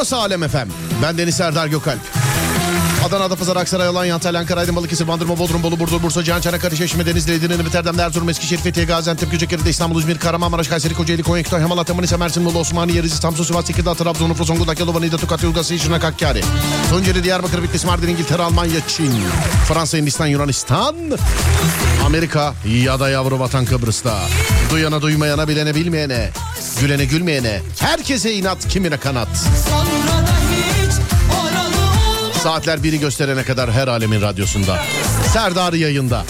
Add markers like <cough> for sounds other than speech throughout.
Burası Alem Efem. Ben Deniz Serdar Gökalp. Adana, Adapazarı, Aksaray, Alanya, Antalya, Ankara, Aydın, Balıkesir, Bandırma, Bodrum, Bolu, Burdur, Bursa, Cihan, Çanakkale, Çeşme, Denizli, Edirne, Biterden, Erzurum, Eskişehir, Fethiye, Gaziantep, Göcekere, İstanbul, İzmir, Kahramanmaraş, Kayseri, Kocaeli, Konya, Kütahya, Malatya, Manisa, Mersin, Muğla, Osmaniye, Rize, Samsun, Sivas, Tekirdağ, Trabzon, Urfa, Zonguldak, Yalova, Niğde, Tokat, Yozgat, Şırnak, Hakkari, Tunceli, Diyarbakır, Bitlis, Mardin, İngiltere, Almanya, Çin, Fransa, Hindistan, Yunanistan, Amerika ya da yavru vatan Kıbrıs'ta. Duyana duymayana bilene bilmeyene, gülene gülmeyene, herkese inat kimine kanat. Saatler biri gösterene kadar her alemin radyosunda. Serdar yayında.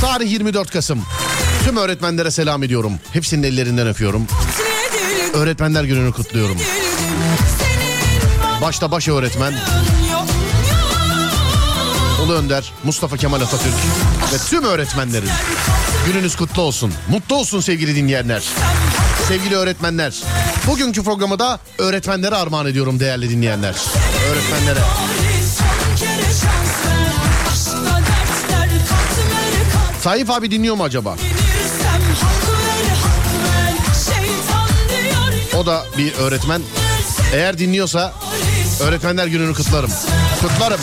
Tarih 24 Kasım. Tüm öğretmenlere selam ediyorum. Hepsinin ellerinden öpüyorum. Öğretmenler gününü kutluyorum. Başta baş öğretmen Ulu Önder, Mustafa Kemal Atatürk ve tüm öğretmenlerin gününüz kutlu olsun. Mutlu olsun sevgili dinleyenler. Sevgili öğretmenler. Bugünkü programı da öğretmenlere armağan ediyorum değerli dinleyenler. Öğretmenlere. Tayyip abi dinliyor mu acaba? O da bir öğretmen. Eğer dinliyorsa öğretmenler gününü kutlarım. Kutlarım.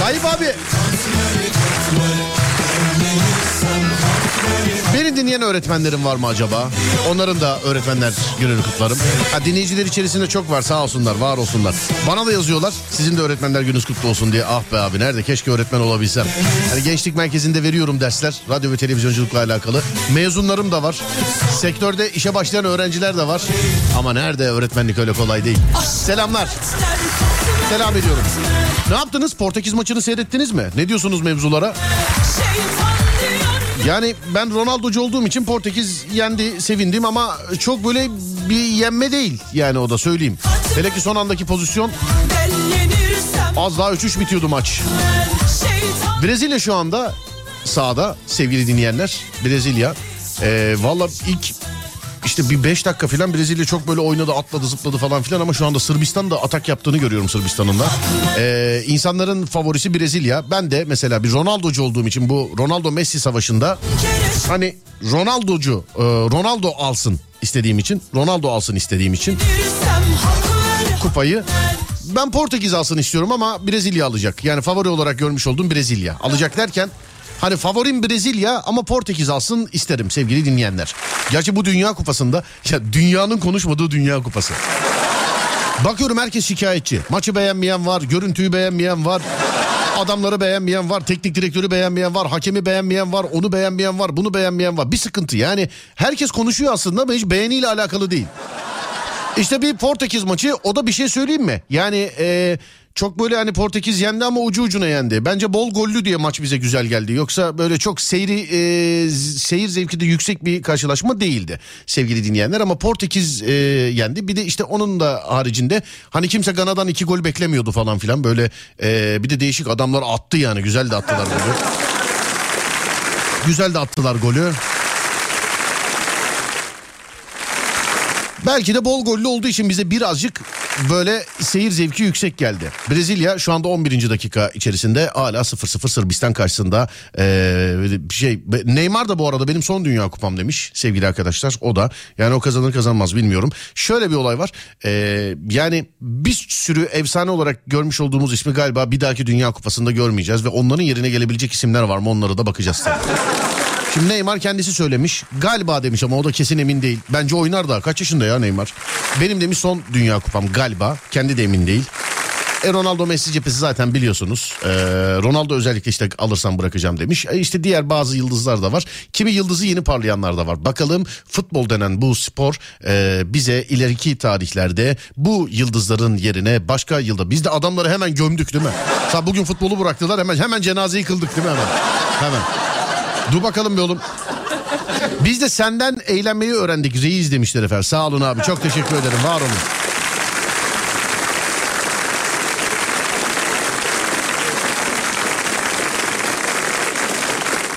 Tayyip abi. Dinleyen öğretmenlerim var mı acaba? Onların da öğretmenler gününü kutlarım. Ha, dinleyiciler içerisinde çok var sağ olsunlar var olsunlar. Bana da yazıyorlar sizin de öğretmenler gününüz kutlu olsun diye. Ah be abi nerede keşke öğretmen olabilsem. Hani gençlik merkezinde veriyorum dersler radyo ve televizyonculukla alakalı. Mezunlarım da var. Sektörde işe başlayan öğrenciler de var. Ama nerede öğretmenlik öyle kolay değil. Selamlar. Selam ediyorum. Ne yaptınız? Portekiz maçını seyrettiniz mi? Ne diyorsunuz mevzulara? Şeytan Yani ben Ronaldo'cu olduğum için Portekiz yendi sevindim ama çok böyle bir yenme değil yani o da söyleyeyim. Hele ki son andaki pozisyon az daha 3-3 bitiyordu maç. Brezilya şu anda sahada sevgili dinleyenler. Brezilya. Ee, Valla ilk işte bir 5 dakika falan Brezilya çok böyle oynadı atladı zıpladı falan filan ama şu anda Sırbistan da atak yaptığını görüyorum Sırbistan'ın da. Ee, insanların favorisi Brezilya. Ben de mesela bir Ronaldo'cu olduğum için bu Ronaldo Messi savaşında hani Ronaldo'cu e, Ronaldo alsın istediğim için Ronaldo alsın istediğim için kupayı ben Portekiz alsın istiyorum ama Brezilya alacak. Yani favori olarak görmüş olduğum Brezilya. Alacak derken hani favorim Brezilya ama Portekiz alsın isterim sevgili dinleyenler. Gerçi bu Dünya Kupası'nda ya dünyanın konuşmadığı Dünya Kupası. Bakıyorum herkes şikayetçi. Maçı beğenmeyen var, görüntüyü beğenmeyen var. Adamları beğenmeyen var, teknik direktörü beğenmeyen var, hakemi beğenmeyen var, onu beğenmeyen var, bunu beğenmeyen var. Bir sıkıntı yani herkes konuşuyor aslında ama hiç beğeniyle alakalı değil. İşte bir Portekiz maçı o da bir şey söyleyeyim mi? Yani e, çok böyle hani Portekiz yendi ama ucu ucuna yendi. Bence bol gollü diye maç bize güzel geldi. Yoksa böyle çok seyri e, seyir zevki de yüksek bir karşılaşma değildi sevgili dinleyenler. Ama Portekiz e, yendi. Bir de işte onun da haricinde hani kimse Gana'dan iki gol beklemiyordu falan filan. Böyle e, bir de değişik adamlar attı yani güzel de attılar golü. Güzel de attılar golü. Belki de bol gollü olduğu için bize birazcık böyle seyir zevki yüksek geldi. Brezilya şu anda 11. dakika içerisinde hala 0-0 Sırbistan karşısında. Ee, şey Neymar da bu arada benim son dünya kupam demiş sevgili arkadaşlar. O da yani o kazanır kazanmaz bilmiyorum. Şöyle bir olay var. Ee, yani bir sürü efsane olarak görmüş olduğumuz ismi galiba bir dahaki dünya kupasında görmeyeceğiz ve onların yerine gelebilecek isimler var mı onlara da bakacağız. <laughs> Şimdi Neymar kendisi söylemiş. Galiba demiş ama o da kesin emin değil. Bence oynar da. Kaç yaşında ya Neymar? Benim demiş son dünya kupam galiba. Kendi de emin değil. E Ronaldo Messi cephesi zaten biliyorsunuz. Ee, Ronaldo özellikle işte alırsam bırakacağım demiş. E işte diğer bazı yıldızlar da var. Kimi yıldızı yeni parlayanlar da var. Bakalım futbol denen bu spor e, bize ileriki tarihlerde bu yıldızların yerine başka yılda. Biz de adamları hemen gömdük değil mi? Sa bugün futbolu bıraktılar hemen hemen cenazeyi kıldık değil mi hemen? Hemen. Dur bakalım bir oğlum. Biz de senden eğlenmeyi öğrendik reis demişler efendim. Sağ olun abi çok teşekkür ederim var olun.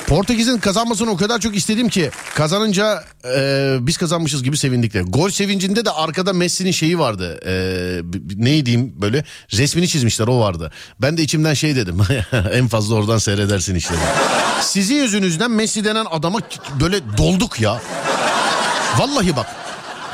Portekiz'in kazanmasını o kadar çok istedim ki kazanınca e, biz kazanmışız gibi sevindik de. Gol sevincinde de arkada Messi'nin şeyi vardı. E, ne diyeyim böyle resmini çizmişler o vardı. Ben de içimden şey dedim. <laughs> en fazla oradan seyredersin işte. Sizin yüzünüzden Messi denen adama böyle dolduk ya. Vallahi bak.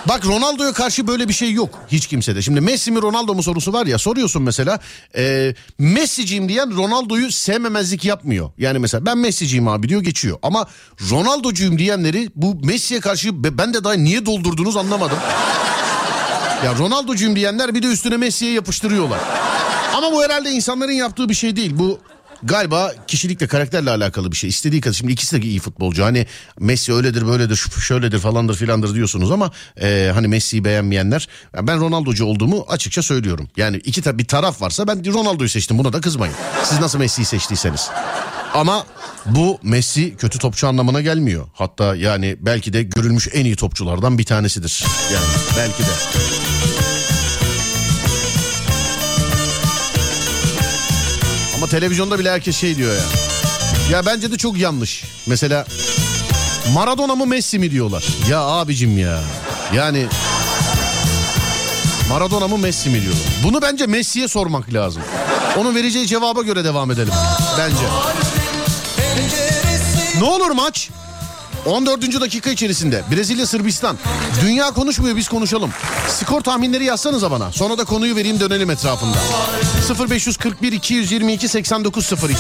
Bak Ronaldo'ya karşı böyle bir şey yok hiç kimsede. Şimdi Messi mi Ronaldo mu sorusu var ya soruyorsun mesela. E, Messi'ciyim diyen Ronaldo'yu sevmemezlik yapmıyor. Yani mesela ben Messi'ciyim abi diyor geçiyor. Ama Ronaldo'cuyum diyenleri bu Messi'ye karşı be- ben de daha niye doldurdunuz anlamadım. Ya Ronaldo'cuyum diyenler bir de üstüne Messi'ye yapıştırıyorlar. Ama bu herhalde insanların yaptığı bir şey değil. Bu galiba kişilikle karakterle alakalı bir şey. İstediği kadar şimdi ikisi de iyi futbolcu. Hani Messi öyledir böyledir şöyledir falandır filandır diyorsunuz ama e, hani Messi'yi beğenmeyenler ben Ronaldo'cu olduğumu açıkça söylüyorum. Yani iki ta- bir taraf varsa ben Ronaldo'yu seçtim buna da kızmayın. Siz nasıl Messi'yi seçtiyseniz. Ama bu Messi kötü topçu anlamına gelmiyor. Hatta yani belki de görülmüş en iyi topçulardan bir tanesidir. Yani belki de. Ama televizyonda bile herkes şey diyor ya. Ya bence de çok yanlış. Mesela Maradona mı Messi mi diyorlar. Ya abicim ya. Yani Maradona mı Messi mi diyorlar. Bunu bence Messi'ye sormak lazım. Onun vereceği cevaba göre devam edelim. Bence. Ne olur maç? 14. dakika içerisinde Brezilya Sırbistan. Dünya konuşmuyor biz konuşalım. Skor tahminleri yazsanıza bana. Sonra da konuyu vereyim dönelim etrafında. 0541 222 8902.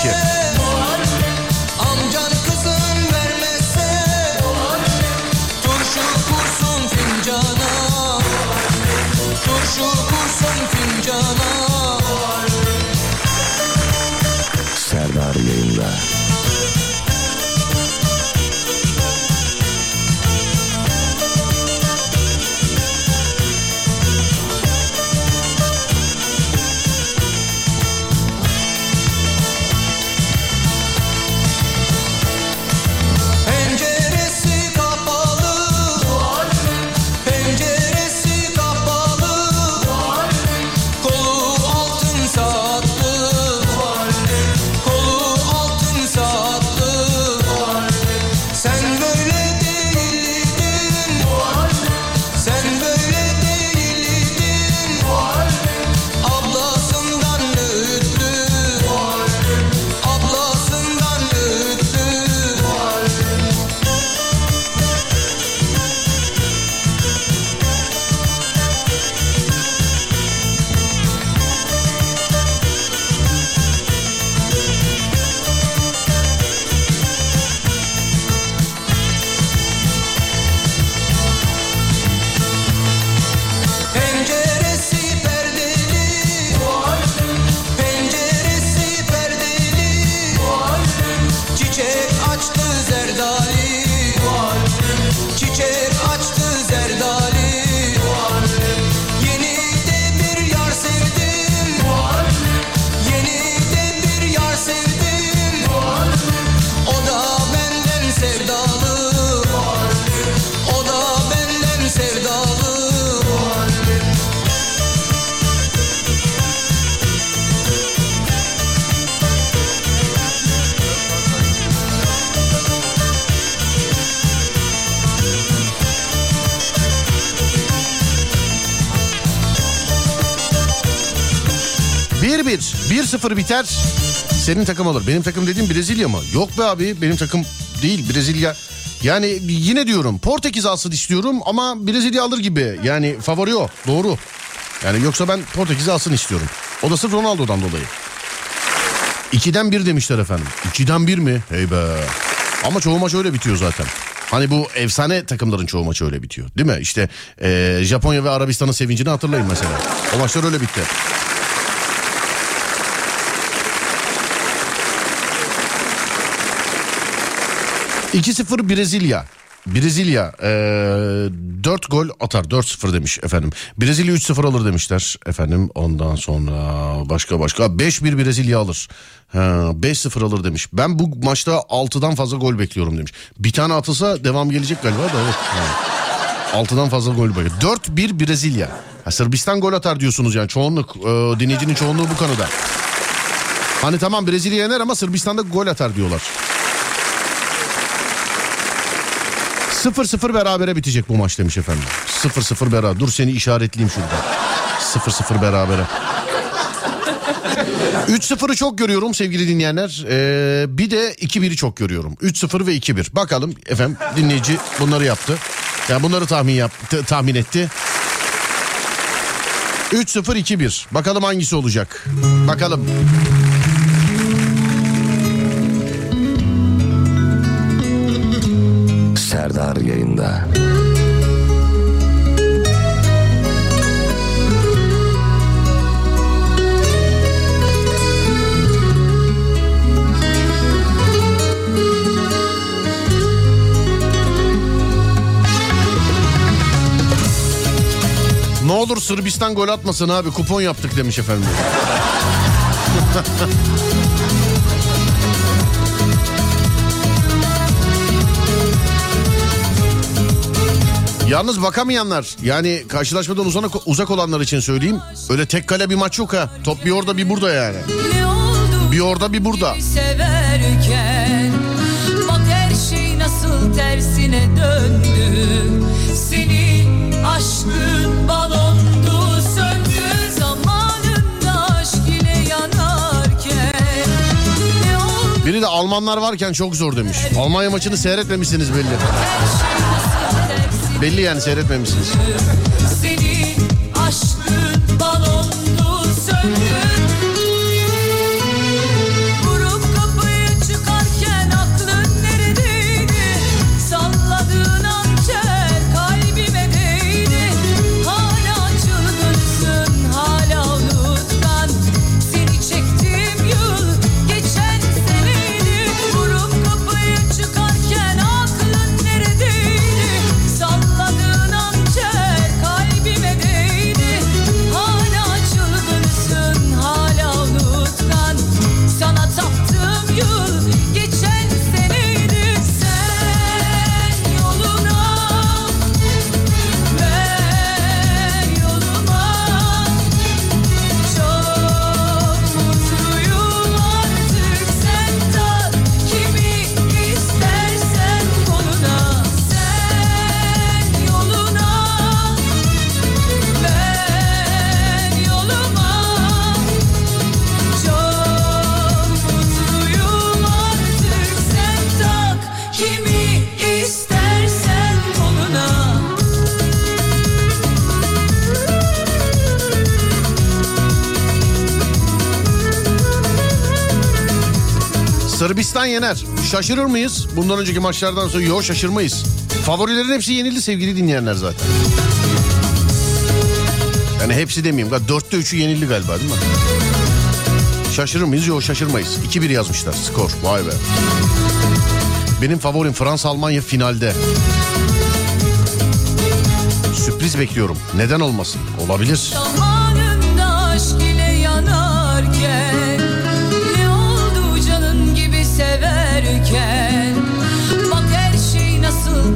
1-0 biter. Senin takım alır. Benim takım dediğim Brezilya mı? Yok be abi benim takım değil Brezilya. Yani yine diyorum Portekiz alsın istiyorum ama Brezilya alır gibi. Yani favori o doğru. Yani yoksa ben Portekiz alsın istiyorum. O da sırf Ronaldo'dan dolayı. İkiden bir demişler efendim. İkiden bir mi? Hey be. Ama çoğu maç öyle bitiyor zaten. Hani bu efsane takımların çoğu maç öyle bitiyor. Değil mi? İşte eee, Japonya ve Arabistan'ın sevincini hatırlayın mesela. O maçlar öyle bitti. ...2-0 Brezilya. Brezilya e, 4 gol atar 4-0 demiş efendim. Brezilya 3-0 alır demişler efendim. Ondan sonra başka başka 5-1 Brezilya alır. Ha, 5-0 alır demiş. Ben bu maçta 6'dan fazla gol bekliyorum demiş. Bir tane atılsa devam gelecek galiba da evet. Ha. 6'dan fazla gol bekliyorum. 4-1 Brezilya. Ha, Sırbistan gol atar diyorsunuz yani çoğunluk e, dinleyicinin çoğunluğu bu konuda. Hani tamam Brezilya yener ama Sırbistan'da gol atar diyorlar. 0-0 berabere bitecek bu maç demiş efendim. 0-0 beraber. Dur seni işaretleyeyim şurada. 0-0 berabere. 3-0'ı çok görüyorum sevgili dinleyenler. Ee, bir de 2-1'i çok görüyorum. 3-0 ve 2-1. Bakalım efendim dinleyici bunları yaptı. Yani bunları tahmin yap t- tahmin etti. 3-0-2-1. Bakalım hangisi olacak. Bakalım. Yayında. Ne olur Sırbistan gol atmasın abi kupon yaptık demiş efendim. <laughs> Yalnız bakamayanlar yani karşılaşmadan uzak, uzak olanlar için söyleyeyim. Öyle tek kale bir maç yok ha. Top bir orada bir burada yani. Bir orada bir burada. severken Bak her şey nasıl tersine döndü Senin aşkın balondu söndü Zamanında aşk ile yanarken Ne oldu Biri de Almanlar varken çok zor demiş. Almanya maçını seyretmemişsiniz belli. her şey Belli yani seyretmemişsiniz. Sırbistan yener. Şaşırır mıyız? Bundan önceki maçlardan sonra yok şaşırmayız. Favorilerin hepsi yenildi sevgili dinleyenler zaten. Yani hepsi demeyeyim. Dörtte üçü yenildi galiba değil mi? Şaşırır mıyız? Yok şaşırmayız. 2-1 yazmışlar skor. Vay be. Benim favorim Fransa-Almanya finalde. Sürpriz bekliyorum. Neden olmasın? Olabilir. Zamanında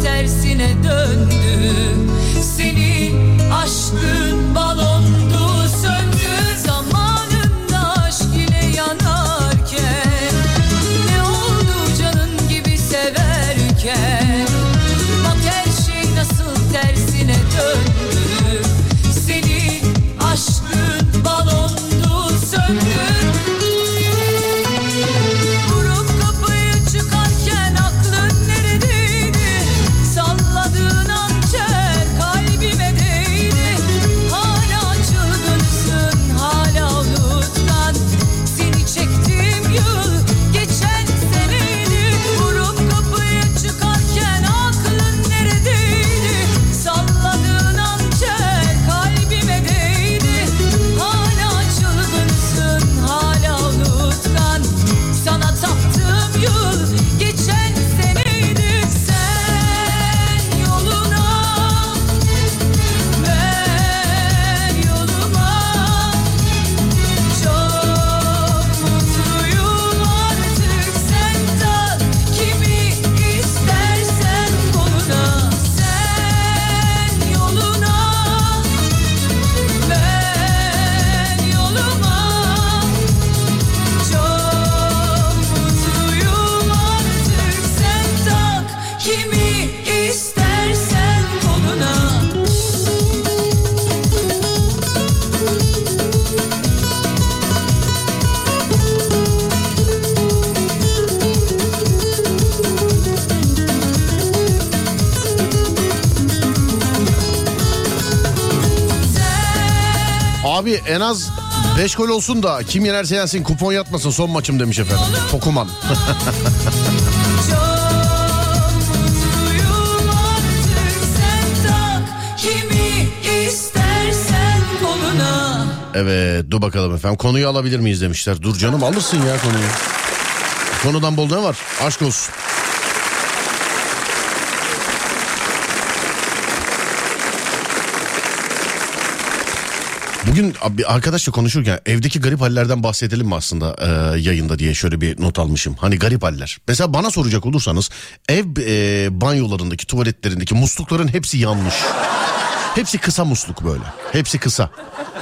tersine döndü en az 5 gol olsun da kim yenerse yensin kupon yatmasın son maçım demiş efendim. Tokuman. <laughs> Evet dur bakalım efendim konuyu alabilir miyiz demişler. Dur canım alırsın ya konuyu. Konudan bol ne var? Aşk olsun. Bugün bir arkadaşla konuşurken evdeki garip hallerden bahsedelim mi aslında e, yayında diye şöyle bir not almışım. Hani garip haller. Mesela bana soracak olursanız ev e, banyolarındaki tuvaletlerindeki muslukların hepsi yanmış. Hepsi kısa musluk böyle. Hepsi kısa.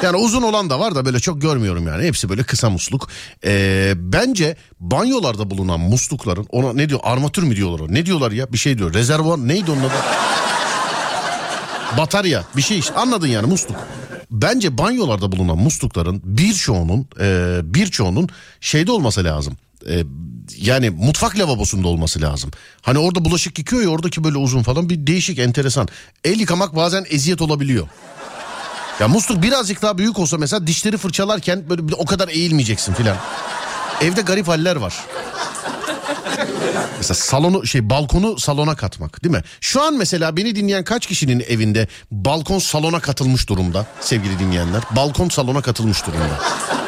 Yani uzun olan da var da böyle çok görmüyorum yani. Hepsi böyle kısa musluk. Ee, bence banyolarda bulunan muslukların ona ne diyor armatür mü diyorlar? Ne diyorlar ya? Bir şey diyor. Rezervuar neydi onun adı? Batarya bir şey işte anladın yani musluk. Bence banyolarda bulunan muslukların birçoğunun e, birçoğunun şeyde olması lazım. E, yani mutfak lavabosunda olması lazım. Hani orada bulaşık yıkıyor ya oradaki böyle uzun falan bir değişik enteresan. El yıkamak bazen eziyet olabiliyor. Ya musluk birazcık daha büyük olsa mesela dişleri fırçalarken böyle o kadar eğilmeyeceksin filan. Evde garip haller var. Mesela salonu şey balkonu salona katmak değil mi? Şu an mesela beni dinleyen kaç kişinin evinde balkon salona katılmış durumda sevgili dinleyenler? Balkon salona katılmış durumda.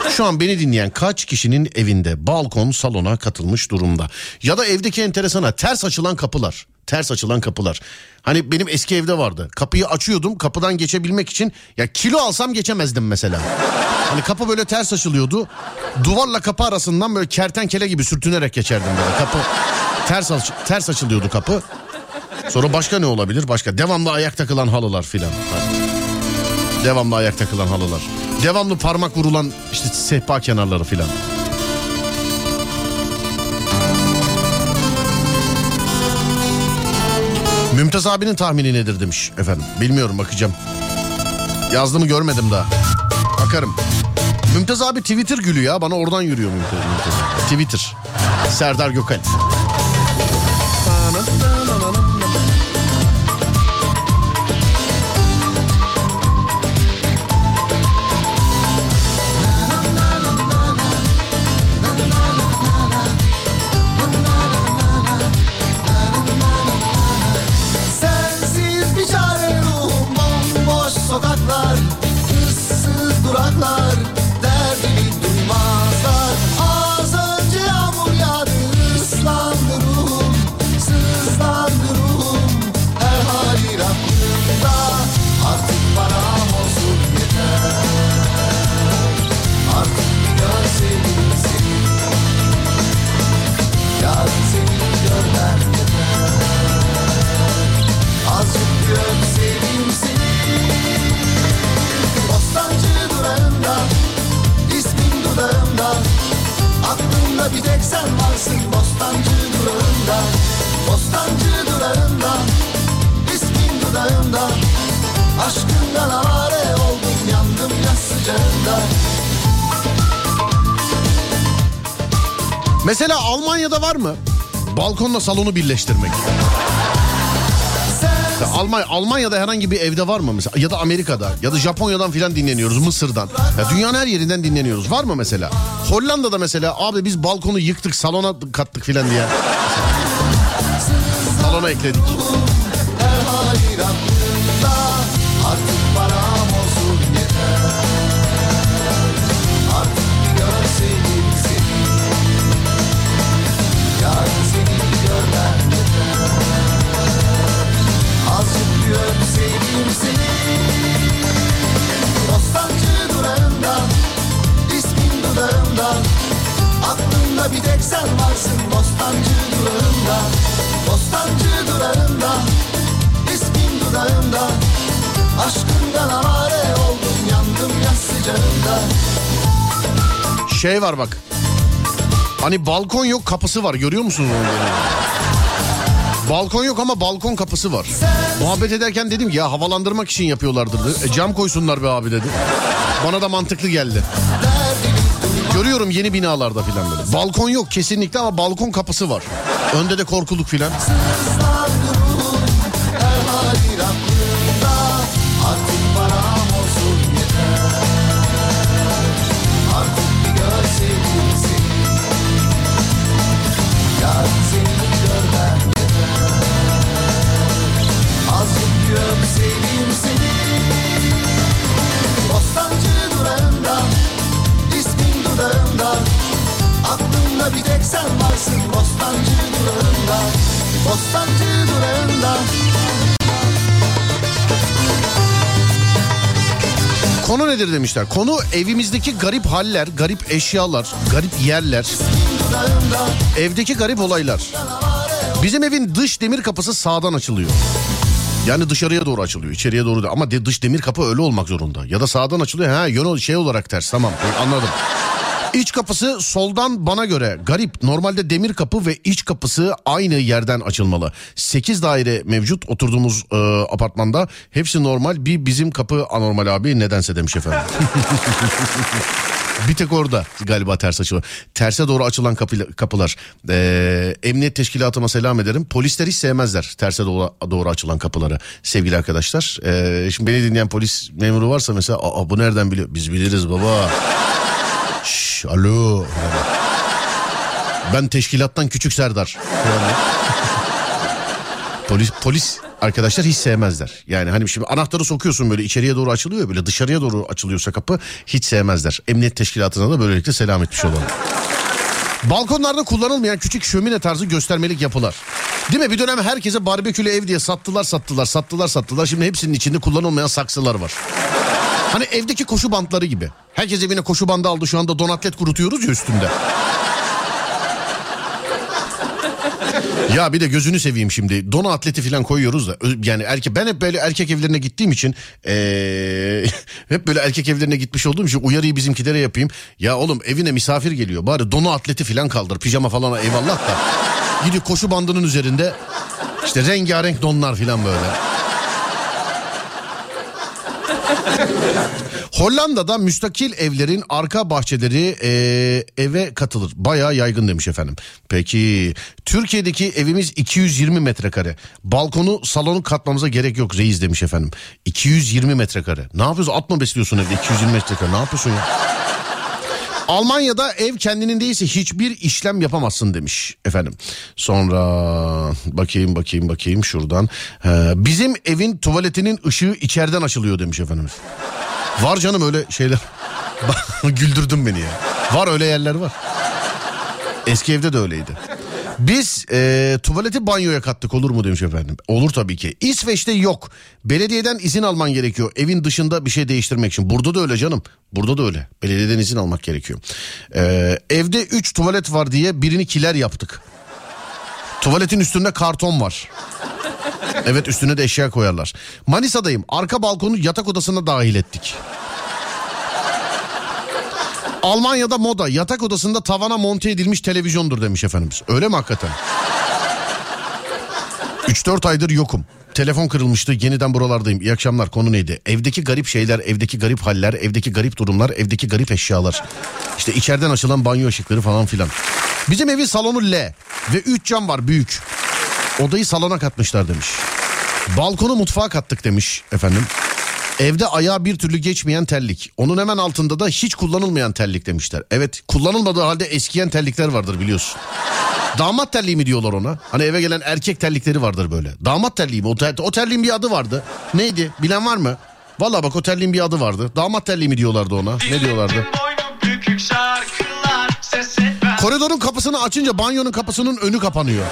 Şu an beni dinleyen kaç kişinin evinde balkon salona katılmış durumda? Ya da evdeki enteresana ters açılan kapılar. Ters açılan kapılar. Hani benim eski evde vardı. Kapıyı açıyordum kapıdan geçebilmek için ya kilo alsam geçemezdim mesela. Hani kapı böyle ters açılıyordu. Duvarla kapı arasından böyle kertenkele gibi sürtünerek geçerdim böyle. Kapı ters aç- ters açılıyordu kapı. Sonra başka ne olabilir? Başka devamlı ayak takılan halılar filan. Devamlı ayak takılan halılar. Devamlı parmak vurulan işte sehpa kenarları filan. Mümtaz abinin tahmini nedir demiş efendim. Bilmiyorum bakacağım. Yazdı mı görmedim daha. Bakarım. Mümtaz abi Twitter gülü ya. Bana oradan yürüyor Mümtaz. Mümtaz. Twitter. Serdar Gökal. Var mı? Balkonla salonu birleştirmek. Ya Almanya, Almanya'da herhangi bir evde var mı mesela? Ya da Amerika'da ya da Japonya'dan filan dinleniyoruz Mısır'dan. Ya dünyanın her yerinden dinleniyoruz. Var mı mesela? Hollanda'da mesela abi biz balkonu yıktık salona kattık filan diye. Salona ekledik. Sen varsın Bostancı durağında Bostancı durağında ismin dudağımda Aşkından avare oldum yandım yaz sıcağında Şey var bak. Hani balkon yok kapısı var görüyor musunuz onu? Balkon yok ama balkon kapısı var. Muhabbet ederken dedim ki ya havalandırmak için yapıyorlardır. E, cam koysunlar be abi dedi. Bana da mantıklı geldi. Görüyorum yeni binalarda filan böyle. Balkon yok kesinlikle ama balkon kapısı var. Önde de korkuluk filan. Nedir demişler. Konu evimizdeki garip haller, garip eşyalar, garip yerler. Evdeki garip olaylar. Bizim evin dış demir kapısı sağdan açılıyor. Yani dışarıya doğru açılıyor, içeriye doğru da. Ama dış demir kapı öyle olmak zorunda. Ya da sağdan açılıyor. Ha yön şey olarak ters. Tamam anladım. İç kapısı soldan bana göre garip. Normalde demir kapı ve iç kapısı aynı yerden açılmalı. 8 daire mevcut oturduğumuz e, apartmanda. Hepsi normal. Bir bizim kapı anormal abi nedense demiş efendim. <laughs> Bir tek orada galiba ters açılıyor. Terse doğru açılan kapı, kapılar. Ee, emniyet teşkilatıma selam ederim. Polisler hiç sevmezler terse doğru, doğru açılan kapıları sevgili arkadaşlar. Ee, şimdi beni dinleyen polis memuru varsa mesela bu nereden biliyor? Biz biliriz baba. Şş, alo. Ben teşkilattan küçük Serdar. polis polis arkadaşlar hiç sevmezler. Yani hani şimdi anahtarı sokuyorsun böyle içeriye doğru açılıyor böyle dışarıya doğru açılıyorsa kapı hiç sevmezler. Emniyet teşkilatına da böylelikle selam etmiş olalım. Balkonlarda kullanılmayan küçük şömine tarzı göstermelik yapılar. Değil mi? Bir dönem herkese barbekülü ev diye sattılar sattılar sattılar sattılar. Şimdi hepsinin içinde kullanılmayan saksılar var. Hani evdeki koşu bantları gibi. Herkes evine koşu bandı aldı şu anda donatlet kurutuyoruz ya üstünde. Ya bir de gözünü seveyim şimdi. Dona atleti falan koyuyoruz da. Yani erkek ben hep böyle erkek evlerine gittiğim için eee, <laughs> hep böyle erkek evlerine gitmiş olduğum için uyarıyı bizimkilere yapayım. Ya oğlum evine misafir geliyor. Bari dona atleti falan kaldır. Pijama falan eyvallah da. Gidiyor koşu bandının üzerinde işte rengarenk donlar falan böyle. Hollanda'da müstakil evlerin arka bahçeleri e, eve katılır. Bayağı yaygın demiş efendim. Peki Türkiye'deki evimiz 220 metrekare. Balkonu salonu katmamıza gerek yok reis demiş efendim. 220 metrekare. Ne yapıyorsun? At mı besliyorsun evde 220 metrekare? Ne yapıyorsun ya? Almanya'da ev kendinin değilse hiçbir işlem yapamazsın demiş efendim. Sonra bakayım bakayım bakayım şuradan. Ee, bizim evin tuvaletinin ışığı içeriden açılıyor demiş efendimiz. Var canım öyle şeyler. <laughs> Güldürdün beni ya. Var öyle yerler var. Eski evde de öyleydi. Biz e, tuvaleti banyoya kattık olur mu demiş efendim. Olur tabii ki. İsveç'te yok. Belediyeden izin alman gerekiyor. Evin dışında bir şey değiştirmek için. Burada da öyle canım. Burada da öyle. Belediyeden izin almak gerekiyor. E, evde 3 tuvalet var diye birini kiler yaptık. Tuvaletin üstünde karton var. Evet üstüne de eşya koyarlar. Manisa'dayım. Arka balkonu yatak odasına dahil ettik. Almanya'da moda yatak odasında tavana monte edilmiş televizyondur demiş efendimiz. Öyle mi hakikaten? 3-4 aydır yokum. Telefon kırılmıştı yeniden buralardayım. İyi akşamlar konu neydi? Evdeki garip şeyler, evdeki garip haller, evdeki garip durumlar, evdeki garip eşyalar. İşte içeriden açılan banyo ışıkları falan filan. Bizim evin salonu L ve 3 cam var büyük. Odayı salona katmışlar demiş. Balkonu mutfağa kattık demiş efendim. Evde ayağa bir türlü geçmeyen terlik. Onun hemen altında da hiç kullanılmayan terlik demişler. Evet kullanılmadığı halde eskiyen terlikler vardır biliyorsun. Damat terliği mi diyorlar ona? Hani eve gelen erkek terlikleri vardır böyle. Damat terliği mi? O, ter- o terliğin bir adı vardı. Neydi? Bilen var mı? Valla bak o terliğin bir adı vardı. Damat terliği mi diyorlardı ona? Ne diyorlardı? Koridorun kapısını açınca banyonun kapısının önü kapanıyor.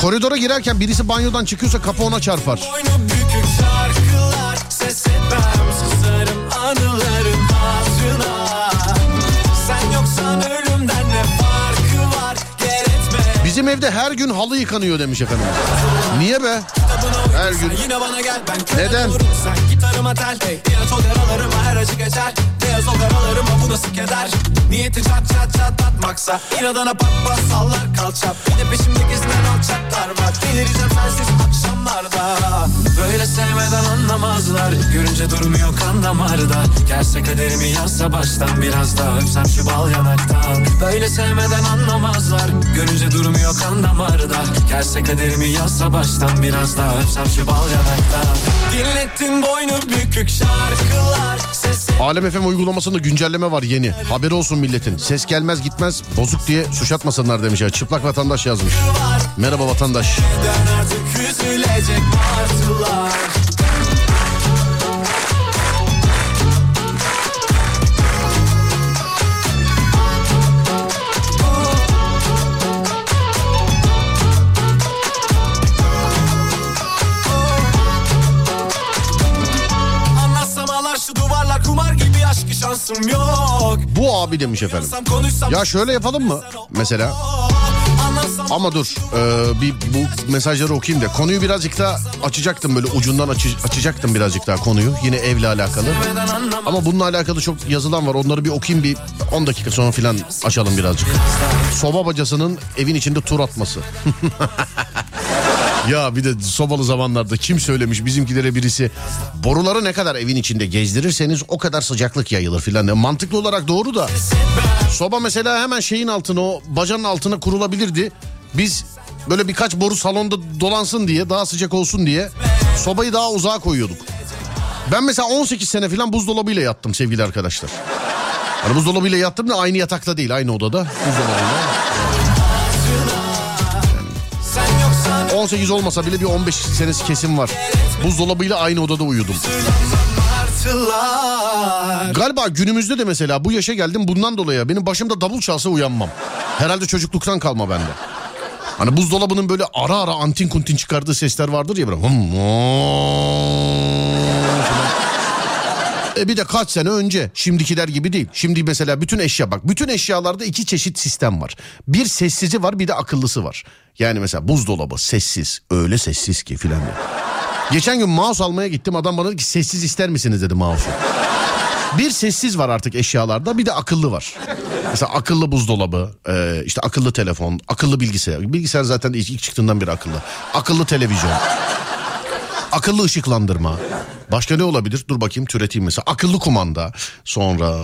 Koridora girerken birisi banyodan çıkıyorsa kapı ona çarpar. Bizim evde her gün halı yıkanıyor demiş efendim. Niye be? Her gün. Neden? Beyaz o karalarıma bu nasıl keder Niyeti çat çat çatlatmaksa İnadına pat pat sallar kalça. Bir de peşimde gezilen alçaklar var. Delireceğim sensiz akşamlarda. Böyle sevmeden anlamazlar. Görünce durmuyor kan damarda. Gelse kaderimi yazsa baştan Biraz daha öpsem şu bal yanaktan. Böyle sevmeden anlamazlar. Görünce durmuyor kan damarda. Gelse kaderimi yazsa baştan Biraz daha öpsem şu bal yanaktan. Dinlettin boynu bükük şarkılar Ses Alem FM uygulamasında güncelleme var yeni. Haberi olsun milletin. Ses gelmez gitmez bozuk diye suç atmasınlar demiş ya. Çıplak vatandaş yazmış. Merhaba vatandaş. Bu abi demiş efendim. Ya şöyle yapalım mı mesela? Ama dur e, bir bu mesajları okuyayım da konuyu birazcık daha açacaktım böyle ucundan açı- açacaktım birazcık daha konuyu yine evle alakalı. Ama bununla alakalı çok yazılan var onları bir okuyayım bir 10 dakika sonra filan açalım birazcık. Soba bacasının evin içinde tur atması. <laughs> ya bir de sobalı zamanlarda kim söylemiş bizimkilere birisi boruları ne kadar evin içinde gezdirirseniz o kadar sıcaklık yayılır filan. diye. Mantıklı olarak doğru da soba mesela hemen şeyin altına o bacanın altına kurulabilirdi. Biz böyle birkaç boru salonda dolansın diye daha sıcak olsun diye sobayı daha uzağa koyuyorduk. Ben mesela 18 sene falan buzdolabıyla yattım sevgili arkadaşlar. Hani buzdolabıyla yattım da aynı yatakta değil aynı odada buzdolabıyla. sen yoksan 18 olmasa bile bir 15 senesi kesin var. Buzdolabıyla aynı odada uyudum. Galiba günümüzde de mesela bu yaşa geldim bundan dolayı benim başımda davul çalsa uyanmam. Herhalde çocukluktan kalma bende. Hani buzdolabının böyle ara ara antin kuntin çıkardığı sesler vardır ya böyle. E bir de kaç sene önce şimdikiler gibi değil. Şimdi mesela bütün eşya bak bütün eşyalarda iki çeşit sistem var. Bir sessizi var bir de akıllısı var. Yani mesela buzdolabı sessiz öyle sessiz ki filan. Geçen gün mouse almaya gittim adam bana dedi ki sessiz ister misiniz dedi mouse'u. Bir sessiz var artık eşyalarda bir de akıllı var. Mesela akıllı buzdolabı, e, işte akıllı telefon, akıllı bilgisayar. Bilgisayar zaten ilk, çıktığından beri akıllı. Akıllı televizyon. Akıllı ışıklandırma. Başka ne olabilir? Dur bakayım türeteyim mesela. Akıllı kumanda. Sonra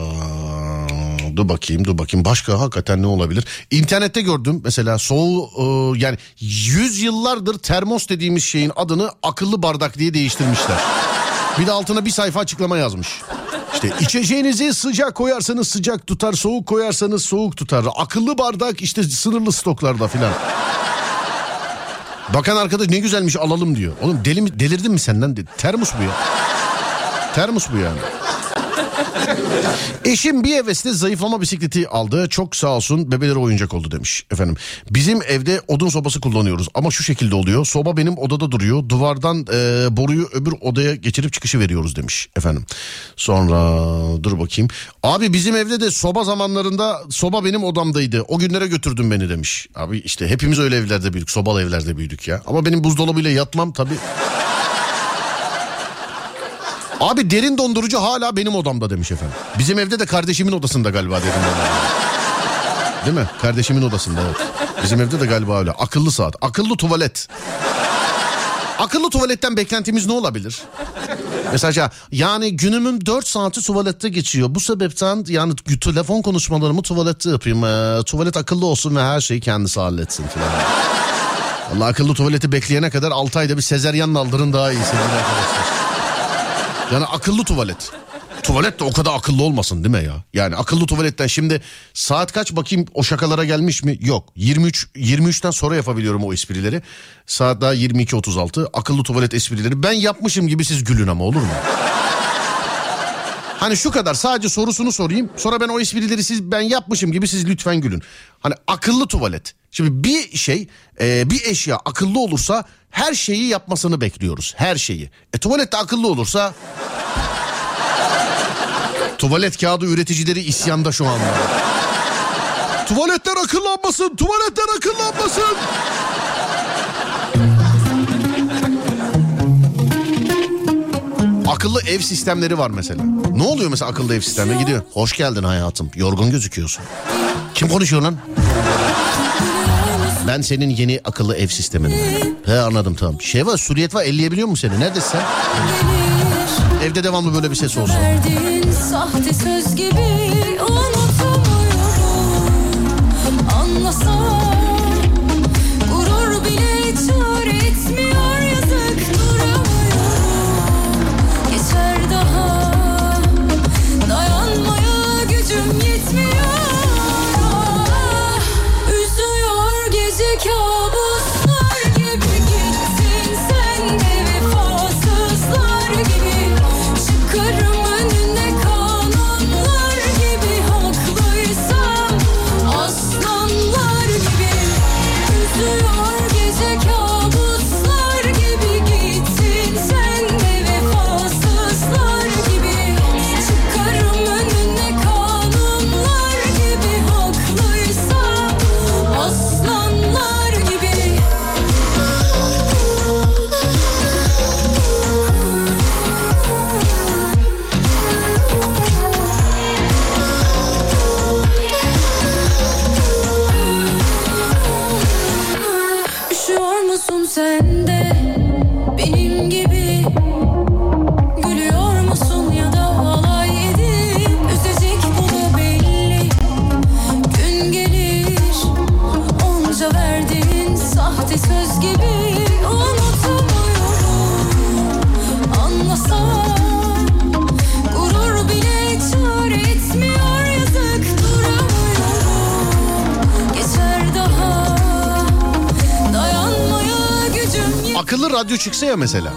dur bakayım dur bakayım. Başka hakikaten ne olabilir? İnternette gördüm mesela soğuğu e, yani 100 yıllardır termos dediğimiz şeyin adını akıllı bardak diye değiştirmişler. Bir de altına bir sayfa açıklama yazmış. İşte içeceğinizi sıcak koyarsanız sıcak tutar, soğuk koyarsanız soğuk tutar. Akıllı bardak işte sınırlı stoklarda filan. Bakan arkadaş ne güzelmiş alalım diyor. Oğlum deli mi, delirdin mi senden? Termos bu ya. Termos bu yani. Eşim bir hevesle zayıflama bisikleti aldı. Çok sağ olsun bebeleri oyuncak oldu demiş efendim. Bizim evde odun sobası kullanıyoruz ama şu şekilde oluyor. Soba benim odada duruyor. Duvardan e, boruyu öbür odaya geçirip çıkışı veriyoruz demiş efendim. Sonra dur bakayım. Abi bizim evde de soba zamanlarında soba benim odamdaydı. O günlere götürdün beni demiş. Abi işte hepimiz öyle evlerde büyüdük. Sobalı evlerde büyüdük ya. Ama benim buzdolabıyla yatmam tabii. Abi derin dondurucu hala benim odamda demiş efendim. Bizim evde de kardeşimin odasında galiba derin dondurucu. Değil mi? Kardeşimin odasında evet. Bizim evde de galiba öyle. Akıllı saat, akıllı tuvalet. Akıllı tuvaletten beklentimiz ne olabilir? Mesela yani günümün 4 saati tuvalette geçiyor. Bu sebepten yani telefon konuşmalarımı tuvalette yapayım. Ee, tuvalet akıllı olsun ve her şeyi kendisi halletsin falan. Allah akıllı tuvaleti bekleyene kadar 6 ayda bir sezeryan aldırın daha iyi sevgili arkadaşlar. Yani akıllı tuvalet. Tuvalet de o kadar akıllı olmasın değil mi ya? Yani akıllı tuvaletten şimdi saat kaç bakayım o şakalara gelmiş mi? Yok. 23 23'ten sonra yapabiliyorum o esprileri. Saat daha 22.36. Akıllı tuvalet esprileri. Ben yapmışım gibi siz gülün ama olur mu? Hani şu kadar sadece sorusunu sorayım. Sonra ben o esprileri siz ben yapmışım gibi siz lütfen gülün. Hani akıllı tuvalet. Şimdi bir şey e, bir eşya akıllı olursa her şeyi yapmasını bekliyoruz. Her şeyi. E tuvalet de akıllı olursa... Tuvalet kağıdı üreticileri isyanda şu anda. Tuvaletler akıllanmasın, tuvaletler akıllanmasın. Akıllı ev sistemleri var mesela. Ne oluyor mesela akıllı ev sistemine gidiyor. Hoş geldin hayatım. Yorgun gözüküyorsun. Kim konuşuyor lan? Ben senin yeni akıllı ev sisteminim. He anladım tamam. Şey var Suriyet var elleyebiliyor mu seni? Neredesin sen? Evde devamlı böyle bir ses olsun. Verdiğin sahte söz gibi ya mesela.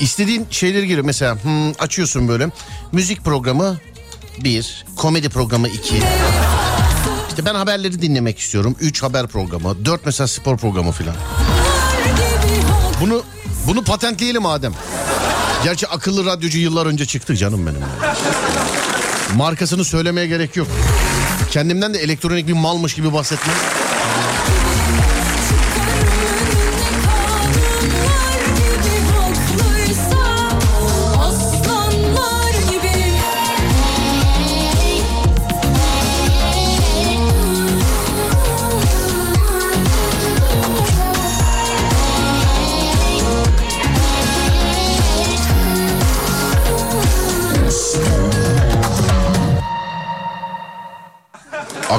İstediğin şeyleri giriyor. Mesela hmm, açıyorsun böyle. Müzik programı bir, komedi programı iki. İşte ben haberleri dinlemek istiyorum. Üç haber programı, dört mesela spor programı filan. Bunu bunu patentleyelim Adem. Gerçi akıllı radyocu yıllar önce çıktı canım benim. yani. Markasını söylemeye gerek yok. Kendimden de elektronik bir malmış gibi bahsetmem.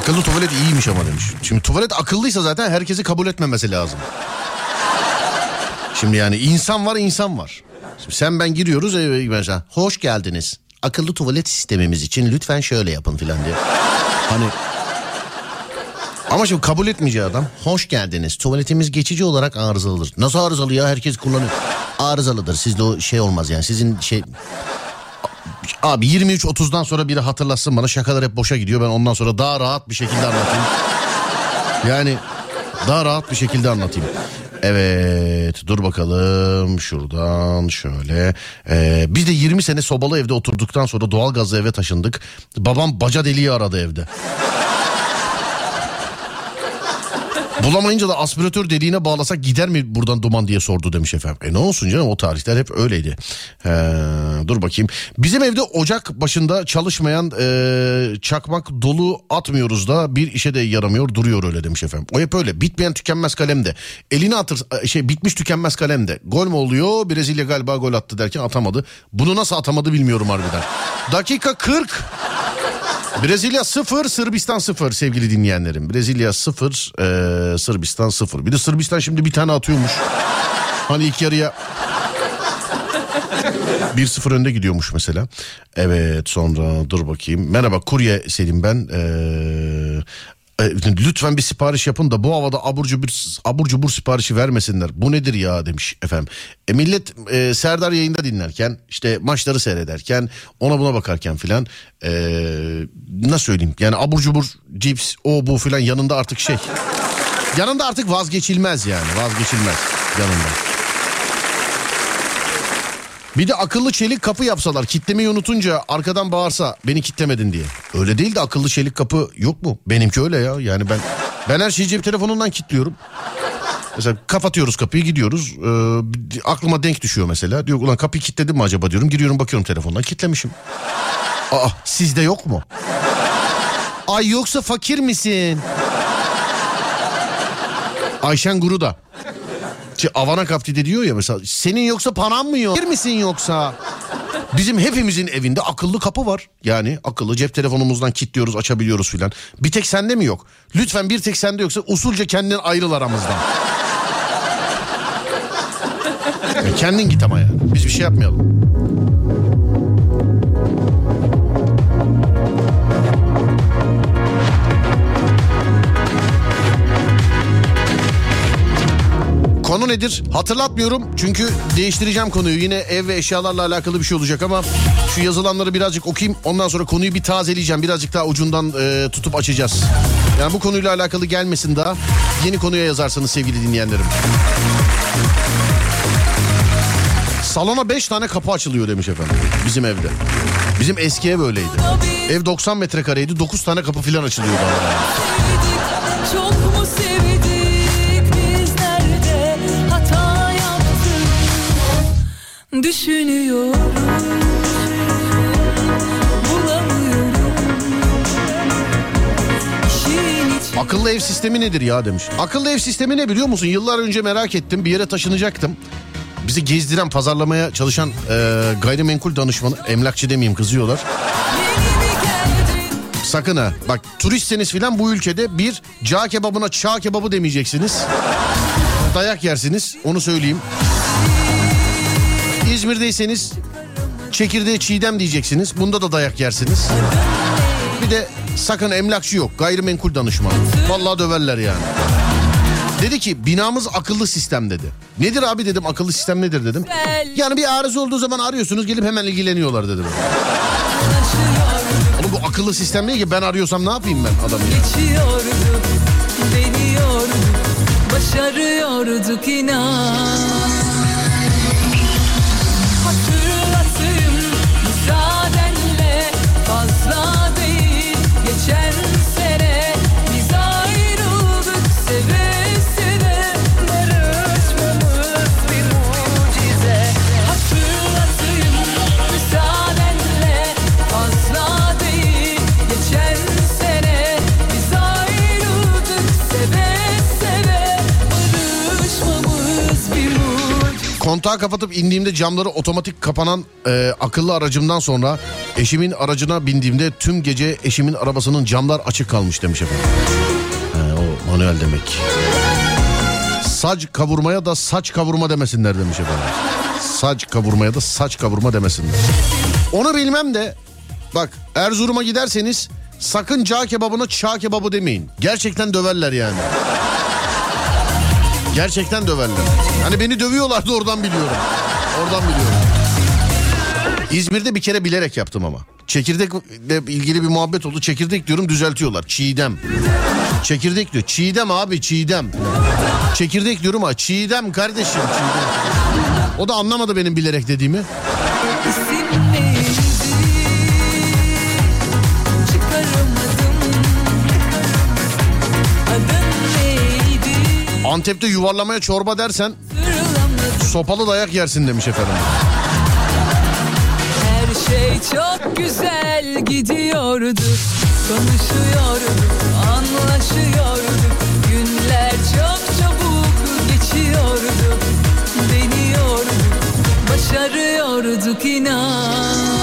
Akıllı tuvalet iyiymiş ama demiş. Şimdi tuvalet akıllıysa zaten herkesi kabul etmemesi lazım. Şimdi yani insan var insan var. Şimdi sen ben giriyoruz mesela hoş geldiniz. Akıllı tuvalet sistemimiz için lütfen şöyle yapın filan diye. Hani ama şimdi kabul etmeyeceği adam hoş geldiniz tuvaletimiz geçici olarak arızalıdır. Nasıl arızalı ya herkes kullanıyor. Arızalıdır sizde o şey olmaz yani sizin şey Abi 23.30'dan sonra biri hatırlatsın bana şakalar hep boşa gidiyor. Ben ondan sonra daha rahat bir şekilde anlatayım. Yani daha rahat bir şekilde anlatayım. Evet dur bakalım şuradan şöyle. Ee, biz de 20 sene sobalı evde oturduktan sonra doğalgazlı eve taşındık. Babam baca deliği aradı evde. Bulamayınca da aspiratör deliğine bağlasak gider mi buradan duman diye sordu demiş efendim. E ne olsun canım o tarihler hep öyleydi. Ee, dur bakayım. Bizim evde ocak başında çalışmayan e, çakmak dolu atmıyoruz da bir işe de yaramıyor duruyor öyle demiş efendim. O hep öyle bitmeyen tükenmez kalemde. Elini atır şey bitmiş tükenmez kalemde. Gol mü oluyor Brezilya galiba gol attı derken atamadı. Bunu nasıl atamadı bilmiyorum harbiden. Dakika 40. Brezilya 0, Sırbistan 0 sevgili dinleyenlerim. Brezilya 0, e, Sırbistan 0. Bir de Sırbistan şimdi bir tane atıyormuş. Hani ilk yarıya 1-0 önde gidiyormuş mesela. Evet sonra dur bakayım. Merhaba kurye Selim ben. Ee, lütfen bir sipariş yapın da bu havada abur cubur, abur cubur siparişi vermesinler. Bu nedir ya demiş efendim. E millet e, Serdar yayında dinlerken işte maçları seyrederken ona buna bakarken filan e, nasıl söyleyeyim yani abur cubur cips o bu filan yanında artık şey. Yanında artık vazgeçilmez yani vazgeçilmez yanında. Bir de akıllı çelik kapı yapsalar kitlemeyi unutunca arkadan bağırsa beni kitlemedin diye. Öyle değil de akıllı çelik kapı yok mu? Benimki öyle ya yani ben ben her şeyi cep telefonundan kilitliyorum. Mesela kapatıyoruz kapıyı gidiyoruz. Ee, aklıma denk düşüyor mesela. Diyor ulan kapıyı kilitledim mi acaba diyorum. Giriyorum bakıyorum telefondan kilitlemişim. Aa sizde yok mu? Ay yoksa fakir misin? Ayşen Guru'da. Avana Kapti de diyor ya mesela senin yoksa paran mı yok? Bir misin yoksa? Bizim hepimizin evinde akıllı kapı var. Yani akıllı cep telefonumuzdan kilitliyoruz açabiliyoruz filan. Bir tek sende mi yok? Lütfen bir tek sende yoksa usulca kendin ayrıl aramızdan. Ya kendin git ama ya. Biz bir şey yapmayalım. Konu nedir? Hatırlatmıyorum çünkü değiştireceğim konuyu. Yine ev ve eşyalarla alakalı bir şey olacak ama şu yazılanları birazcık okuyayım. Ondan sonra konuyu bir tazeleyeceğim. Birazcık daha ucundan e, tutup açacağız. Yani bu konuyla alakalı gelmesin daha. Yeni konuya yazarsanız sevgili dinleyenlerim. Salona 5 tane kapı açılıyor demiş efendim bizim evde. Bizim eski ev öyleydi. Ev 90 metrekareydi 9 tane kapı filan açılıyordu. Düşünüyorum Akıllı ev sistemi nedir ya demiş. Akıllı ev sistemi ne biliyor musun? Yıllar önce merak ettim. Bir yere taşınacaktım. Bizi gezdiren, pazarlamaya çalışan e, gayrimenkul danışmanı, emlakçı demeyeyim kızıyorlar. Sakın ha. Bak turistseniz filan bu ülkede bir cağ kebabına çağ kebabı demeyeceksiniz. Dayak yersiniz onu söyleyeyim. İzmir'deyseniz çekirdeğe çiğdem diyeceksiniz. Bunda da dayak yersiniz. Bir de sakın emlakçı yok. Gayrimenkul danışmanı. Vallahi döverler yani. Dedi ki binamız akıllı sistem dedi. Nedir abi dedim akıllı sistem nedir dedim. Yani bir arıza olduğu zaman arıyorsunuz gelip hemen ilgileniyorlar dedim. Oğlum bu akıllı sistem değil ki ben arıyorsam ne yapayım ben adamı? ya? Deniyorduk, başarıyorduk inan. Değil Kontağı kapatıp indiğimde camları otomatik kapanan e, akıllı aracımdan sonra eşimin aracına bindiğimde tüm gece eşimin arabasının camlar açık kalmış demiş efendim. He, o manuel demek. Saç kavurmaya da saç kavurma demesinler demiş efendim. Saç kavurmaya da saç kavurma demesinler. Onu bilmem de bak Erzurum'a giderseniz sakın cağ kebabına çağ kebabı demeyin. Gerçekten döverler yani. Gerçekten döverler. Hani beni dövüyorlardı oradan biliyorum. Oradan biliyorum. İzmir'de bir kere bilerek yaptım ama. Çekirdekle ilgili bir muhabbet oldu. Çekirdek diyorum düzeltiyorlar. Çiğdem. Çekirdek diyor. Çiğdem abi çiğdem. Çekirdek diyorum ha çiğdem kardeşim çiğdem. O da anlamadı benim bilerek dediğimi. Antep'te yuvarlamaya çorba dersen sopalı dayak yersin demiş efendim. Her şey çok güzel gidiyordu. Konuşuyorduk, anlaşıyorduk. Günler çok çabuk geçiyordu. Deniyorduk, başarıyorduk inan.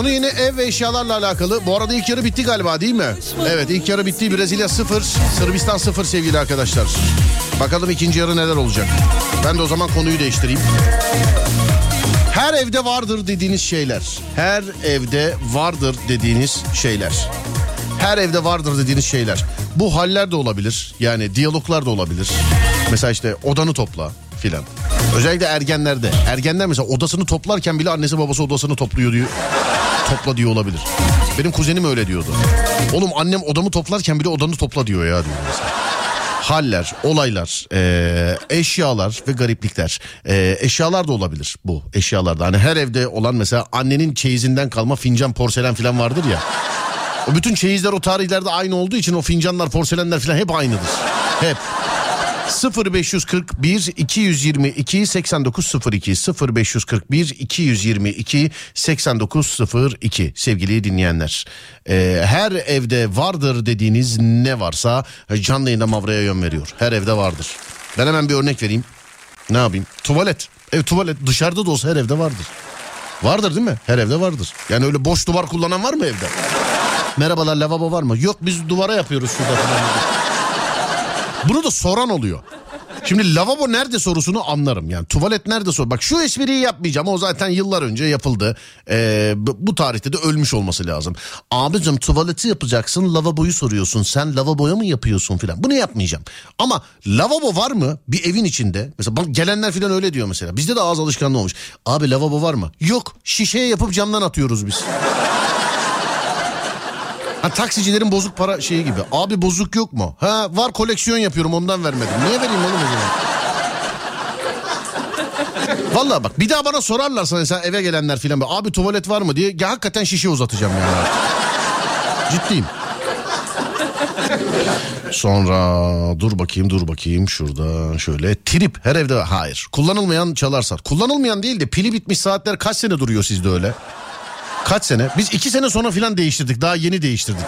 Konu yine ev ve eşyalarla alakalı. Bu arada ilk yarı bitti galiba değil mi? Evet ilk yarı bitti. Brezilya 0, Sırbistan 0 sevgili arkadaşlar. Bakalım ikinci yarı neler olacak. Ben de o zaman konuyu değiştireyim. Her evde vardır dediğiniz şeyler. Her evde vardır dediğiniz şeyler. Her evde vardır dediğiniz şeyler. Bu haller de olabilir. Yani diyaloglar da olabilir. Mesela işte odanı topla filan. Özellikle ergenlerde. Ergenler mesela odasını toplarken bile annesi babası odasını topluyor diyor. Topla diyor olabilir. Benim kuzenim öyle diyordu. Oğlum annem odamı toplarken bile odanı topla diyor ya diyor mesela haller, olaylar, eee, eşyalar ve gariplikler. Eee, eşyalar da olabilir bu eşyalarda. Hani her evde olan mesela annenin çeyizinden kalma fincan, porselen falan vardır ya. O bütün çeyizler o tarihlerde aynı olduğu için o fincanlar, porselenler falan hep aynıdır. Hep. 0541 222 8902 0541 222 8902 sevgili dinleyenler. Ee, her evde vardır dediğiniz ne varsa canlı yayında Mavra'ya yön veriyor. Her evde vardır. Ben hemen bir örnek vereyim. Ne yapayım? Tuvalet. Ev tuvalet dışarıda da olsa her evde vardır. Vardır değil mi? Her evde vardır. Yani öyle boş duvar kullanan var mı evde? Merhabalar lavabo var mı? Yok biz duvara yapıyoruz şurada. Bunu da soran oluyor. Şimdi lavabo nerede sorusunu anlarım. Yani tuvalet nerede sor. Bak şu espriyi yapmayacağım. O zaten yıllar önce yapıldı. Ee, bu tarihte de ölmüş olması lazım. Abicim tuvaleti yapacaksın lavaboyu soruyorsun. Sen lavaboya mı yapıyorsun filan. Bunu yapmayacağım. Ama lavabo var mı bir evin içinde? Mesela gelenler filan öyle diyor mesela. Bizde de ağız alışkanlığı olmuş. Abi lavabo var mı? Yok şişeye yapıp camdan atıyoruz biz. Ha taksicilerin bozuk para şeyi gibi. Abi bozuk yok mu? Ha var koleksiyon yapıyorum ondan vermedim. Niye vereyim oğlum o zaman? Vallahi bak bir daha bana sorarlarsa mesela eve gelenler filan abi tuvalet var mı diye ya hakikaten şişe uzatacağım yani. Ciddiyim. Sonra dur bakayım dur bakayım şurada şöyle trip her evde hayır kullanılmayan çalar saat kullanılmayan değil de pili bitmiş saatler kaç sene duruyor sizde öyle kaç sene biz iki sene sonra filan değiştirdik daha yeni değiştirdik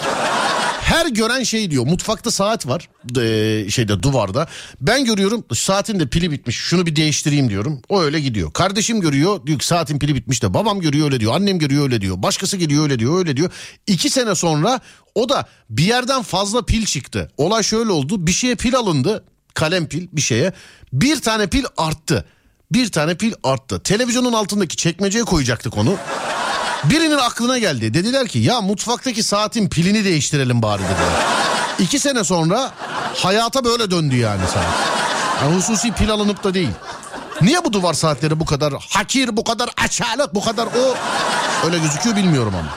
Her gören şey diyor mutfakta saat var e, şeyde duvarda. Ben görüyorum saatin de pili bitmiş şunu bir değiştireyim diyorum. O öyle gidiyor. Kardeşim görüyor diyor ki saatin pili bitmiş de babam görüyor öyle diyor. Annem görüyor öyle diyor. Başkası geliyor öyle diyor öyle diyor. İki sene sonra o da bir yerden fazla pil çıktı. Olay şöyle oldu bir şeye pil alındı kalem pil bir şeye bir tane pil arttı. Bir tane pil arttı. Televizyonun altındaki çekmeceye koyacaktık onu. Birinin aklına geldi. Dediler ki ya mutfaktaki saatin pilini değiştirelim bari dediler. İki sene sonra hayata böyle döndü yani saat. Yani hususi pil alınıp da değil. Niye bu duvar saatleri bu kadar hakir, bu kadar aşağılık, bu kadar o... Öyle gözüküyor bilmiyorum ama.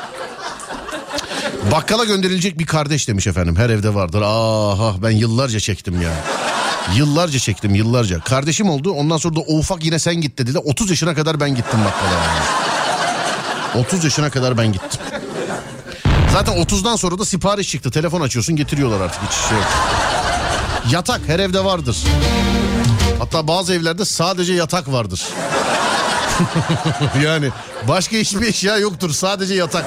Bakkala gönderilecek bir kardeş demiş efendim. Her evde vardır. Aha ben yıllarca çektim ya. Yıllarca çektim yıllarca. Kardeşim oldu ondan sonra da o ufak yine sen git dediler. 30 yaşına kadar ben gittim bakkala. 30 yaşına kadar ben gittim. Zaten 30'dan sonra da sipariş çıktı. Telefon açıyorsun getiriyorlar artık hiç şey yok. Yatak her evde vardır. Hatta bazı evlerde sadece yatak vardır. <laughs> yani başka hiçbir eşya yoktur. Sadece yatak.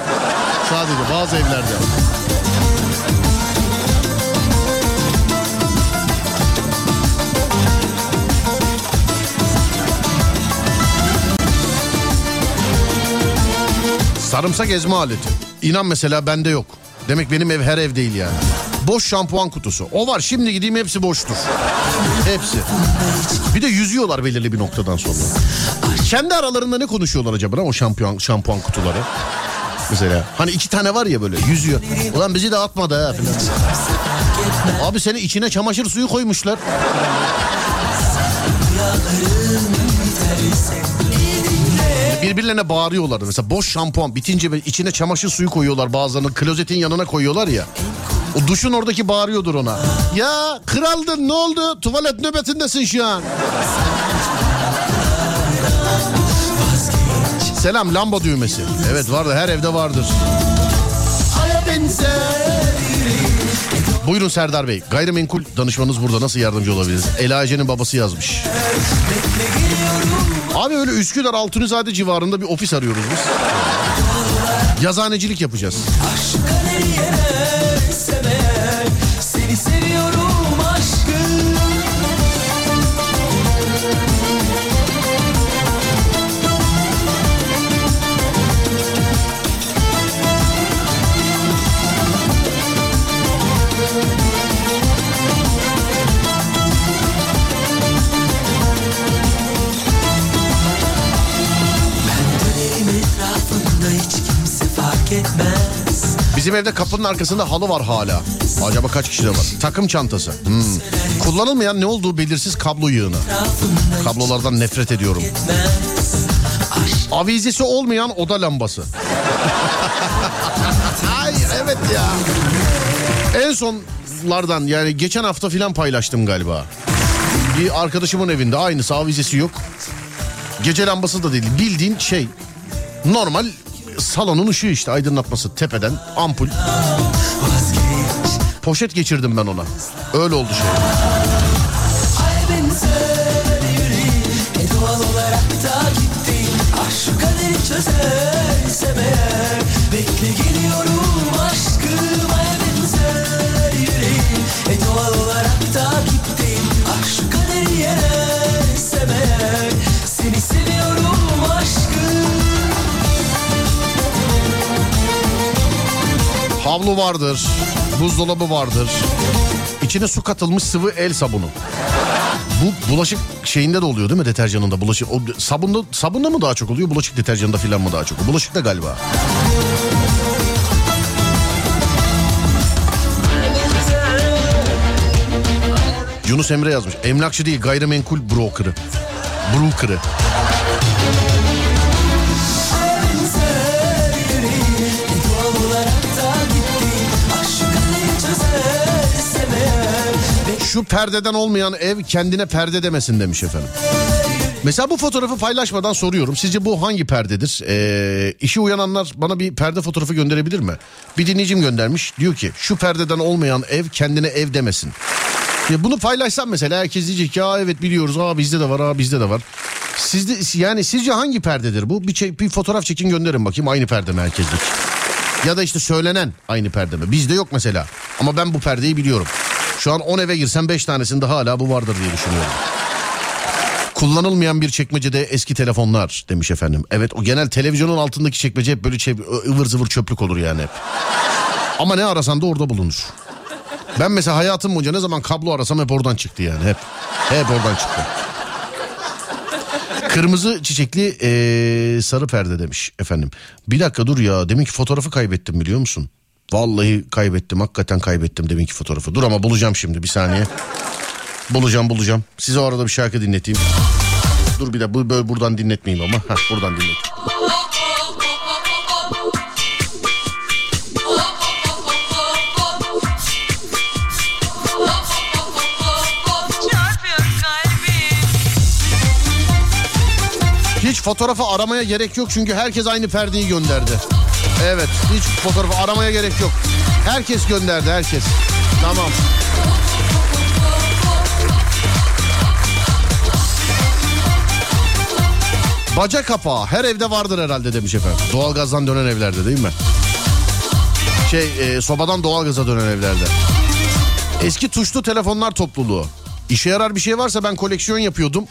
Sadece bazı evlerde. Sarımsak ezme aleti. İnan mesela bende yok. Demek benim ev her ev değil yani. Boş şampuan kutusu. O var şimdi gideyim hepsi boştur. Hepsi. Bir de yüzüyorlar belirli bir noktadan sonra. Kendi aralarında ne konuşuyorlar acaba o şampuan, şampuan kutuları? Mesela hani iki tane var ya böyle yüzüyor. Ulan bizi de atmadı ha falan. Abi seni içine çamaşır suyu koymuşlar. Birbirlerine bağırıyorlar. Mesela boş şampuan bitince içine çamaşır suyu koyuyorlar bazılarını. Klozetin yanına koyuyorlar ya. O duşun oradaki bağırıyordur ona. Ya kraldın ne oldu? Tuvalet nöbetindesin şu an. Selam lamba düğmesi. Evet vardı her evde vardır. Buyurun Serdar Bey. Gayrimenkul danışmanınız burada. Nasıl yardımcı olabiliriz? Ela Ece'nin babası yazmış. Abi öyle Üsküdar Altunizade civarında bir ofis arıyoruz biz. Yazanecilik yapacağız. Seni Bizim evde kapının arkasında halı var hala. Acaba kaç kişide var? Takım çantası. Hmm. Kullanılmayan ne olduğu belirsiz kablo yığını. Kablolardan nefret ediyorum. Avizesi olmayan oda lambası. <laughs> Ay evet ya. En sonlardan yani geçen hafta filan paylaştım galiba. Bir arkadaşımın evinde aynısı avizesi yok. Gece lambası da değil bildiğin şey normal salonun ışığı işte aydınlatması tepeden ampul. Poşet geçirdim ben ona. Öyle oldu şey. benzer yüreğim Havlu vardır. Buzdolabı vardır. İçine su katılmış sıvı el sabunu. Bu bulaşık şeyinde de oluyor değil mi deterjanında? Bulaşık o sabunda sabunda mı daha çok oluyor? Bulaşık deterjanında filan mı daha çok? Bulaşık da galiba. Yunus Emre yazmış. Emlakçı değil gayrimenkul broker'ı. Broker'ı. Şu perdeden olmayan ev kendine perde demesin demiş efendim. Mesela bu fotoğrafı paylaşmadan soruyorum. Sizce bu hangi perdedir? Ee, işi uyananlar bana bir perde fotoğrafı gönderebilir mi? Bir dinleyicim göndermiş. Diyor ki şu perdeden olmayan ev kendine ev demesin. Ya bunu paylaşsam mesela herkes diyecek ki evet biliyoruz aa bizde de var aa bizde de var. Sizde yani sizce hangi perdedir bu? Bir, çek- bir fotoğraf çekin gönderin bakayım aynı perde mi herkeslik? Ya da işte söylenen aynı perde mi? Bizde yok mesela. Ama ben bu perdeyi biliyorum. Şu an 10 eve girsem 5 tanesinde hala bu vardır diye düşünüyorum. Kullanılmayan bir çekmecede eski telefonlar demiş efendim. Evet o genel televizyonun altındaki çekmece hep böyle çev- ıvır zıvır çöplük olur yani hep. Ama ne arasan da orada bulunur. Ben mesela hayatım boyunca ne zaman kablo arasam hep oradan çıktı yani hep. Hep oradan çıktı. Kırmızı çiçekli eee, sarı perde demiş efendim. Bir dakika dur ya deminki fotoğrafı kaybettim biliyor musun? Vallahi kaybettim hakikaten kaybettim deminki fotoğrafı. Dur ama bulacağım şimdi bir saniye. Bulacağım bulacağım. Size o arada bir şarkı dinleteyim. Dur bir de bu böyle buradan dinletmeyeyim ama. Heh, buradan dinlet. Hiç fotoğrafı aramaya gerek yok çünkü herkes aynı perdeyi gönderdi. Evet hiç fotoğrafı aramaya gerek yok. Herkes gönderdi herkes. Tamam. Baca kapağı her evde vardır herhalde demiş efendim. Doğalgazdan dönen evlerde değil mi? Şey e, sobadan doğalgaza dönen evlerde. Eski tuşlu telefonlar topluluğu. İşe yarar bir şey varsa ben koleksiyon yapıyordum.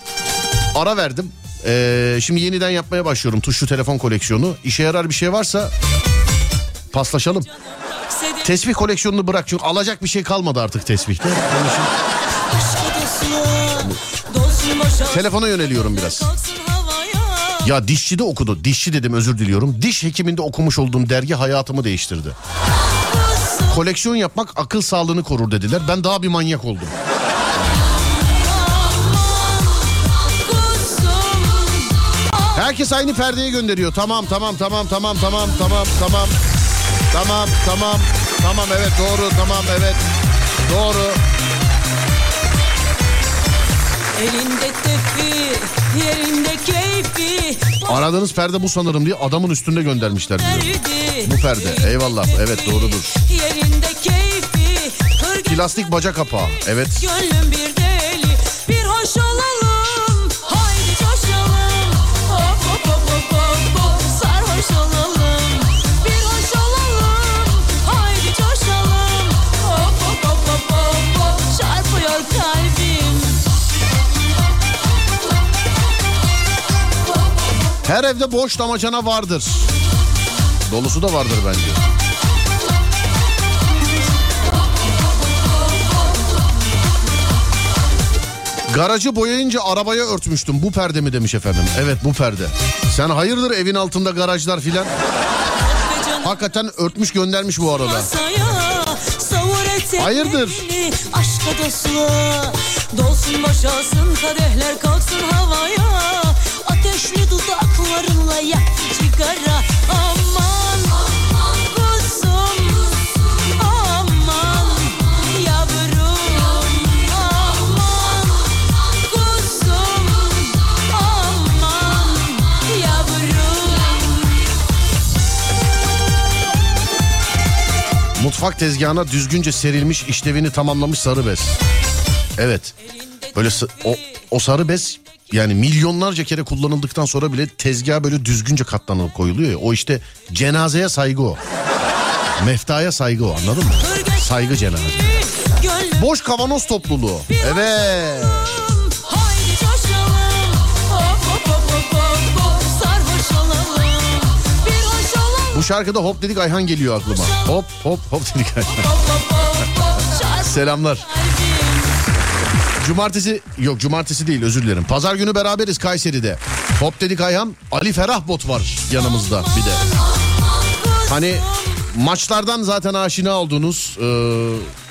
Ara verdim. Ee, şimdi yeniden yapmaya başlıyorum tuşlu telefon koleksiyonu. İşe yarar bir şey varsa paslaşalım. Tesbih koleksiyonunu bırak çünkü alacak bir şey kalmadı artık tesbihte. Telefona yöneliyorum biraz. Ya dişçi de okudu. Dişçi dedim özür diliyorum. Diş hekiminde okumuş olduğum dergi hayatımı değiştirdi. Koleksiyon yapmak akıl sağlığını korur dediler. Ben daha bir manyak oldum. Herkes aynı perdeye gönderiyor. Tamam tamam tamam tamam tamam tamam tamam. Tamam tamam tamam evet doğru tamam evet doğru. Elinde tefi Yerinde keyfi Aradığınız perde bu sanırım diye adamın üstünde göndermişler diyor. Derdi Bu perde eyvallah evet doğrudur. Yerinde keyfi Plastik baca kapağı evet. Gönlüm bir deli Bir hoş olalım Her evde boş damacana vardır. Dolusu da vardır bence. Garajı boyayınca arabaya örtmüştüm. Bu perde mi demiş efendim. Evet bu perde. Sen hayırdır evin altında garajlar filan. Hakikaten örtmüş göndermiş bu arada. Hayırdır? Aşka dostluğa Dolsun boşalsın kadehler kalksın havaya Ateşli dudaklarınla yak sigara Aman kuzum Aman yavrum Aman kuzum Aman yavrum Mutfak tezgahına düzgünce serilmiş işlevini tamamlamış sarı bez. Evet. Böyle o, o sarı bez yani milyonlarca kere kullanıldıktan sonra bile tezgaha böyle düzgünce katlanıp koyuluyor ya. O işte cenazeye saygı o. Meftaya saygı o anladın mı? Saygı cenaze. Boş kavanoz topluluğu. Evet. Bu şarkıda hop dedik Ayhan geliyor aklıma. Hop hop hop dedik Ayhan. <laughs> Selamlar. Cumartesi yok cumartesi değil özür dilerim. Pazar günü beraberiz Kayseri'de. Hop dedik Ayhan. Ali Ferah Bot var yanımızda bir de. Hani maçlardan zaten aşina olduğunuz e,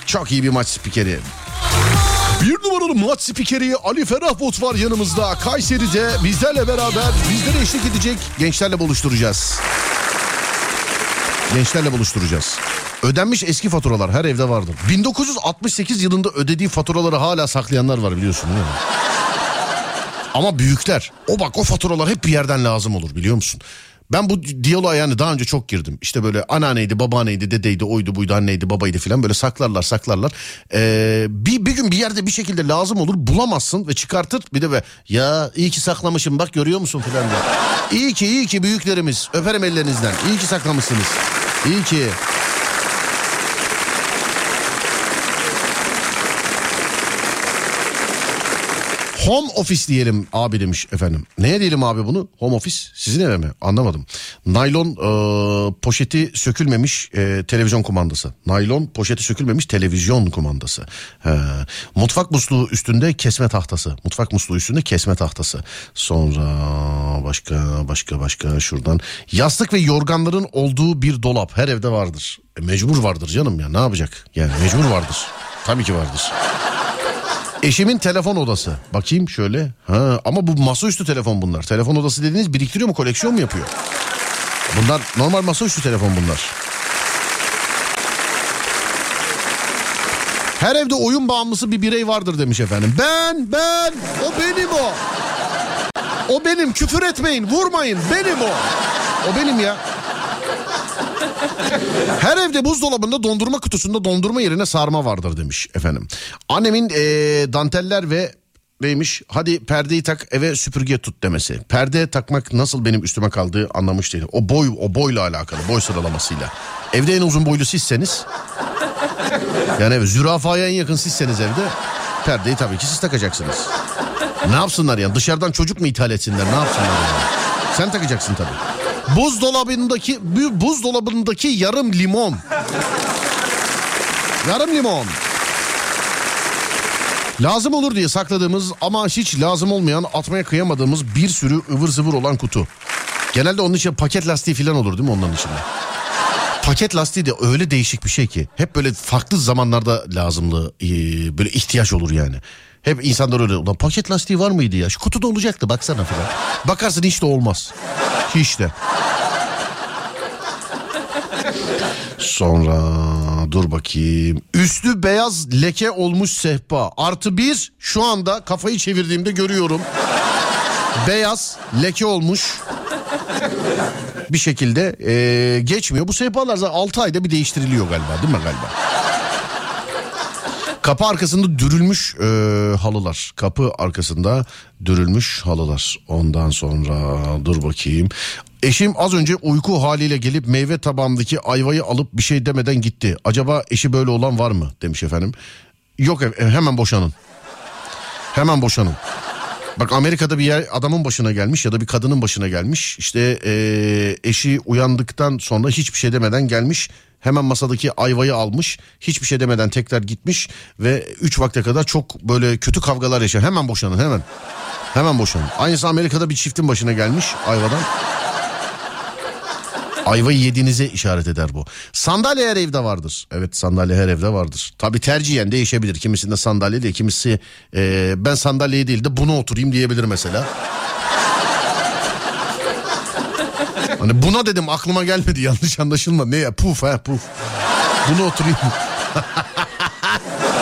çok iyi bir maç spikeri. Bir numaralı maç spikeri Ali Ferah Bot var yanımızda. Kayseri'de bizlerle beraber bizlere eşlik edecek gençlerle buluşturacağız. Gençlerle buluşturacağız. Ödenmiş eski faturalar her evde vardır. 1968 yılında ödediği faturaları hala saklayanlar var biliyorsun değil mi? Ama büyükler. O bak o faturalar hep bir yerden lazım olur biliyor musun? Ben bu diyaloğa yani daha önce çok girdim. İşte böyle anneanneydi, babaanneydi, dedeydi, oydu, buydu, anneydi, babaydı filan böyle saklarlar, saklarlar. Ee, bir, bir gün bir yerde bir şekilde lazım olur bulamazsın ve çıkartır. Bir de be ya iyi ki saklamışım bak görüyor musun filan diye. İyi ki iyi ki büyüklerimiz öperim ellerinizden. İyi ki saklamışsınız. İyi ki. Home office diyelim abi demiş efendim. Neye diyelim abi bunu? Home office sizin eve mi? Anlamadım. Naylon e, poşeti sökülmemiş e, televizyon kumandası. Naylon poşeti sökülmemiş televizyon kumandası. He. Mutfak musluğu üstünde kesme tahtası. Mutfak musluğu üstünde kesme tahtası. Sonra başka başka başka şuradan. Yastık ve yorganların olduğu bir dolap her evde vardır. E, mecbur vardır canım ya ne yapacak? Yani mecbur vardır. Tabii ki vardır. Eşimin telefon odası. Bakayım şöyle. Ha, ama bu masaüstü telefon bunlar. Telefon odası dediğiniz biriktiriyor mu koleksiyon mu yapıyor? Bunlar normal masaüstü telefon bunlar. Her evde oyun bağımlısı bir birey vardır demiş efendim. Ben, ben, o benim o. O benim, küfür etmeyin, vurmayın, benim o. O benim ya. Her evde buzdolabında dondurma kutusunda dondurma yerine sarma vardır demiş efendim. Annemin eee, danteller ve neymiş hadi perdeyi tak eve süpürge tut demesi. Perde takmak nasıl benim üstüme kaldığı anlamış değil. O boy o boyla alakalı boy sıralamasıyla. Evde en uzun boylu sizseniz yani evet, zürafaya en yakın sizseniz evde perdeyi tabii ki siz takacaksınız. Ne yapsınlar ya dışarıdan çocuk mu ithal etsinler ne yapsınlar yani? Sen takacaksın tabii. Buzdolabındaki bu- buzdolabındaki yarım limon. Yarım limon. Lazım olur diye sakladığımız ama hiç lazım olmayan atmaya kıyamadığımız bir sürü ıvır zıvır olan kutu. Genelde onun için paket lastiği falan olur değil mi onların içinde? Paket lastiği de öyle değişik bir şey ki. Hep böyle farklı zamanlarda lazımlı böyle ihtiyaç olur yani. Hep insanlar öyle ulan paket lastiği var mıydı ya? Şu kutuda olacaktı baksana falan. Bakarsın hiç de olmaz. Hiç de. Sonra dur bakayım. Üstü beyaz leke olmuş sehpa. Artı bir şu anda kafayı çevirdiğimde görüyorum. Beyaz leke olmuş. Bir şekilde eee, geçmiyor. Bu sehpalar zaten 6 ayda bir değiştiriliyor galiba değil mi galiba? Kapı arkasında dürülmüş e, halılar. Kapı arkasında dürülmüş halılar. Ondan sonra dur bakayım. Eşim az önce uyku haliyle gelip meyve tabağımdaki ayvayı alıp bir şey demeden gitti. Acaba eşi böyle olan var mı demiş efendim. Yok e, hemen boşanın. Hemen boşanın. Bak Amerika'da bir yer adamın başına gelmiş ya da bir kadının başına gelmiş. İşte eee, eşi uyandıktan sonra hiçbir şey demeden gelmiş. Hemen masadaki ayvayı almış. Hiçbir şey demeden tekrar gitmiş. Ve 3 vakte kadar çok böyle kötü kavgalar yaşar. Hemen boşanın hemen. Hemen boşanın. Aynısı Amerika'da bir çiftin başına gelmiş ayvadan. Ayvayı yediğinize işaret eder bu. Sandalye her evde vardır. Evet sandalye her evde vardır. Tabi tercihen değişebilir. Kimisinde sandalye değil kimisi e, ben sandalyeye değil de buna oturayım diyebilir mesela. Hani buna dedim aklıma gelmedi yanlış anlaşılma. Ne ya puf ha puf. Buna oturayım. <laughs>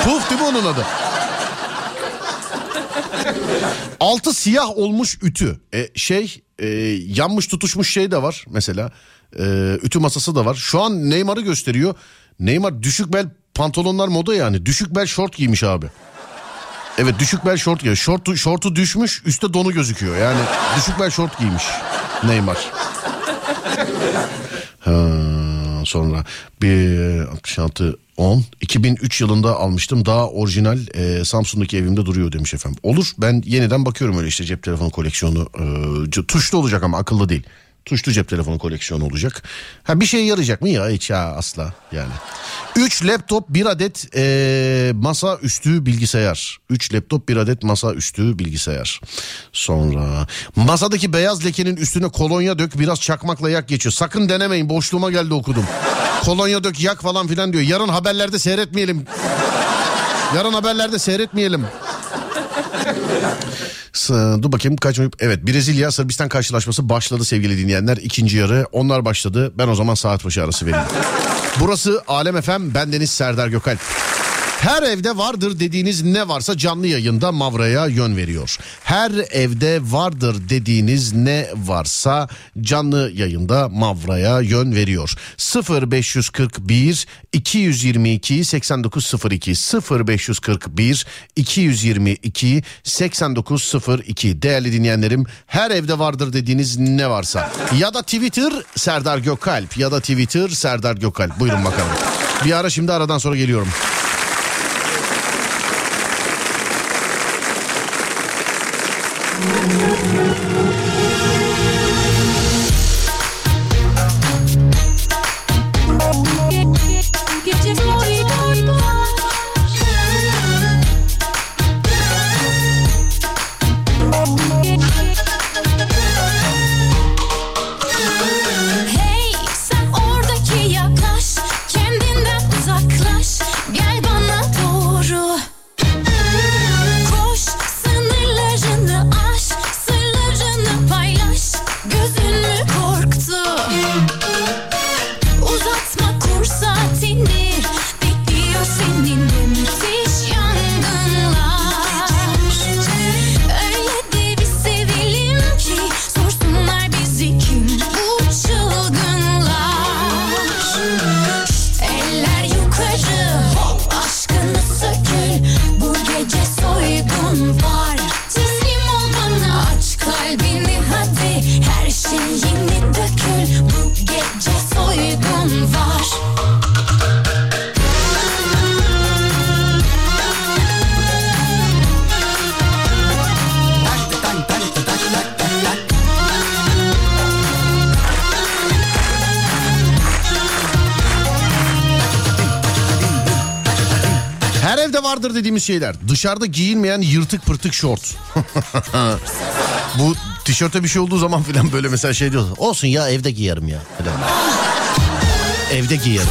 puf değil mi onun adı? Altı siyah olmuş ütü. E, şey e, yanmış tutuşmuş şey de var mesela. E, ütü masası da var. Şu an Neymar'ı gösteriyor. Neymar düşük bel pantolonlar moda yani. Düşük bel şort giymiş abi. Evet düşük bel şort giyiyor. Şortu, şortu düşmüş üstte donu gözüküyor. Yani düşük bel şort giymiş Neymar. Ha, sonra bir 66 10 2003 yılında almıştım daha orijinal e, Samsun'daki evimde duruyor demiş efendim. Olur ben yeniden bakıyorum öyle işte cep telefonu koleksiyonu e, tuşlu olacak ama akıllı değil. Tuşlu cep telefonu koleksiyonu olacak. Ha bir şey yarayacak mı ya hiç ya asla yani. 3 laptop bir adet e, masa üstü bilgisayar. 3 laptop bir adet masa üstü bilgisayar. Sonra masadaki beyaz lekenin üstüne kolonya dök biraz çakmakla yak geçiyor. Sakın denemeyin boşluğuma geldi okudum. Kolonya dök yak falan filan diyor. Yarın haberlerde seyretmeyelim. Yarın haberlerde seyretmeyelim. Dur bakayım kaç Evet Brezilya Sırbistan karşılaşması başladı sevgili dinleyenler. İkinci yarı onlar başladı. Ben o zaman saat başı arası vereyim. <laughs> Burası Alem FM bendeniz Serdar Gökalp. Her evde vardır dediğiniz ne varsa canlı yayında Mavra'ya yön veriyor. Her evde vardır dediğiniz ne varsa canlı yayında Mavra'ya yön veriyor. 0541 222 8902 0541 222 8902 değerli dinleyenlerim her evde vardır dediğiniz ne varsa ya da Twitter Serdar Gökalp ya da Twitter Serdar Gökalp buyurun bakalım. Bir ara şimdi aradan sonra geliyorum. Şeyler. Dışarıda giyilmeyen yırtık pırtık şort. <laughs> Bu tişörte bir şey olduğu zaman filan böyle mesela şey diyor. Olsun ya evde giyerim ya. Falan. Evde giyerim.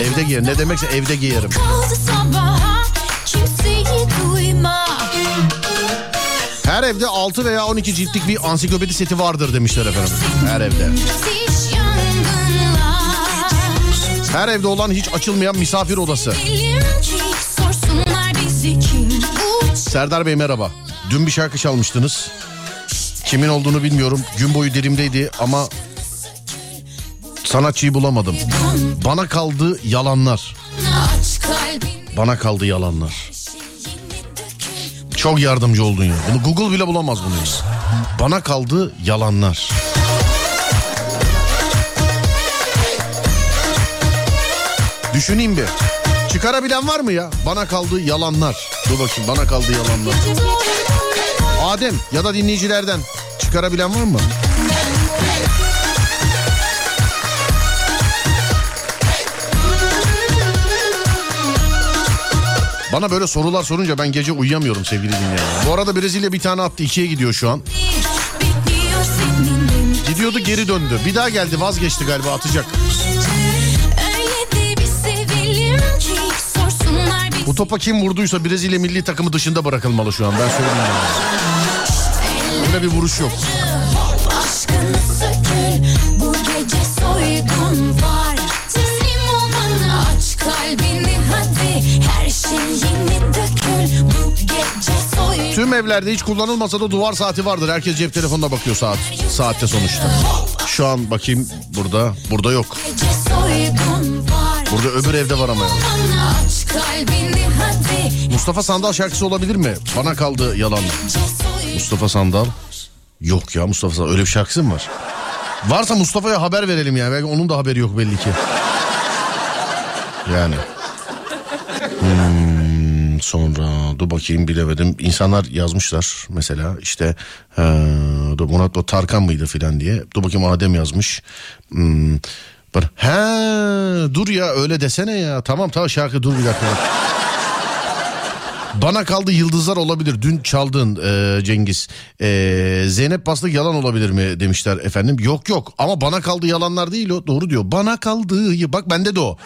Evde giyerim. Ne demekse evde giyerim. Her evde 6 veya 12 ciltlik bir ansiklopedi seti vardır demişler efendim. Her evde. Her evde olan hiç açılmayan misafir odası. Serdar Bey merhaba. Dün bir şarkı çalmıştınız. Kimin olduğunu bilmiyorum. Gün boyu dilimdeydi ama sanatçıyı bulamadım. Bana kaldı yalanlar. Bana kaldı yalanlar. Çok yardımcı oldun ya. Bunu Google bile bulamaz bunu. Bana kaldı yalanlar. Düşüneyim bir. Çıkarabilen var mı ya? Bana kaldı yalanlar. Dur bakayım bana kaldı yalanlar. Adem ya da dinleyicilerden çıkarabilen var mı? Bana böyle sorular sorunca ben gece uyuyamıyorum sevgili dinleyenler. Bu arada Brezilya bir tane attı ikiye gidiyor şu an. Gidiyordu geri döndü. Bir daha geldi vazgeçti galiba atacak. Bu topa kim vurduysa Brezilya milli takımı dışında bırakılmalı şu an ben söyleyeyim. Yani. Böyle bir vuruş yok. Tüm evlerde hiç kullanılmasa da duvar saati vardır. Herkes cep telefonuna bakıyor saat. Saatte sonuçta. Şu an bakayım burada. Burada yok. Burada öbür evde var ama. yani. Mustafa Sandal şarkısı olabilir mi? Bana kaldı yalan. Mustafa Sandal. Yok ya Mustafa Sandal. Öyle bir şarkısı mı var? Varsa Mustafa'ya haber verelim ya. Belki onun da haberi yok belli ki. Yani. Hmm, sonra dur bakayım bilemedim. İnsanlar yazmışlar mesela işte ee, dur Murat Tarkan mıydı filan diye. Dur bakayım Adem yazmış. Hmm, bak- he dur ya öyle desene ya. Tamam tamam şarkı dur bir dakika. Bana kaldı yıldızlar olabilir. Dün çaldın e, Cengiz. E, Zeynep Bastık yalan olabilir mi demişler efendim. Yok yok ama bana kaldı yalanlar değil o. Doğru diyor. Bana kaldı bak bende de o.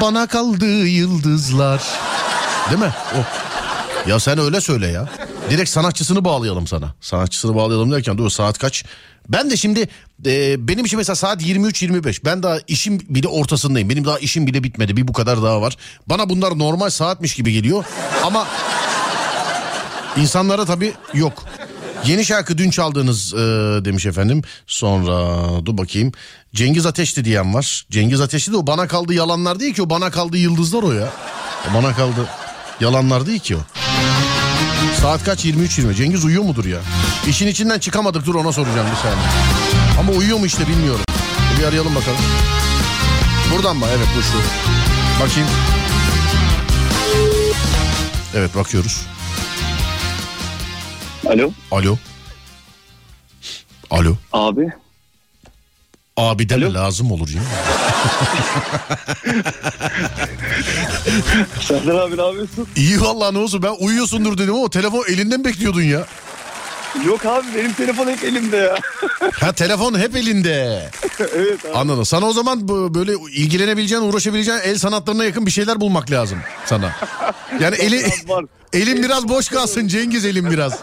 Bana kaldı yıldızlar. Değil mi? O. Ya sen öyle söyle ya. Direkt sanatçısını bağlayalım sana. Sanatçısını bağlayalım derken dur saat kaç? Ben de şimdi e, benim için mesela saat 23-25. Ben daha işim bile ortasındayım. Benim daha işim bile bitmedi. Bir bu kadar daha var. Bana bunlar normal saatmiş gibi geliyor. Ama insanlara tabii yok. Yeni şarkı dün çaldığınız e, demiş efendim. Sonra dur bakayım. Cengiz Ateşli diyen var. Cengiz Ateşli de o bana kaldı yalanlar değil ki o bana kaldı yıldızlar o ya. O bana kaldı yalanlar değil ki o. Saat kaç 23.20 Cengiz uyuyor mudur ya? İşin içinden çıkamadık dur ona soracağım bir saniye. Ama uyuyor mu işte bilmiyorum. Bir arayalım bakalım. Buradan mı? Evet bu şu. Bakayım. Evet bakıyoruz. Alo Alo. Alo. abi. Abi deme Alo. lazım olur ya. <laughs> Serdar abi ne yapıyorsun? İyi vallahi ne olsun ben uyuyorsundur dedim ama telefon elinden bekliyordun ya. Yok abi benim telefon hep elimde ya. Ha telefon hep elinde. <laughs> evet abi. Anladım. Sana o zaman böyle ilgilenebileceğin, uğraşabileceğin el sanatlarına yakın bir şeyler bulmak lazım sana. Yani eli Elin biraz boş kalsın Cengiz elin biraz. <laughs>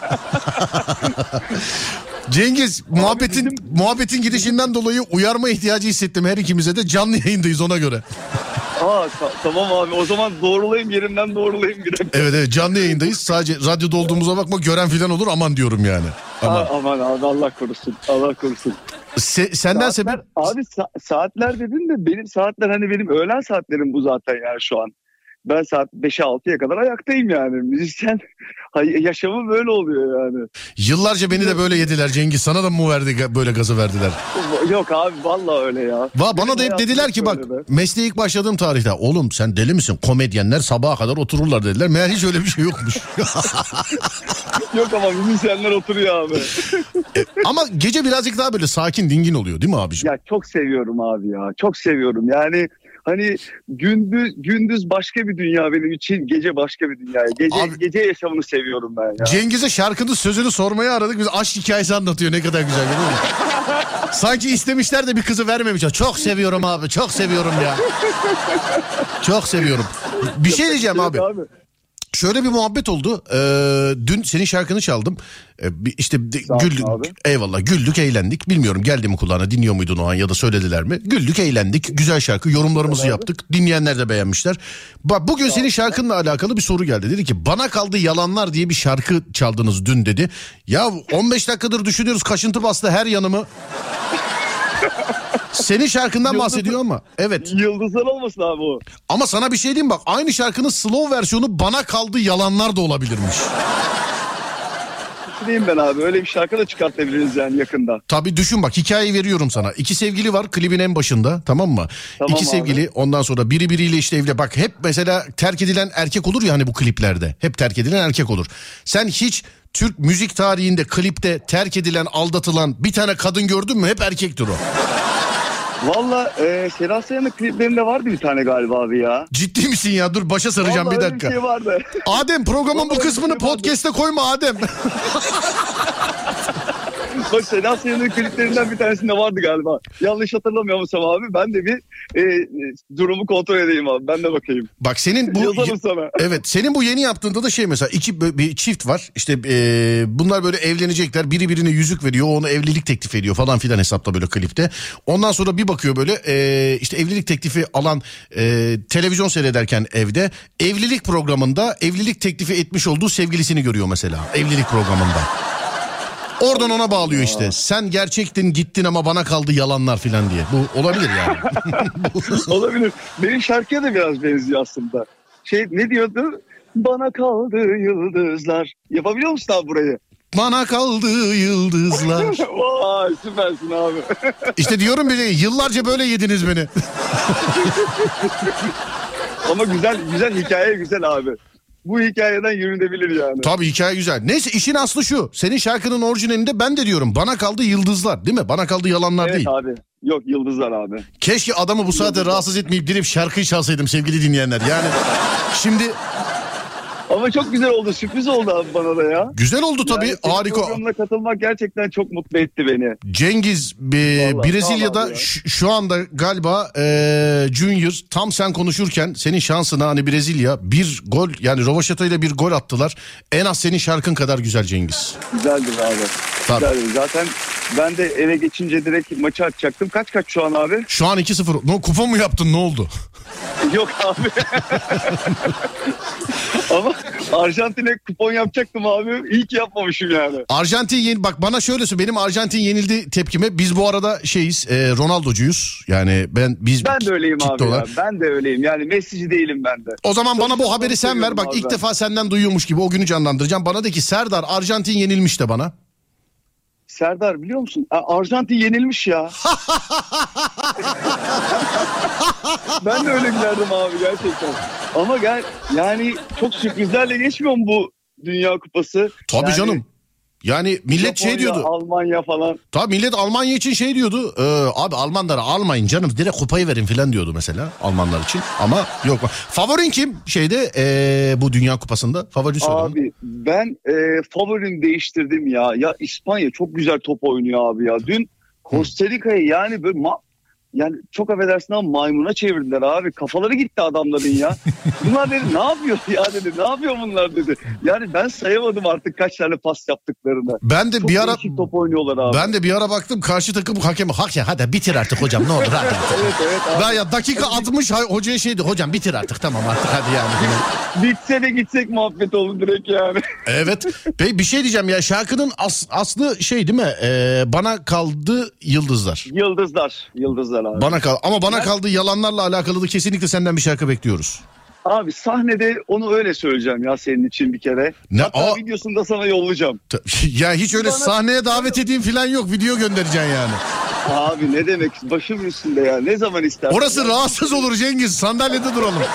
Cengiz muhabbetin muhabbetin gidişinden dolayı uyarma ihtiyacı hissettim her ikimize de canlı yayındayız ona göre. Aa ta- tamam abi o zaman doğrulayayım yerimden doğrulayayım bir dakika. Evet evet canlı yayındayız. Sadece radyoda olduğumuza bakma gören filan olur aman diyorum yani. Aman. Aa, aman abi Allah korusun. Allah korusun. Se- senden sebep Saatler, abi sa- saatler dedin de benim saatler hani benim öğlen saatlerim bu zaten yani şu an. Ben saat 5'e 6'ya kadar ayaktayım yani. Müzisyen <laughs> yaşamı böyle oluyor yani. yıllarca beni de böyle yediler Cengiz. Sana da mı verdi böyle gazı verdiler? <laughs> Yok abi vallahi öyle ya. Va bana da hep dediler ki bak be. mesleğe ilk başladığım tarihte oğlum sen deli misin? Komedyenler sabaha kadar otururlar dediler. Meğer hiç öyle bir şey yokmuş. <laughs> Yok ama müzisyenler oturuyor abi. Ama gece birazcık daha böyle sakin dingin oluyor değil mi abiciğim? ya çok seviyorum abi ya. Çok seviyorum. Yani hani gündüz gündüz başka bir dünya benim için, gece başka bir dünya. Gece Abi- gece yaşamını seviyorum ben ya. Cengiz'e şarkının sözünü sormaya aradık. Biz aşk hikayesi anlatıyor ne kadar güzel değil mi? <laughs> Sanki istemişler de bir kızı vermemişler. Çok seviyorum abi çok seviyorum ya. Çok seviyorum. Bir şey diyeceğim abi. abi. Şöyle bir muhabbet oldu. Ee, dün senin şarkını çaldım. Ee, işte güldük. abi. Eyvallah güldük eğlendik. Bilmiyorum geldi mi kulağına dinliyor muydun o an ya da söylediler mi? Güldük eğlendik. Güzel şarkı yorumlarımızı yaptık. Dinleyenler de beğenmişler. Bak bugün senin şarkınla alakalı bir soru geldi. Dedi ki bana kaldı yalanlar diye bir şarkı çaldınız dün dedi. Ya 15 dakikadır düşünüyoruz kaşıntı bastı her yanımı. Senin şarkından bahsediyor ama. Evet. Yıldızlar olmasın abi o. Ama sana bir şey diyeyim bak aynı şarkının slow versiyonu bana kaldı yalanlar da olabilirmiş. Düşüneyim ben abi. Öyle bir şarkı da çıkartabiliriz yani yakında. Tabii düşün bak hikayeyi veriyorum sana. İki sevgili var klibin en başında tamam mı? Tamam İki abi. sevgili ondan sonra biri biriyle işte evli. Bak hep mesela terk edilen erkek olur ya hani bu kliplerde. Hep terk edilen erkek olur. Sen hiç Türk müzik tarihinde klipte terk edilen aldatılan bir tane kadın gördün mü? Hep erkektir o. Valla e, Sedat Sayan'ın kliplerinde vardı bir tane galiba abi ya. Ciddi misin ya? Dur başa saracağım Vallahi bir öyle dakika. şey vardı. Adem programın bu kısmını bir şey podcast'e koyma Adem. <laughs> Bak Sedat Sayan'ın kliplerinden bir tanesinde vardı galiba. Yanlış hatırlamıyorsam abi ben de bir e, e, durumu kontrol edeyim abi. Ben de bakayım. Bak senin bu Yazarım sana. <laughs> Evet senin bu yeni yaptığında da şey mesela iki bir çift var işte e, bunlar böyle evlenecekler biri birine yüzük veriyor ona evlilik teklif ediyor falan filan hesapta böyle klipte. Ondan sonra bir bakıyor böyle e, işte evlilik teklifi alan e, televizyon seyrederken evde evlilik programında evlilik teklifi etmiş olduğu sevgilisini görüyor mesela evlilik programında. Oradan ona bağlıyor işte. Sen gerçektin gittin ama bana kaldı yalanlar filan diye. Bu olabilir yani. <laughs> Olabilir. Benim şarkıya da biraz benziyor aslında. Şey ne diyordu? Bana kaldı yıldızlar. Yapabiliyor musun abi burayı? bana kaldı yıldızlar. <laughs> Vay süpersin abi. <laughs> İşte diyorum bir de yıllarca böyle yediniz beni. Ama güzel güzel hikaye güzel abi. Bu hikayeden yürünebilir yani. Tabii hikaye güzel. Neyse işin aslı şu. Senin şarkının orijinalinde ben de diyorum bana kaldı yıldızlar değil mi? Bana kaldı yalanlar Evet değil. abi. Yok yıldızlar abi. Keşke adamı bu saate rahatsız etmeyip direkt şarkıyı çalsaydım sevgili dinleyenler. Yani şimdi Ama çok güzel oldu. Sürpriz oldu abi bana da ya. güzel oldu tabii Yani harika. Programına katılmak gerçekten çok mutlu etti beni. Cengiz e, Vallahi Brezilya'da şu, şu anda galiba e, Junior tam sen konuşurken senin şansına hani Brezilya bir gol yani Rovaşata ile bir gol attılar. En az senin şarkın kadar güzel Cengiz. Güzeldir abi. Tabii. Güzeldir. Zaten ben de eve geçince direkt maçı açacaktım. Kaç kaç şu an abi? Şu an 2-0. No, kupa mı yaptın ne oldu? Yok abi. <laughs> Ama Arjantin'e kupon yapacaktım abi. İyi ki yapmamışım yani. Arjantin yeni bak bana şöyle söyle benim Arjantin yenildi tepkime. Biz bu arada şeyiz e, Ronaldo'cuyuz. Yani ben biz Ben de öyleyim abi ya. olarak. Ben de öyleyim. Yani Messi'ci değilim ben de. O zaman bana bu haberi sen ver. Bak abi ilk defa senden duyuyormuş gibi o günü canlandıracağım. Bana de ki Serdar Arjantin yenilmiş de bana. Serdar biliyor musun? Arjantin yenilmiş ya. <laughs> ben de öyle gülerdim abi gerçekten. Ama gel yani çok sürprizlerle geçmiyor mu bu Dünya Kupası? Tabii Yani canım. Yani millet şey Japonya, diyordu. Almanya falan. Tabii millet Almanya için şey diyordu. "Ee, abi Almanlara almayın canım direkt kupayı verin filan diyordu mesela Almanlar için. Ama yok. Favorin kim şeyde ee, bu Dünya Kupası'nda? Favorini söyle. Abi ben e, favorim değiştirdim ya. Ya İspanya çok güzel top oynuyor abi ya. Dün Costa Rica'yı yani böyle ma- yani çok affedersin ama maymuna çevirdiler abi. Kafaları gitti adamların ya. <laughs> Bunlar dedi ne yapıyor ya dedi. Ne yapıyor bunlar dedi. Yani ben sayamadım artık kaç tane pas yaptıklarını. Ben de Çok bir ara top oynuyorlar abi. ben de bir ara baktım karşı takım hakemi hak ya hadi bitir artık hocam ne olur hadi. <laughs> Evet evet abi. Ben ya dakika 60 hay- hocaya şeydi hocam bitir artık tamam artık hadi yani. Bitse de gitsek muhabbet oldu direkt yani. <laughs> evet. Peki bir şey diyeceğim ya şarkının as- aslı şey değil mi? Ee, bana kaldı yıldızlar. Yıldızlar. Yıldızlar abi. Bana kal ama bana Ben- kaldı yalanlarla alakalı da kesinlikle senden bir şarkı bekliyoruz. Abi sahnede onu öyle söyleyeceğim ya senin için bir kere. Ne- Hatta Aa- videosunu da sana yollayacağım. <laughs> Ya hiç öyle Bana- sahneye davet edeyim falan yok. Video göndereceksin yani. Abi ne demek başım üstünde ya ne zaman istersen. Orası ya. rahatsız olur Cengiz. Sandalyede duralım. <laughs>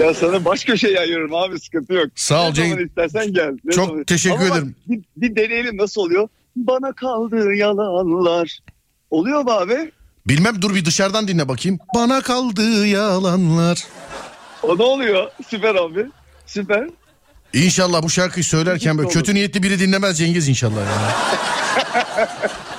Ya sana baş köşeye ayırırım abi sıkıntı yok. Sağ ol Cengiz. istersen gel. Ne Çok zaman- teşekkür Ama bak, ederim. Bir, bir deneyelim nasıl oluyor? Bana kaldı yalanlar. Oluyor mu abi? Bilmem dur bir dışarıdan dinle bakayım. Bana kaldı yalanlar. O ne oluyor? Süper abi. Süper. İnşallah bu şarkıyı söylerken böyle kötü niyetli biri dinlemez Cengiz inşallah. Yani. <laughs>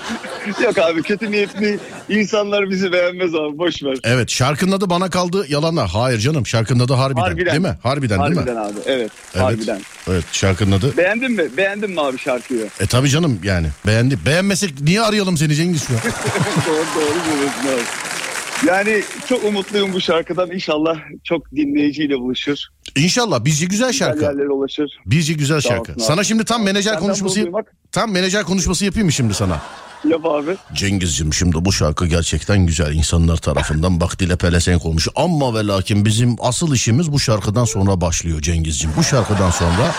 <laughs> Yok abi kötü niyetli insanlar bizi beğenmez abi boş ver. Evet şarkının adı bana kaldı yalanlar. Hayır canım şarkının adı harbiden, Harbiden. değil mi? Harbiden, değil Harbiden mi? abi evet, Evet. harbiden. Evet şarkının adı. Beğendin mi? Beğendin mi abi şarkıyı? E tabi canım yani beğendi. Beğenmesek niye arayalım seni Cengiz şu an? <laughs> doğru doğru diyorsun. Yani çok umutluyum bu şarkıdan. İnşallah çok dinleyiciyle buluşur. İnşallah bizce güzel Güzel şarkı. yerlere ulaşır. Bizce güzel Sağ şarkı. abi. Sana şimdi tam menajer Senden konuşması yap- tam menajer konuşması yapayım mı şimdi sana? Yap abi. Cengizciğim şimdi bu şarkı gerçekten güzel insanlar tarafından bak dile pelesenk olmuş. Ama ve lakin bizim asıl işimiz bu şarkıdan sonra başlıyor Cengizciğim. Bu şarkıdan sonra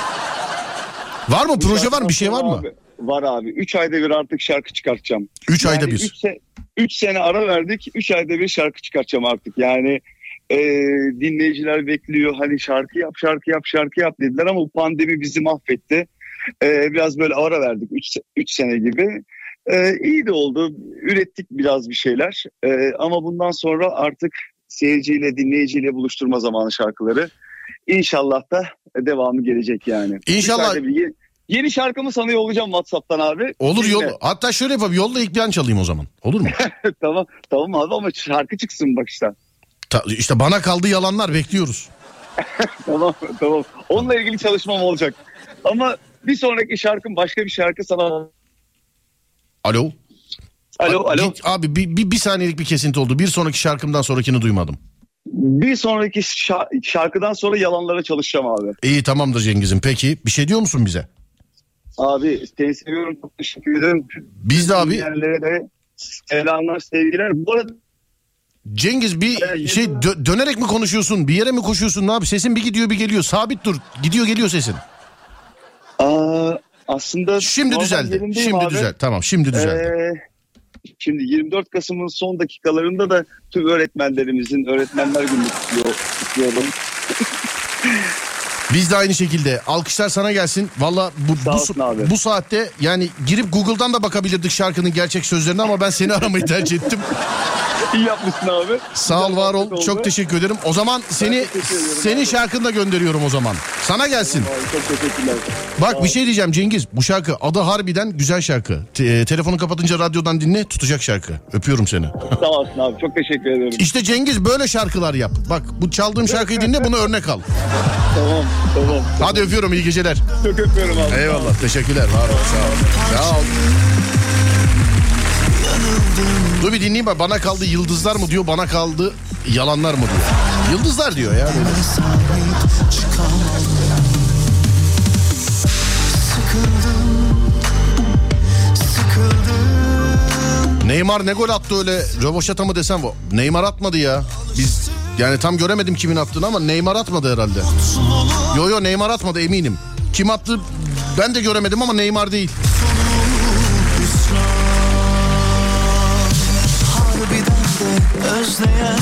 var mı proje var mı bir şey var mı? Abi, var abi. 3 ayda bir artık şarkı çıkartacağım. 3 ayda bir. 3 se- üç sene ara verdik. 3 ayda bir şarkı çıkartacağım artık. Yani e, dinleyiciler bekliyor. Hani şarkı yap, şarkı yap, şarkı yap dediler ama bu pandemi bizi mahvetti. E, biraz böyle ara verdik 3 sene gibi. E, iyi de oldu. Ürettik biraz bir şeyler. E, ama bundan sonra artık seyirciyle, dinleyiciyle buluşturma zamanı şarkıları. İnşallah da devamı gelecek yani. İnşallah. Ayda bir yeni, yeni şarkımı sana yollayacağım WhatsApp'tan abi. Olur yol. Hatta şöyle yapalım yolla ilk bir an çalayım o zaman. Olur mu? <laughs> tamam tamam abi ama şarkı çıksın bak işte. Ta- işte bana kaldı yalanlar bekliyoruz. <laughs> Tamam tamam. Onunla ilgili çalışmam olacak. Ama bir sonraki şarkım başka bir şarkı sana. Alo. Alo alo. Abi bir, bir, bir saniyelik bir kesinti oldu. Bir sonraki şarkımdan sonrakini duymadım. Bir sonraki şa- şarkıdan sonra yalanlara çalışacağım abi. İyi tamamdır Cengiz'im. Peki bir şey diyor musun bize? Abi seni seviyorum çok teşekkür ederim. Biz de abi Dinleyenlere de selamlar sevgiler. Bu arada Cengiz bir Evet, şey dö- dönerek mi konuşuyorsun? Bir yere mi koşuyorsun? Ne abi? Sesin bir gidiyor bir geliyor. Sabit dur. Gidiyor geliyor sesin. aa, aslında Şimdi düzeldi. Şimdi abi. düzel. Tamam şimdi düzeldi. Ee, şimdi 24 Kasım'ın son dakikalarında da tüm öğretmenlerimizin öğretmenler günü kutluyor, kutluyorum. Biz de aynı şekilde. Alkışlar sana gelsin. Valla bu, bu, olsun bu saatte yani girip Google'dan da bakabilirdik şarkının gerçek sözlerine ama ben seni <laughs> aramayı tercih ettim. İyi yapmışsın abi. Sağ ol var ol. oldu. Çok teşekkür ederim. O zaman seni teşekkür ediyorum senin abi. şarkını da gönderiyorum o zaman. Sana gelsin. Abi, çok teşekkürler. Bak bir şey diyeceğim Cengiz. Bu şarkı adı harbiden güzel şarkı. Te- e, telefonu kapatınca radyodan dinle tutacak şarkı. Öpüyorum seni. <laughs> Sağ olasın abi. Çok teşekkür ederim. İşte Cengiz böyle şarkılar yap. Bak bu çaldığım şarkıyı dinle bunu örnek al. Tamam. Tamam. Hadi öpüyorum iyi geceler. Çok öpüyorum abi. Eyvallah teşekkürler var ol sağ ol. Sağ ol. Dur bir dinleyeyim bak bana kaldı yıldızlar mı diyor bana kaldı yalanlar mı diyor. Yıldızlar diyor ya. Böyle. Neymar ne gol attı öyle rövoşata mı desem bu. Neymar atmadı ya. Biz yani tam göremedim kimin attığını ama Neymar atmadı herhalde. Yo yo Neymar atmadı eminim. Kim attı ben de göremedim ama Neymar değil. Özleyen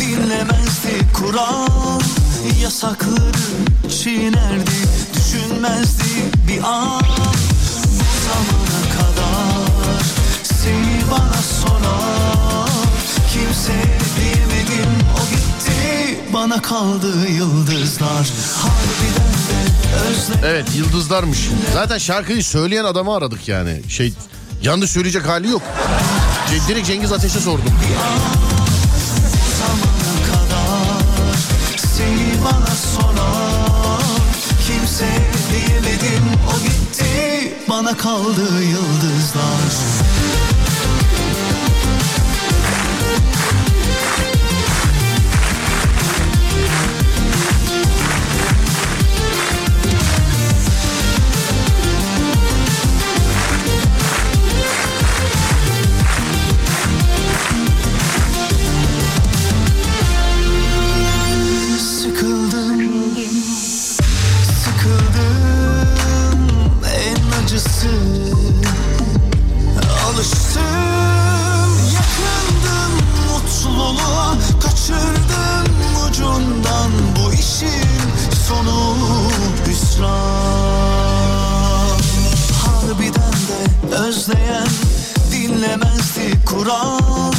dinlemezdi Kur'an Yasakları çiğnerdi Düşünme Düşünmezdi bir an Bu zamana kadar Seni bana soran Kimse gitti Bana kaldı yıldızlar Evet yıldızlarmış. Zaten şarkıyı söyleyen adamı aradık yani. Şey yanlış söyleyecek hali yok. Direkt Cengiz Ateş'e sordum. gitti Bana kaldı yıldızlar Kur'an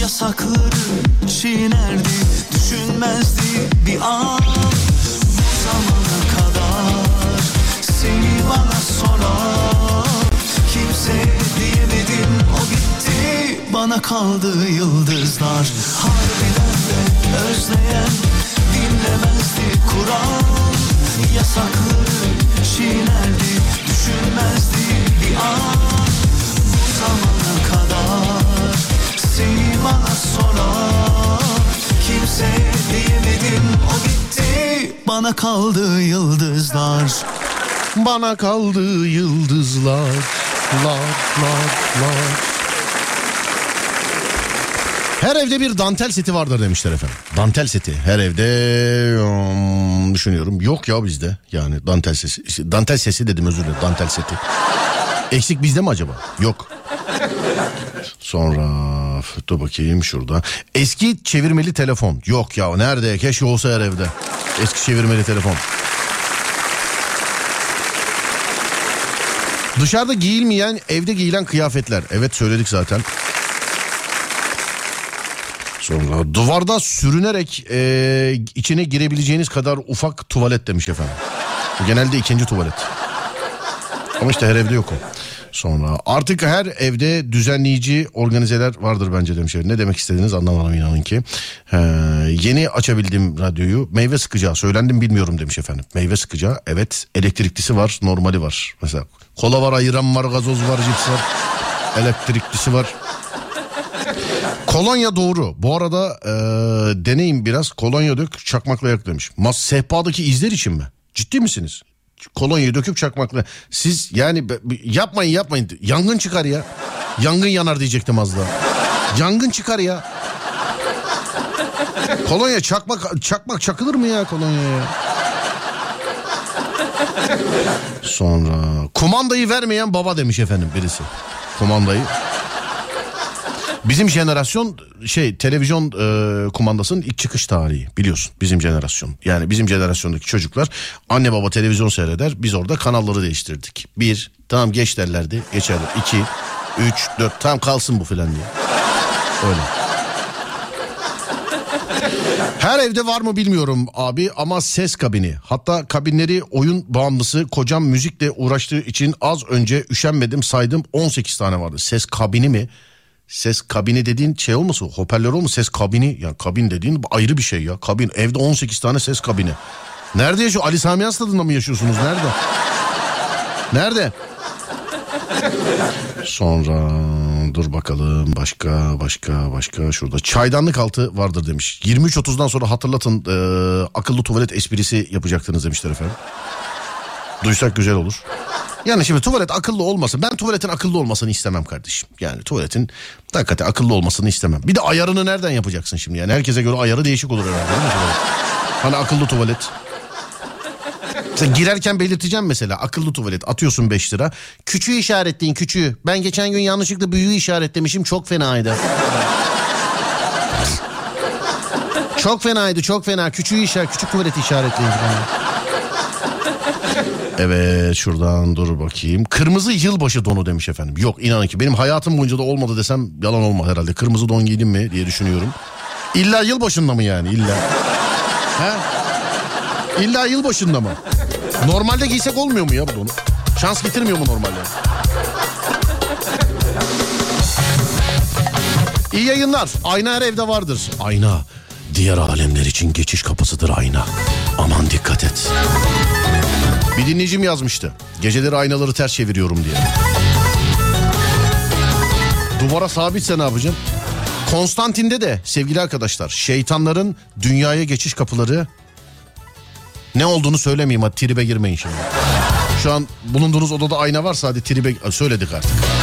Yasakları çiğnerdi düşünmezdi bir an. Bu zamana kadar seni bana soran Kimse diyemedim o gitti bana kaldı yıldızlar. Harbiden de özleyen dinlemezdi. Kur'an Yasakları çiğnerdi düşünmezdi bir an soran Kimse diyemedim o gitti bana kaldı yıldızlar Bana kaldı yıldızlar. Lar lar lar. Her evde bir dantel seti vardır demişler efendim. Dantel seti her evde hmm, düşünüyorum. Yok ya bizde yani dantel sesi. Dantel sesi dedim özür dilerim dantel seti. Eksik bizde mi acaba? Yok. Sonra dur bakayım şurada. Eski çevirmeli telefon. Yok ya nerede? Keşke olsa her evde. Eski çevirmeli telefon. Dışarıda giyilmeyen evde giyilen kıyafetler. Evet söyledik zaten. Sonra duvarda sürünerek e, içine girebileceğiniz kadar ufak tuvalet demiş efendim. Genelde ikinci tuvalet. Ama işte her evde yok o. Sonra artık her evde düzenleyici organizeler vardır bence demiş. Ne demek istediğiniz anlamadım inanın ki. Ee, yeni açabildim radyoyu. Meyve sıkacağı söylendim bilmiyorum demiş efendim. Meyve sıkacağı evet elektriklisi var normali var. Mesela kola var ayıran var gazoz var cips var. Elektriklisi var. Kolonya doğru. Bu arada e, deneyin biraz. Kolonya dök çakmakla yak demiş. Mas sehpadaki izler için mi? Ciddi misiniz? Kolonyayı döküp çakmakla. Siz yani yapmayın yapmayın. Yangın çıkar ya. Yangın yanar diyecektim az daha. Yangın çıkar ya. Kolonya çakmak çakmak çakılır mı ya kolonyaya? Sonra kumandayı vermeyen baba demiş efendim birisi. Kumandayı. Bizim jenerasyon şey televizyon e, kumandasının ilk çıkış tarihi biliyorsun bizim jenerasyon. Yani bizim jenerasyondaki çocuklar anne baba televizyon seyreder biz orada kanalları değiştirdik. Bir tamam geç derlerdi geçerler. İki, üç, dört tamam kalsın bu filan diye. Öyle. Her evde var mı bilmiyorum abi ama ses kabini. Hatta kabinleri oyun bağımlısı kocam müzikle uğraştığı için az önce üşenmedim saydım 18 tane vardı. Ses kabini mi? Ses kabini dediğin şey olmasın hoparlör olmasın ses kabini yani kabin dediğin ayrı bir şey ya kabin evde 18 tane ses kabini. Nerede yaşıyor Ali Sami Yan stadında mı yaşıyorsunuz nerede? Nerede? Sonra dur bakalım başka başka başka şurada çaydanlık altı vardır demiş. 23.30'dan sonra hatırlatın e, akıllı tuvalet esprisi yapacaktınız demişler efendim. Duysak güzel olur. Yani şimdi tuvalet akıllı olmasın. Ben tuvaletin akıllı olmasını istemem kardeşim. Yani tuvaletin hakikaten akıllı olmasını istemem. Bir de ayarını nereden yapacaksın şimdi? Yani herkese göre ayarı değişik olur herhalde değil mi? Hani akıllı tuvalet. Sen girerken belirteceğim mesela akıllı tuvalet atıyorsun 5 lira. Küçüğü işaretleyin küçüğü. Ben geçen gün yanlışlıkla büyüğü işaretlemişim çok fenaydı. çok fenaydı çok fena. Küçüğü işaret, küçük tuvaleti işaretleyin. Evet şuradan dur bakayım. Kırmızı yılbaşı donu demiş efendim. Yok inanın ki benim hayatım boyunca da olmadı desem yalan olmaz herhalde. Kırmızı don giydim mi diye düşünüyorum. İlla yılbaşında mı yani illa? He? İlla yılbaşında mı? Normalde giysek olmuyor mu ya bu donu? Şans getirmiyor mu normalde? İyi yayınlar. Ayna her evde vardır. Ayna diğer alemler için geçiş kapısıdır ayna. Aman dikkat et. Bir dinleyicim yazmıştı. Geceleri aynaları ters çeviriyorum diye. Duvara sabitse ne yapacaksın? Konstantin'de de sevgili arkadaşlar şeytanların dünyaya geçiş kapıları ne olduğunu söylemeyeyim hadi tribe girmeyin şimdi. Şu an bulunduğunuz odada ayna varsa hadi tribe söyledik artık.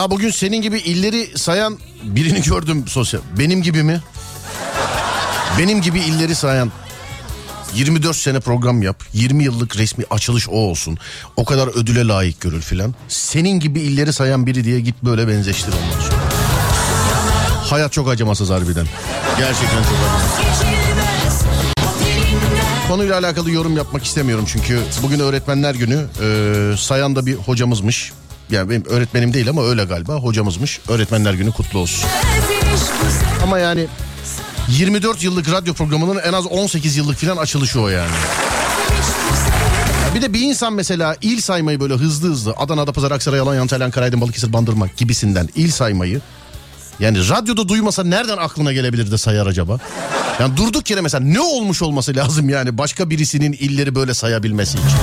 Ya bugün senin gibi illeri sayan birini gördüm sosyal. Benim gibi mi? Benim gibi illeri sayan 24 sene program yap. 20 yıllık resmi açılış o olsun. O kadar ödüle layık görül filan. Senin gibi illeri sayan biri diye git böyle benzeştir ondan sonra. Hayat çok acımasız harbiden. Gerçekten çok acımasız. Konuyla alakalı yorum yapmak istemiyorum çünkü bugün öğretmenler günü e, sayan da bir hocamızmış. Yani benim öğretmenim değil ama öyle galiba hocamızmış. Öğretmenler günü kutlu olsun. Ama yani 24 yıllık radyo programının en az 18 yıllık filan açılışı o yani. Ya Bir de bir insan mesela il saymayı böyle hızlı hızlı Adana, Adapazarı, Aksaray, Alanya, Antalya, Ankara, Aydın, Balıkesir, Bandırma gibisinden il saymayı yani radyoda duymasa nereden aklına gelebilir de sayar acaba? Yani durduk yere mesela ne olmuş olması lazım yani başka birisinin illeri böyle sayabilmesi için?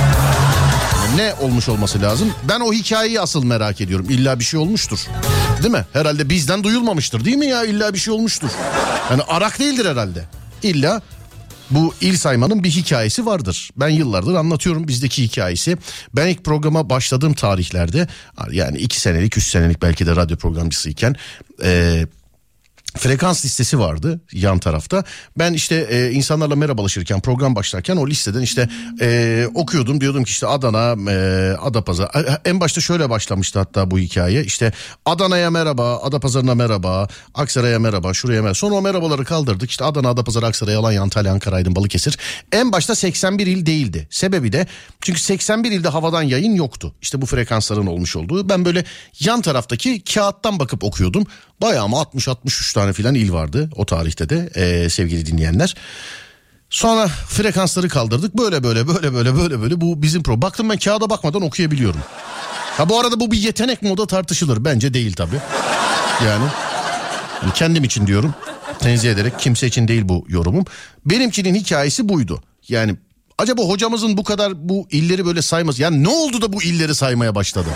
Ne olmuş olması lazım? Ben o hikayeyi asıl merak ediyorum. İlla bir şey olmuştur. Değil mi? Herhalde bizden duyulmamıştır değil mi ya? İlla bir şey olmuştur. Yani arak değildir herhalde. İlla bu il saymanın bir hikayesi vardır. Ben yıllardır anlatıyorum bizdeki hikayesi. Ben ilk programa başladığım tarihlerde yani iki senelik üç senelik belki de radyo programcısıyken e, frekans listesi vardı yan tarafta. Ben işte e, insanlarla merhabalaşırken program başlarken o listeden işte e, okuyordum diyordum ki işte Adana, e, Adapazarı. En başta şöyle başlamıştı hatta bu hikaye. İşte Adana'ya merhaba, Adapazarı'na merhaba, Aksaray'a merhaba, şuraya merhaba. Sonra o merhabaları kaldırdık. İşte Adana, Adapazarı, Aksaray, Alanya, Antalya, Ankara, Aydın, Balıkesir. En başta 81 il değildi. Sebebi de çünkü 81 ilde havadan yayın yoktu. İşte bu frekansların olmuş olduğu. Ben böyle yan taraftaki kağıttan bakıp okuyordum. Bayağı mı 60-63 tane filan il vardı o tarihte de e, sevgili dinleyenler. Sonra frekansları kaldırdık. Böyle böyle böyle böyle böyle böyle bu bizim pro. Baktım ben kağıda bakmadan okuyabiliyorum. Ha bu arada bu bir yetenek mi o da tartışılır. Bence değil tabii. Yani, yani kendim için diyorum. Tenzih ederek kimse için değil bu yorumum. Benimkinin hikayesi buydu. Yani acaba hocamızın bu kadar bu illeri böyle sayması. Yani ne oldu da bu illeri saymaya başladı?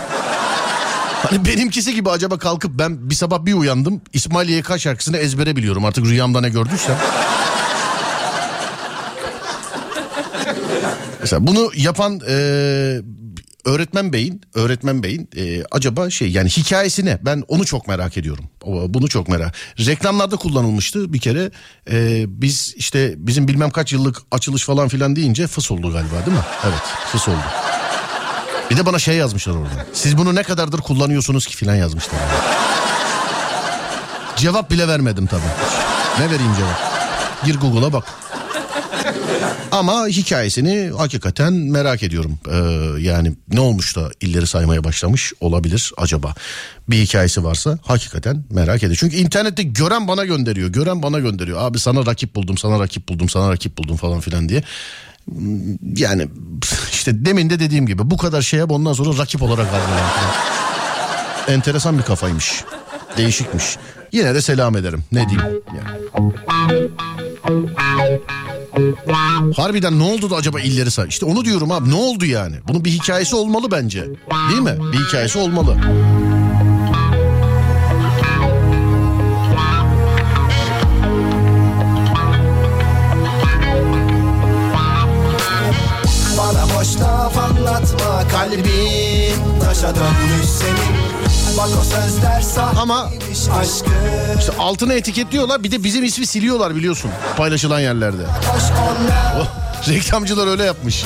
Hani benimkisi gibi acaba kalkıp ben bir sabah bir uyandım. İsmail YK şarkısını ezbere biliyorum artık rüyamda ne gördüysem. Mesela bunu yapan e, öğretmen beyin, öğretmen beyin e, acaba şey yani hikayesi ne? Ben onu çok merak ediyorum. Bunu çok merak. Reklamlarda kullanılmıştı bir kere. E, biz işte bizim bilmem kaç yıllık açılış falan filan deyince fıs oldu galiba değil mi? Evet fıs oldu. Bir de bana şey yazmışlar orada. Siz bunu ne kadardır kullanıyorsunuz ki filan yazmışlar. Cevap bile vermedim tabii. Ne vereyim cevap? Gir Google'a bak. Ama hikayesini hakikaten merak ediyorum. Ee, yani ne olmuş da illeri saymaya başlamış olabilir acaba? Bir hikayesi varsa hakikaten merak ediyorum. Çünkü internette gören bana gönderiyor. Gören bana gönderiyor. Abi sana rakip buldum, sana rakip buldum, sana rakip buldum falan filan diye. Yani işte demin de dediğim gibi bu kadar şeye ondan sonra rakip olarak algılanıyor. Enteresan bir kafaymış. Değişikmiş. Yine de selam ederim. Ne diyeyim yani. Harbiden ne oldu da acaba illeri say? İşte onu diyorum abi ne oldu yani? Bunun bir hikayesi olmalı bence. Değil mi? Bir hikayesi olmalı. Kalbin Taşa dönmüş senin Bak o sözler sahteymiş Ama- İşte altına etiketliyorlar bir de bizim ismi siliyorlar biliyorsun paylaşılan yerlerde. Oh, reklamcılar öyle yapmış.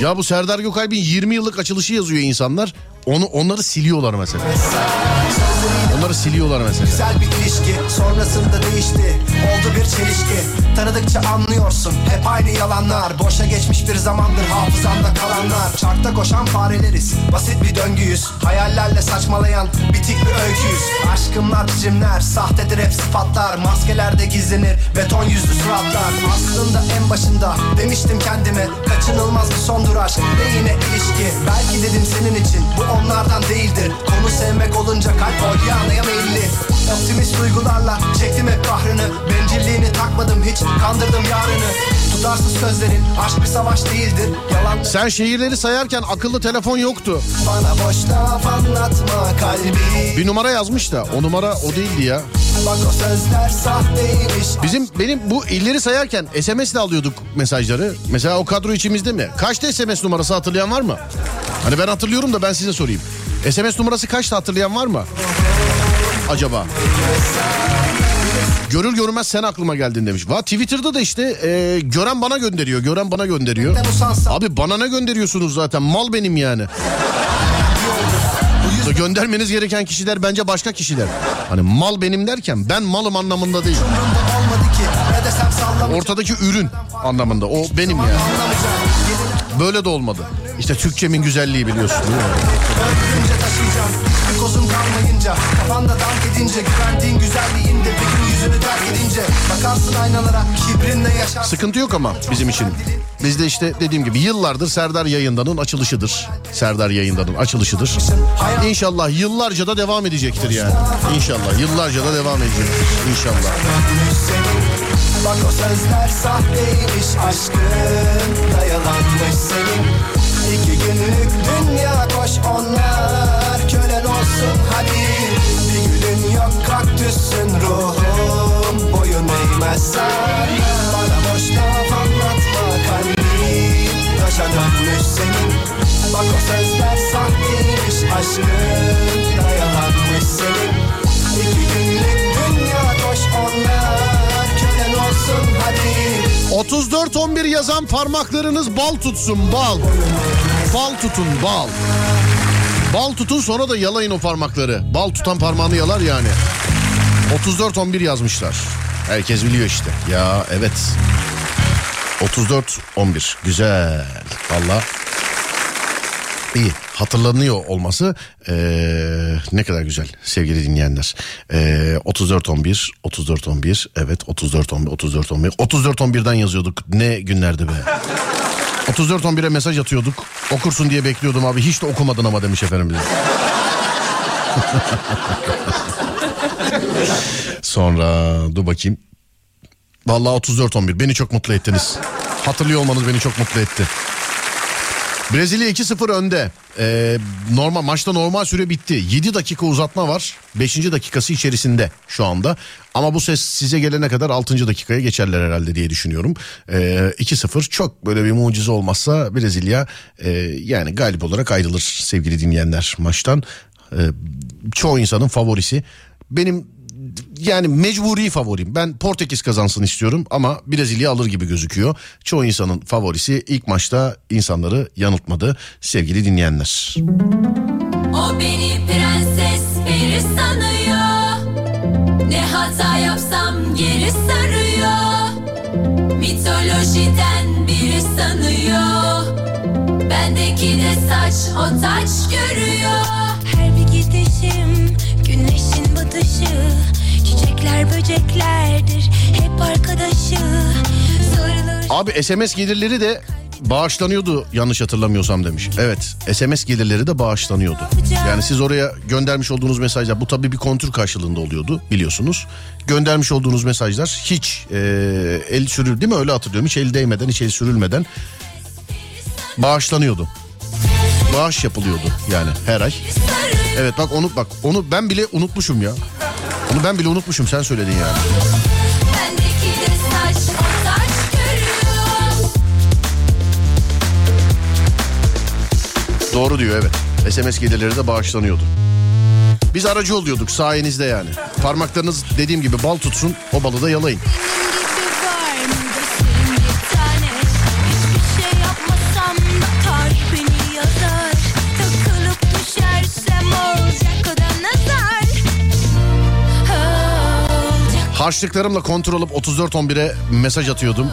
Ya bu Serdar Gökalp'in 20 yıllık açılışı yazıyor insanlar. Onu onları siliyorlar mesela. Onları siliyorlar mesela. Güzel bir ilişki sonrasında değişti. Oldu bir çelişki. Tanıdıkça anlıyorsun. Hep aynı yalanlar. Boşa geçmiş bir zamandır hafızamda kalanlar. Çarkta koşan fareleriz. Basit bir döngüyüz. Hayallerle saçmalayan bitik bir öyküyüz. Aşkımlar biçimler sahtedir hep sıfatlar. Maskelerde gizlenir beton yüzlü suratlar. Aslında en başında demiştim kendime Kaçınılmaz bir sondur aşk ve yine ilişki. Belki dedim senin için bu onlardan değildir. Konu sevmek olunca kalp oynayamaya meyilli Optimist duygularla çektim hep kahrını Bencilliğini takmadım hiç kandırdım yarını Tutarsız sözlerin aşk bir savaş değildir Yalan Sen şehirleri sayarken akıllı telefon yoktu. bana boş laf anlatma kalbi Bir numara yazmış da o numara o değildi ya. Bak o sözler sahteymiş Bizim benim bu illeri sayarken SMS ile alıyorduk mesajları. Mesela o kadro içimizde mi? Kaçta SMS numarası hatırlayan var mı? Hani ben hatırlıyorum da ben size sorayım. SMS numarası kaçta hatırlayan var mı? Acaba? Görür görmez sen aklıma geldin demiş. Va Twitter'da da işte e, gören bana gönderiyor. Gören bana gönderiyor. Abi bana ne gönderiyorsunuz zaten? Mal benim yani. Göndermeniz gereken kişiler bence başka kişiler. Hani mal benim derken ben malım anlamında değil. Ortadaki ürün anlamında. O benim yani. Böyle de olmadı. İşte Türkçemin güzelliği biliyorsun. değil mi? kozun kalmayınca Kafanda dank edince Güvendiğin güzelliğinde Bir gün yüzünü terk edince Bakarsın aynalara Kibrinle yaşarsın Sıkıntı yok ama bizim için. Bizde işte dediğim gibi yıllardır Serdar Yayından'ın açılışıdır. Serdar Yayından'ın açılışıdır. İnşallah yıllarca da devam edecektir yani. İnşallah yıllarca da devam edecektir. İnşallah. Bak o sözler sahteymiş aşkın. Da yalanmış senin. İki günlük dünya koş onlar. Kölen olsun hadi. Bir gülün yok kaktüsün ruhum. Boyun eğmez sana. Bana boş laf anlatma kalbim. Taşa dönmüş senin. Bak o sözler sahteymiş aşkın. Da yalanmış senin. İki günlük dünya koş onlar. 34-11 yazan parmaklarınız bal tutsun bal. Bal tutun bal. Bal tutun sonra da yalayın o parmakları. Bal tutan parmağını yalar yani. 34-11 yazmışlar. Herkes biliyor işte. Ya evet. 34-11 güzel. Valla iyi hatırlanıyor olması eee, ne kadar güzel sevgili dinleyenler. Eee 34-11 34-11 evet 34-11 34-11 34-11'den yazıyorduk ne günlerdi be. <laughs> 34-11'e mesaj atıyorduk. Okursun diye bekliyordum abi. Hiç de okumadın ama demiş efendim bize. <laughs> Sonra dur bakayım. Vallahi 34-11 beni çok mutlu ettiniz. Hatırlıyor olmanız beni çok mutlu etti. Brezilya 2-0 önde. Ee, normal maçta normal süre bitti. 7 dakika uzatma var. 5. dakikası içerisinde şu anda. Ama bu ses size gelene kadar 6. dakikaya geçerler herhalde diye düşünüyorum. Ee, 2-0 çok böyle bir mucize olmazsa Brezilya e, yani galip olarak ayrılır sevgili dinleyenler maçtan. Ee, çoğu insanın favorisi. Benim yani mecburi favorim. Ben Portekiz kazansın istiyorum ama Brezilya alır gibi gözüküyor. Çoğu insanın favorisi ilk maçta insanları yanıltmadı sevgili dinleyenler. O beni prenses peri sanıyor Ne hata yapsam geri sarıyor Mitolojiden biri sanıyor Bendeki de saç o taç görüyor Her bir gidişim güneşin batışı Çiçekler böceklerdir hep arkadaşı Sarılır Abi SMS gelirleri de bağışlanıyordu yanlış hatırlamıyorsam demiş. Evet SMS gelirleri de bağışlanıyordu. Yani siz oraya göndermiş olduğunuz mesajlar bu tabii bir kontür karşılığında oluyordu biliyorsunuz. Göndermiş olduğunuz mesajlar hiç e, el sürül değil mi öyle hatırlıyorum hiç el değmeden hiç el sürülmeden bağışlanıyordu. Bağış yapılıyordu yani her ay. Evet bak onu bak onu ben bile unutmuşum ya. Onu ben bile unutmuşum sen söyledin yani. Doğru diyor evet. SMS gelirleri de bağışlanıyordu. Biz aracı oluyorduk sayenizde yani. Parmaklarınız dediğim gibi bal tutsun o balı da yalayın. Harçlıklarımla kontrol olup 34-11'e mesaj atıyordum.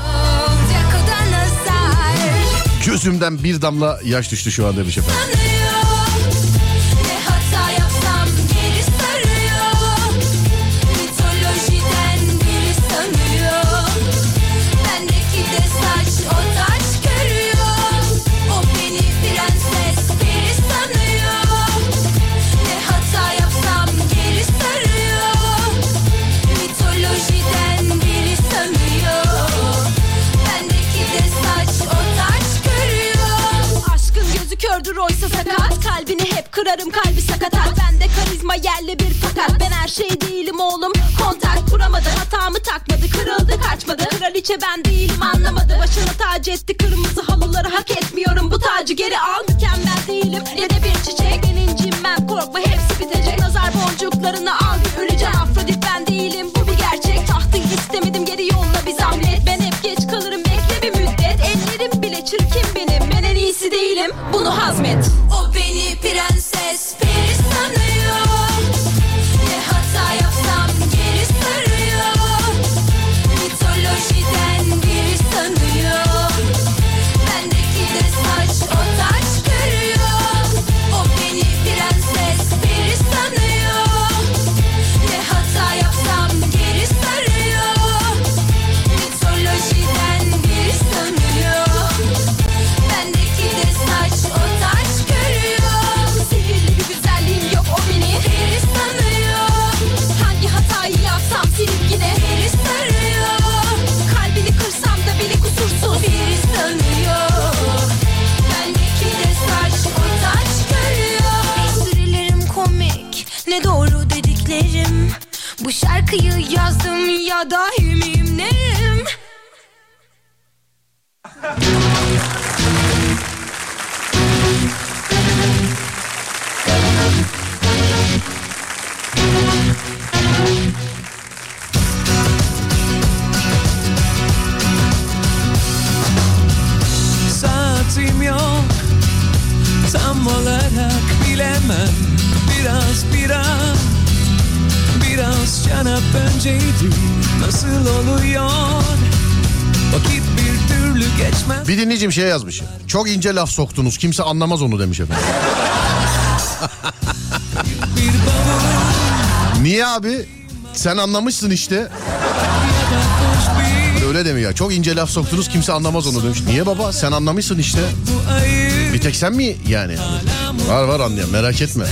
Gözümden bir damla yaş düştü şu an demiş efendim. Oysa sakat? Kalbini hep kırarım kalbi sakatat. Bende karizma yerli bir fakat. Ben her şey değilim oğlum. Kontak kuramadı hatamı takmadı. Kırıldı kaçmadı. Kraliçe ben değilim anlamadı. Başını tac etti kırmızı halıları Hak etmiyorum. Bu tacı geri al Mükemmel değilim. Ne de bir çiçek ben. Korkma hepsi bitecek. Nazar boncuklarını al öleceğim. Afrodit ben değilim değilim bunu hazmet Dahi miyim neyim? Saatim yok. Tam olarak bilemem. Biraz biraz. Biraz canap önceydi Nasıl oluyor Vakit bir türlü geçmez Bir dinleyicim şey yazmış. Çok ince laf soktunuz kimse anlamaz onu demiş efendim. Niye abi? Sen anlamışsın işte. Öyle demiyor ya. Çok ince laf soktunuz kimse anlamaz onu demiş. Niye baba? Sen anlamışsın işte. Bir tek sen mi yani? Var var anlayan merak etme.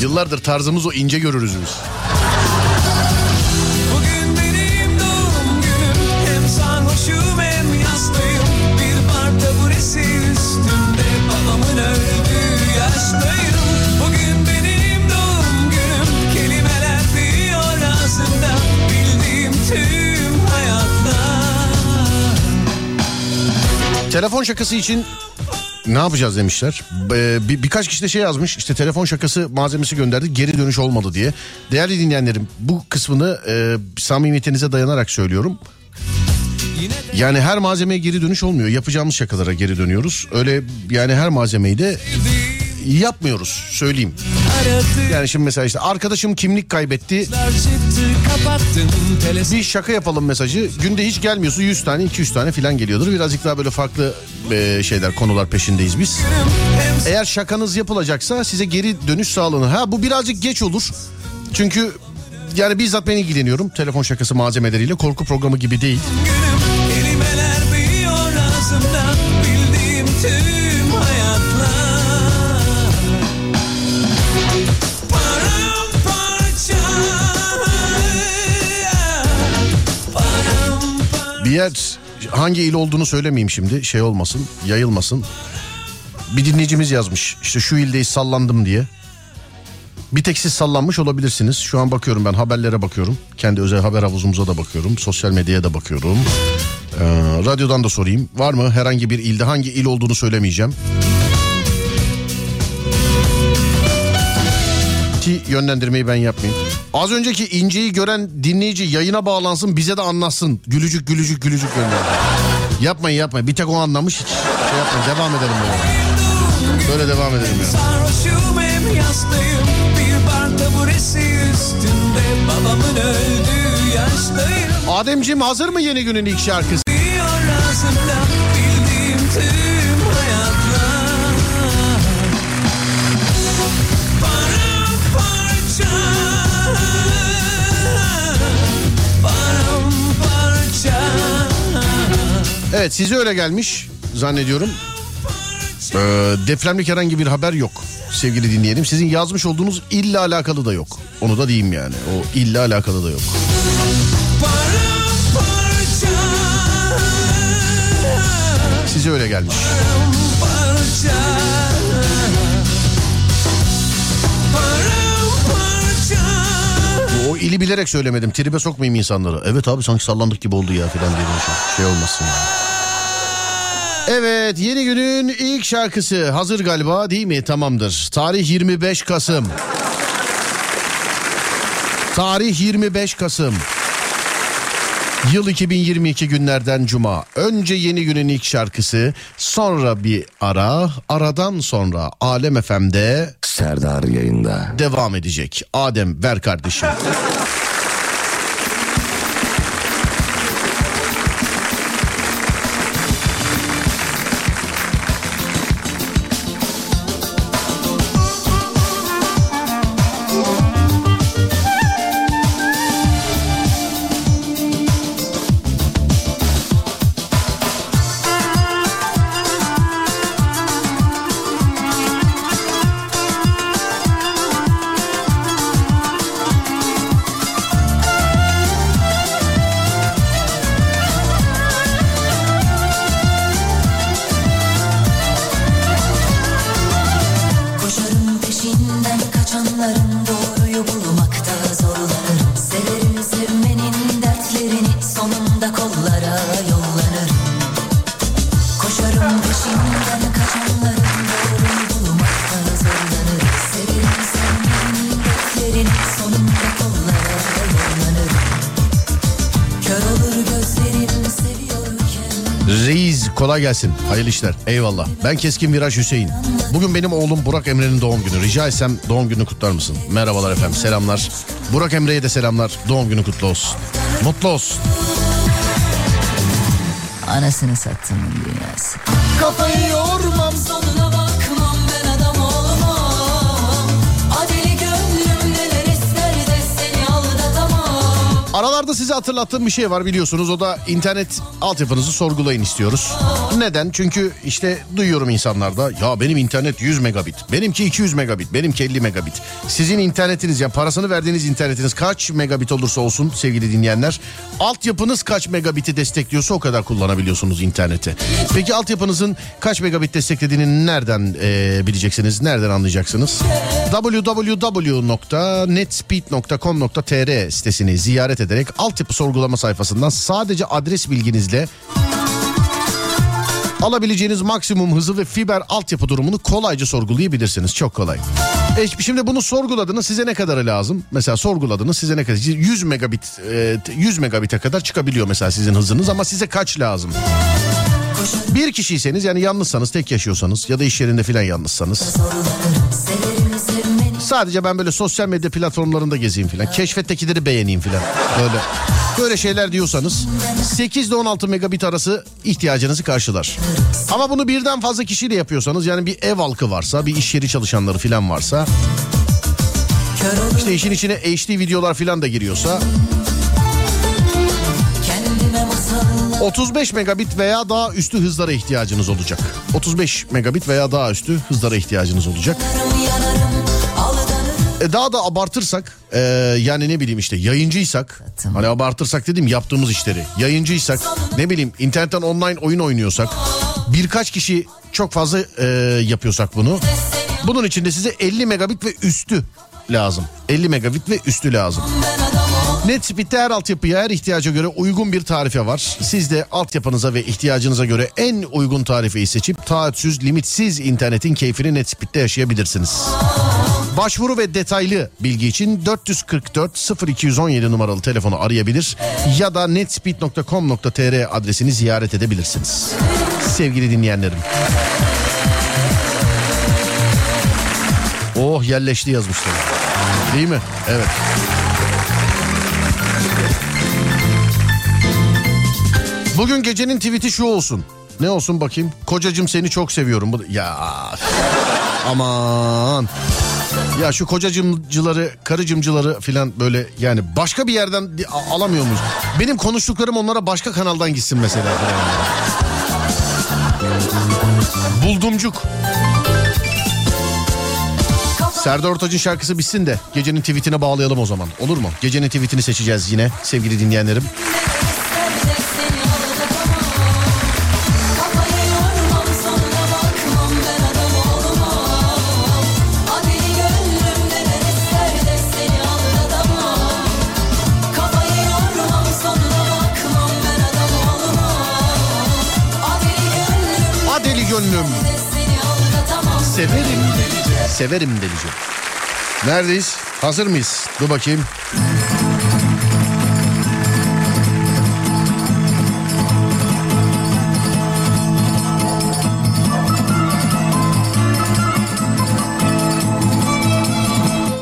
Yıllardır tarzımız o ince görürüz biz. Telefon şakası için ne yapacağız demişler. Ee, bir, birkaç kişi de şey yazmış işte telefon şakası malzemesi gönderdi geri dönüş olmadı diye. Değerli dinleyenlerim bu kısmını e, samimiyetinize dayanarak söylüyorum. Yani her malzemeye geri dönüş olmuyor. Yapacağımız şakalara geri dönüyoruz. Öyle yani her malzemeyi de yapmıyoruz söyleyeyim. Yani şimdi mesela işte arkadaşım kimlik kaybetti. Bir şaka yapalım mesajı. Günde hiç gelmiyorsa 100 tane 200 tane falan geliyordur. Birazcık daha böyle farklı e, şeyler konular peşindeyiz biz. Eğer şakanız yapılacaksa size geri dönüş sağlanır. Ha bu birazcık geç olur. Çünkü yani bizzat ben ilgileniyorum telefon şakası malzemeleriyle. Korku programı gibi değil. günüm Bir yer hangi il olduğunu söylemeyeyim şimdi. Şey olmasın, yayılmasın. Bir dinleyicimiz yazmış. İşte şu ildeyiz sallandım diye. Bir tek siz sallanmış olabilirsiniz. Şu an bakıyorum ben haberlere bakıyorum. Kendi özel haber havuzumuza da bakıyorum. Sosyal medyaya da bakıyorum. Ee, radyodan da sorayım. Var mı herhangi bir ilde hangi il olduğunu söylemeyeceğim. Ki yönlendirmeyi ben yapmayayım. Az önceki inceyi gören dinleyici yayına bağlansın bize de anlatsın. Gülücük gülücük gülücük gönderdi. Yapmayın yapmayın. Bir tek o anlamış hiç şey yapmayın. Devam edelim böyle. Böyle devam edelim ya. Sarhoşum hem yastayım Bir bar taburesi üstünde Babamın öldüğü yaştayım Ademciğim hazır mı yeni günün ilk şarkısı? Evet size öyle gelmiş zannediyorum. Ee, depremlik herhangi bir haber yok sevgili dinleyelim. Sizin yazmış olduğunuz illa alakalı da yok. Onu da diyeyim yani. O illa alakalı da yok. Size öyle gelmiş. Paramparça ili bilerek söylemedim. Tribe sokmayayım insanları. Evet abi sanki sallandık gibi oldu ya filan diye şey olmasın yani. Evet yeni günün ilk şarkısı hazır galiba değil mi? Tamamdır. Tarih 25 Kasım. Tarih 25 Kasım. Yıl 2022 günlerden cuma. Önce yeni günün ilk şarkısı, sonra bir ara, aradan sonra Alem FM'de Serdar yayında. devam edecek. Adem ver kardeşim. <laughs> gelsin. Hayırlı işler. Eyvallah. Ben Keskin Viraj Hüseyin. Bugün benim oğlum Burak Emre'nin doğum günü. Rica etsem doğum gününü kutlar mısın? Merhabalar efendim. Selamlar. Burak Emre'ye de selamlar. Doğum günü kutlu olsun. Mutlu olsun. Anasını sattığımın dünyası. Kafayı yormam. Sonuna Aralarda size hatırlattığım bir şey var biliyorsunuz. O da internet altyapınızı sorgulayın istiyoruz. Neden? Çünkü işte duyuyorum insanlarda ya benim internet 100 megabit, benimki 200 megabit, benimki 50 megabit. Sizin internetiniz ya parasını verdiğiniz internetiniz kaç megabit olursa olsun sevgili dinleyenler. Altyapınız kaç megabiti destekliyorsa o kadar kullanabiliyorsunuz interneti. Peki altyapınızın kaç megabit desteklediğini nereden e, bileceksiniz? Nereden anlayacaksınız? www.netspeed.com.tr sitesini ziyaret ederek altyapı sorgulama sayfasından sadece adres bilginizle alabileceğiniz maksimum hızı ve fiber altyapı durumunu kolayca sorgulayabilirsiniz. Çok kolay. E şimdi bunu sorguladınız size ne kadarı lazım? Mesela sorguladınız size ne kadar? 100 megabit e, 100 megabite kadar çıkabiliyor mesela sizin hızınız ama size kaç lazım? Bir kişiyseniz yani yalnızsanız tek yaşıyorsanız ya da iş yerinde filan yalnızsanız sadece ben böyle sosyal medya platformlarında gezeyim filan keşfettekileri beğeneyim filan böyle böyle şeyler diyorsanız 8 ile 16 megabit arası ihtiyacınızı karşılar. Ama bunu birden fazla kişiyle yapıyorsanız yani bir ev halkı varsa bir iş yeri çalışanları filan varsa işte işin içine HD videolar filan da giriyorsa Kendime masallar 35 megabit veya daha üstü hızlara ihtiyacınız olacak. 35 megabit veya daha üstü hızlara ihtiyacınız olacak. yanarım aldanırım E daha da abartırsak e, yani ne bileyim işte yayıncıysak hani abartırsak dedim yaptığımız işleri yayıncıysak ne bileyim internetten online oyun oynuyorsak birkaç kişi çok fazla e, yapıyorsak bunu bunun için de size 50 megabit ve üstü lazım 50 megabit ve üstü lazım. NetSpeed'de her altyapıya her ihtiyaca göre uygun bir tarife var. Siz de altyapınıza ve ihtiyacınıza göre en uygun tarifeyi seçip taahhütsüz limitsiz internetin keyfini NetSpeed'de yaşayabilirsiniz. Başvuru ve detaylı bilgi için 444 0217 numaralı telefonu arayabilir ya da netspeed.com.tr adresini ziyaret edebilirsiniz. Sevgili dinleyenlerim. Oh yerleşti yazmışlar. Değil mi? Evet. Bugün gecenin tweet'i şu olsun. Ne olsun bakayım? Kocacım seni çok seviyorum. Ya aman. Ya şu kocacımcıları, karıcımcıları filan böyle yani başka bir yerden alamıyor muyuz? Benim konuştuklarım onlara başka kanaldan gitsin mesela. Buldumcuk. Serdar Ortaç'ın şarkısı bitsin de gecenin tweetine bağlayalım o zaman. Olur mu? Gecenin tweetini seçeceğiz yine sevgili dinleyenlerim. Severim delice. Neredeyiz? Hazır mıyız? Dur bakayım.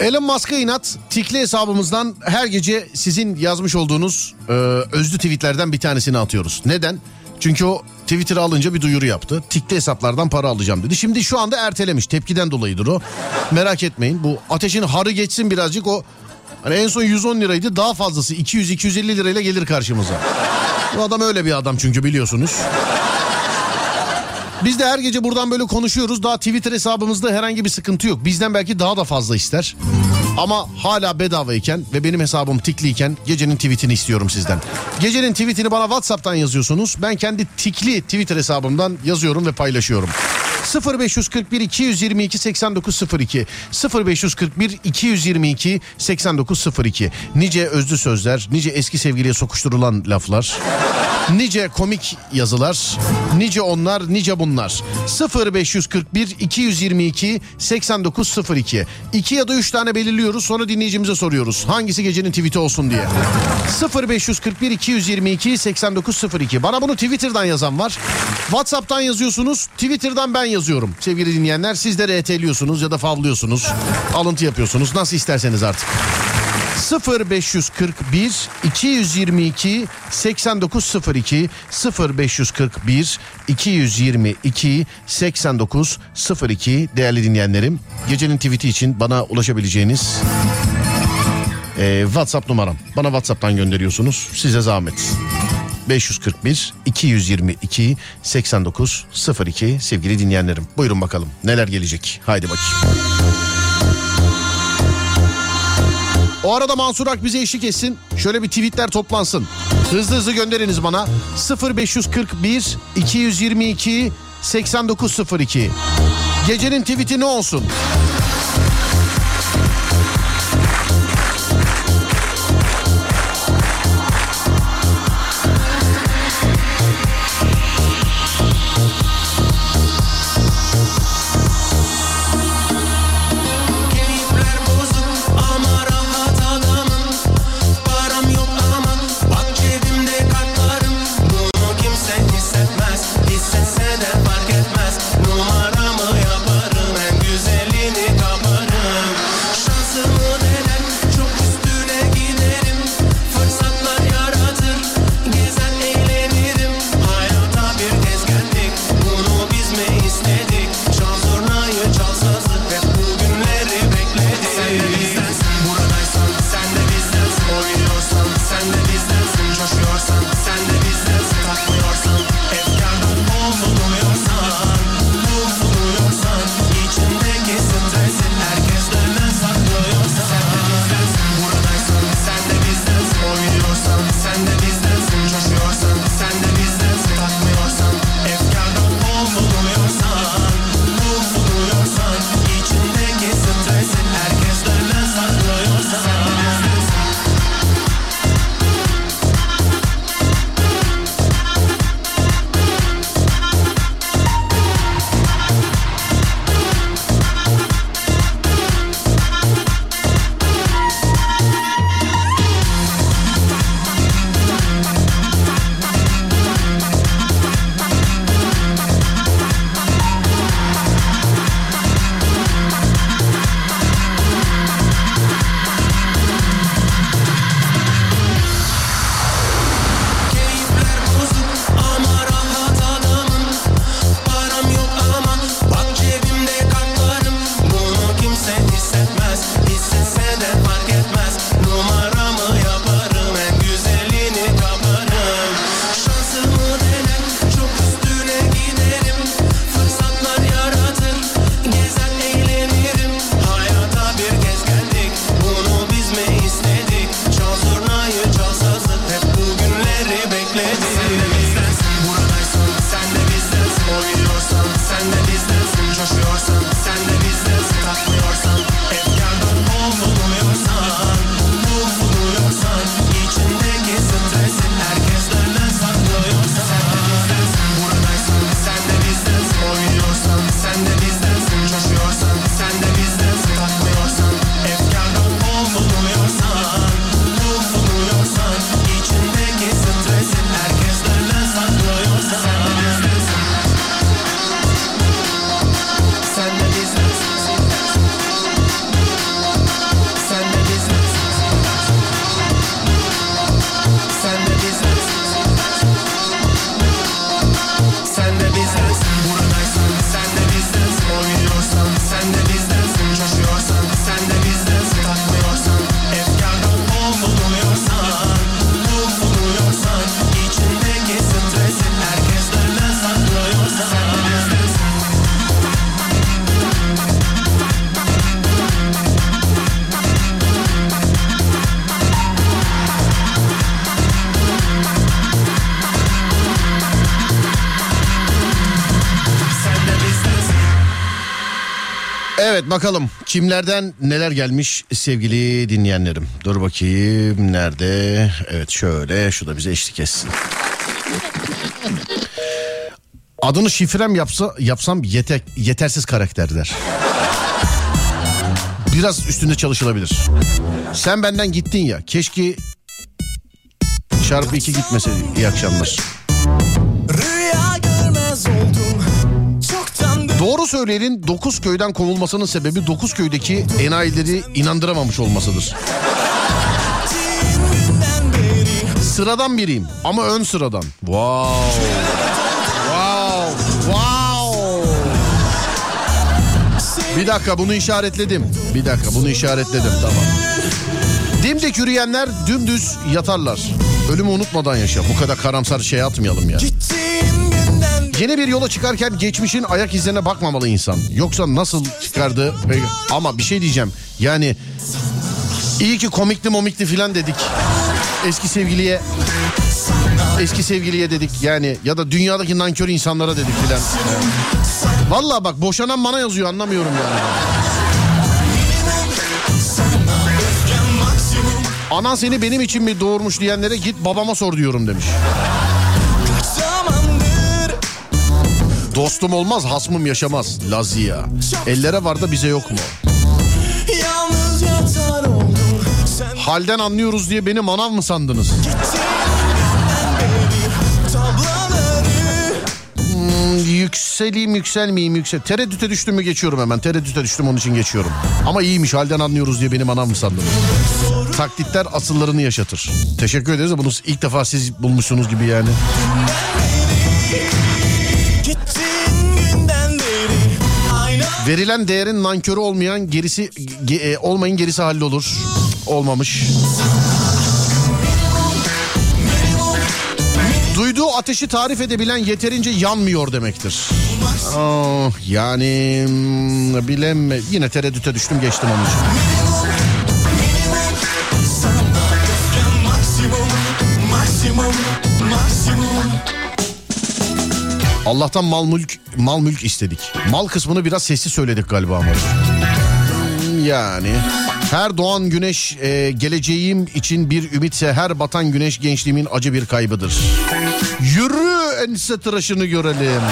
Elon Musk'a inat tikli hesabımızdan her gece sizin yazmış olduğunuz e, özlü tweetlerden bir tanesini atıyoruz. Neden? Çünkü o Twitter'ı alınca bir duyuru yaptı. Tikli hesaplardan para alacağım dedi. Şimdi şu anda ertelemiş. Tepkiden dolayıdır o. Merak etmeyin. Bu ateşin harı geçsin birazcık o. Hani en son 110 liraydı. Daha fazlası 200-250 lirayla gelir karşımıza. Bu adam öyle bir adam çünkü biliyorsunuz. Biz de her gece buradan böyle konuşuyoruz. Daha Twitter hesabımızda herhangi bir sıkıntı yok. Bizden belki daha da fazla ister. Ama hala bedavayken ve benim hesabım tikliyken gecenin tweetini istiyorum sizden. Gecenin tweetini bana WhatsApp'tan yazıyorsunuz. Ben kendi tikli Twitter hesabımdan yazıyorum ve paylaşıyorum. 0541 222 8902 0541 222 8902 nice özlü sözler, nice eski sevgiliye sokuşturulan laflar, nice komik yazılar, nice onlar, nice bunlar. 0541 222 8902 2 ya da 3 tane belirliyoruz sonra dinleyicimize soruyoruz. Hangisi gecenin tweet'i olsun diye. 0541 222 8902 bana bunu Twitter'dan yazan var. WhatsApp'tan yazıyorsunuz, Twitter'dan ben yazıyorum. Sevgili dinleyenler siz de RT'liyorsunuz ya da favlıyorsunuz. Alıntı yapıyorsunuz nasıl isterseniz artık. 0541 222 8902 0541 222 8902 değerli dinleyenlerim. Gecenin tweet'i için bana ulaşabileceğiniz e, WhatsApp numaram. Bana WhatsApp'tan gönderiyorsunuz. Size zahmet. 541 222 8902 sevgili dinleyenlerim. Buyurun bakalım neler gelecek. Haydi bakayım. O arada Mansur Ak bize eşlik etsin. Şöyle bir tweetler toplansın. Hızlı hızlı gönderiniz bana. 0541 222 8902. Gecenin tweet'i ne olsun? Evet bakalım kimlerden neler gelmiş sevgili dinleyenlerim. Dur bakayım nerede? Evet şöyle şu da bize eşlik etsin. Adını şifrem yapsa yapsam yeter, yetersiz karakterler. Biraz üstünde çalışılabilir. Sen benden gittin ya. Keşke çarpı iki gitmeseydi. İyi akşamlar. Doğru söyleyenin 9 köyden kovulmasının sebebi 9 köydeki enayileri inandıramamış olmasıdır. Sıradan biriyim ama ön sıradan. Wow. Wow. Wow. Bir dakika bunu işaretledim. Bir dakika bunu işaretledim tamam. Dimdik yürüyenler dümdüz yatarlar. Ölümü unutmadan yaşa. Bu kadar karamsar şey atmayalım ya. Gittiğin günden Yeni bir yola çıkarken geçmişin ayak izlerine bakmamalı insan. Yoksa nasıl çıkardı? Ama bir şey diyeceğim. Yani iyi ki komikli momikli filan dedik. Eski sevgiliye eski sevgiliye dedik yani ya da dünyadaki nankör insanlara dedik filan. Vallahi bak boşanan bana yazıyor anlamıyorum yani. Anan seni benim için mi doğurmuş diyenlere git babama sor diyorum demiş. Dostum olmaz hasmım yaşamaz Lazia. Ellere var da bize yok mu? Halden anlıyoruz diye beni manav mı sandınız? Hmm, yükseleyim yükselmeyeyim yüksel. Tereddüte düştüm mü geçiyorum hemen. Tereddüte düştüm onun için geçiyorum. Ama iyiymiş halden anlıyoruz diye beni manav mı sandınız? Taklitler asıllarını yaşatır. Teşekkür ederiz de bunu ilk defa siz bulmuşsunuz gibi yani. Verilen değerin nankörü olmayan gerisi ge- e, olmayın gerisi hallolur. Olmamış. Duyduğu ateşi tarif edebilen yeterince yanmıyor demektir. Aa, yani hmm, bilemme yine tereddüte düştüm geçtim onun için. Maksimum Maksimum Allah'tan mal mülk mal mülk istedik. Mal kısmını biraz sessiz söyledik galiba ama. Yani her doğan güneş e, geleceğim için bir ümitse her batan güneş gençliğimin acı bir kaybıdır. Yürü ense tıraşını görelim.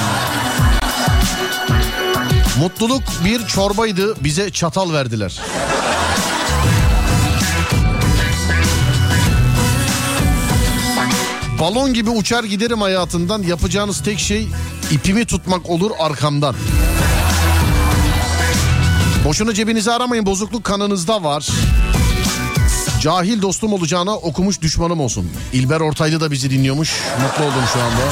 Mutluluk bir çorbaydı bize çatal verdiler. Balon gibi uçar giderim hayatından yapacağınız tek şey ipimi tutmak olur arkamdan. Boşuna cebinizi aramayın bozukluk kanınızda var. Cahil dostum olacağına okumuş düşmanım olsun. İlber Ortaylı da bizi dinliyormuş. Mutlu oldum şu anda.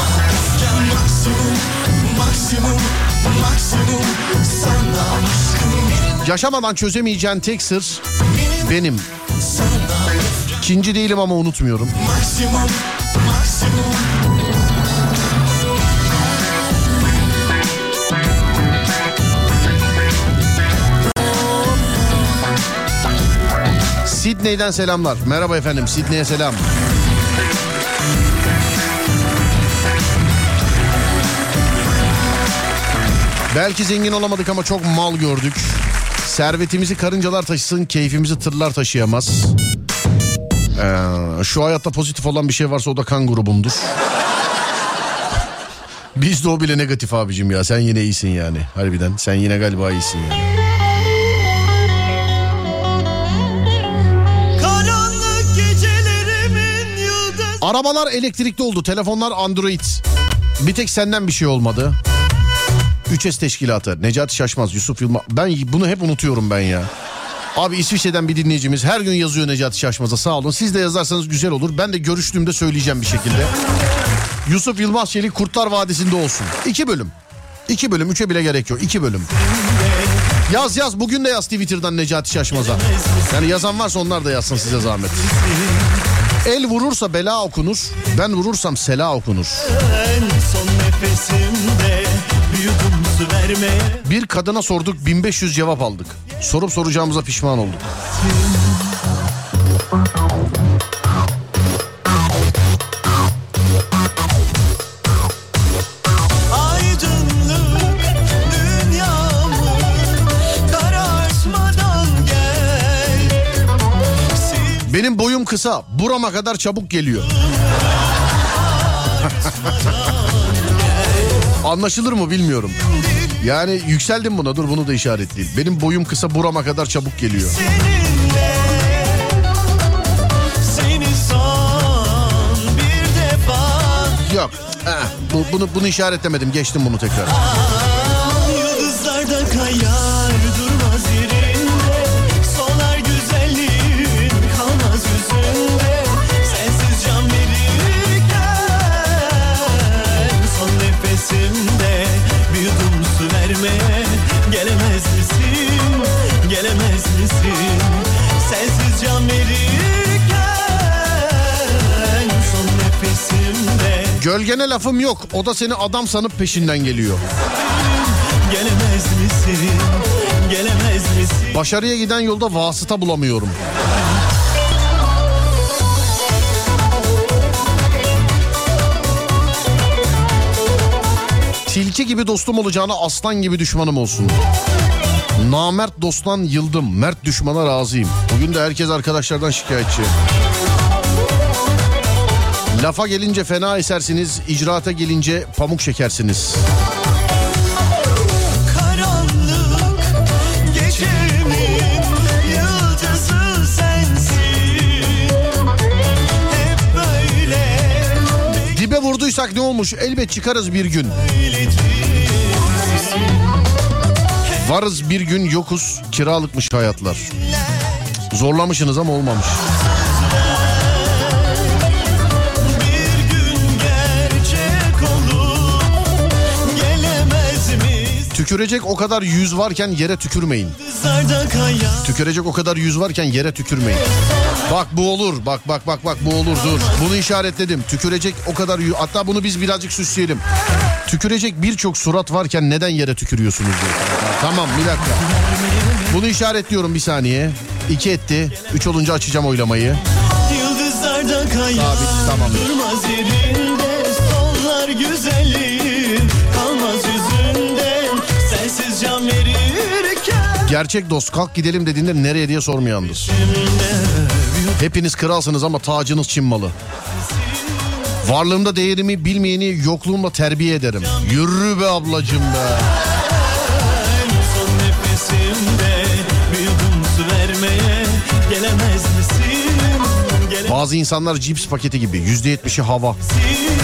Yaşamadan çözemeyeceğin tek sır benim. İkinci değilim ama unutmuyorum. Maksimum Sidney'den selamlar. Merhaba efendim Sidney'e selam. Belki zengin olamadık ama çok mal gördük. Servetimizi karıncalar taşısın, keyfimizi tırlar taşıyamaz. Ee, şu hayatta pozitif olan bir şey varsa o da kan grubumdur. <laughs> Bizde o bile negatif abicim ya. Sen yine iyisin yani. Harbiden. Sen yine galiba iyisin yani. Arabalar elektrikli oldu. Telefonlar Android. Bir tek senden bir şey olmadı. 3S teşkilatı. Necati Şaşmaz, Yusuf Yılmaz. Ben bunu hep unutuyorum ben ya. Abi İsviçre'den bir dinleyicimiz her gün yazıyor Necati Şaşmaz'a sağ olun. Siz de yazarsanız güzel olur. Ben de görüştüğümde söyleyeceğim bir şekilde. Yusuf Yılmaz Çelik Kurtlar Vadisi'nde olsun. İki bölüm. İki bölüm. Üçe bile gerek yok. İki bölüm. Yaz yaz. Bugün de yaz Twitter'dan Necati Şaşmaz'a. Yani yazan varsa onlar da yazsın size zahmet. El vurursa bela okunur. Ben vurursam sela okunur. En son nefesimde vermeye bir kadına sorduk 1500 cevap aldık. Sorup soracağımıza pişman olduk. Benim boyum kısa, burama kadar çabuk geliyor. Anlaşılır mı bilmiyorum. Yani yükseldim buna dur bunu da işaretleyeyim. Benim boyum kısa burama kadar çabuk geliyor. Yok. eh, bu, bunu bunu işaretlemedim. Geçtim bunu tekrar. Yıldızlarda Gölgene lafım yok. O da seni adam sanıp peşinden geliyor. Gelemez misin, gelemez misin Başarıya giden yolda vasıta bulamıyorum. Tilki gibi dostum olacağına aslan gibi düşmanım olsun. Namert dosttan yıldım, mert düşmana razıyım. Bugün de herkes arkadaşlardan şikayetçi. Lafa gelince fena esersiniz, icraata gelince pamuk şekersiniz. Dibe vurduysak ne olmuş? Elbet çıkarız bir gün. Varız bir gün yokuz kiralıkmış hayatlar. Zorlamışsınız ama olmamış. Tükürecek o kadar yüz varken yere tükürmeyin. Tükürecek o kadar yüz varken yere tükürmeyin. Bak bu olur. Bak bak bak bak bu olur dur. Bunu işaretledim. Tükürecek o kadar yüz. Hatta bunu biz birazcık süsleyelim. Tükürecek birçok surat varken neden yere tükürüyorsunuz diye. Tamam bir dakika. Bunu işaretliyorum bir saniye. İki etti. Üç olunca açacağım oylamayı. Yıldızlarda Tabii, tamam. Durmaz yerinde Gerçek dost kalk gidelim dediğinde nereye diye sormayandır. Hepiniz kralsınız ama tacınız Çin malı. Varlığımda değerimi bilmeyeni yokluğumla terbiye ederim. Yürü be ablacım be. Gelemez misin Gelemez Bazı insanlar cips paketi gibi yüzde yetmişi hava. Gelemez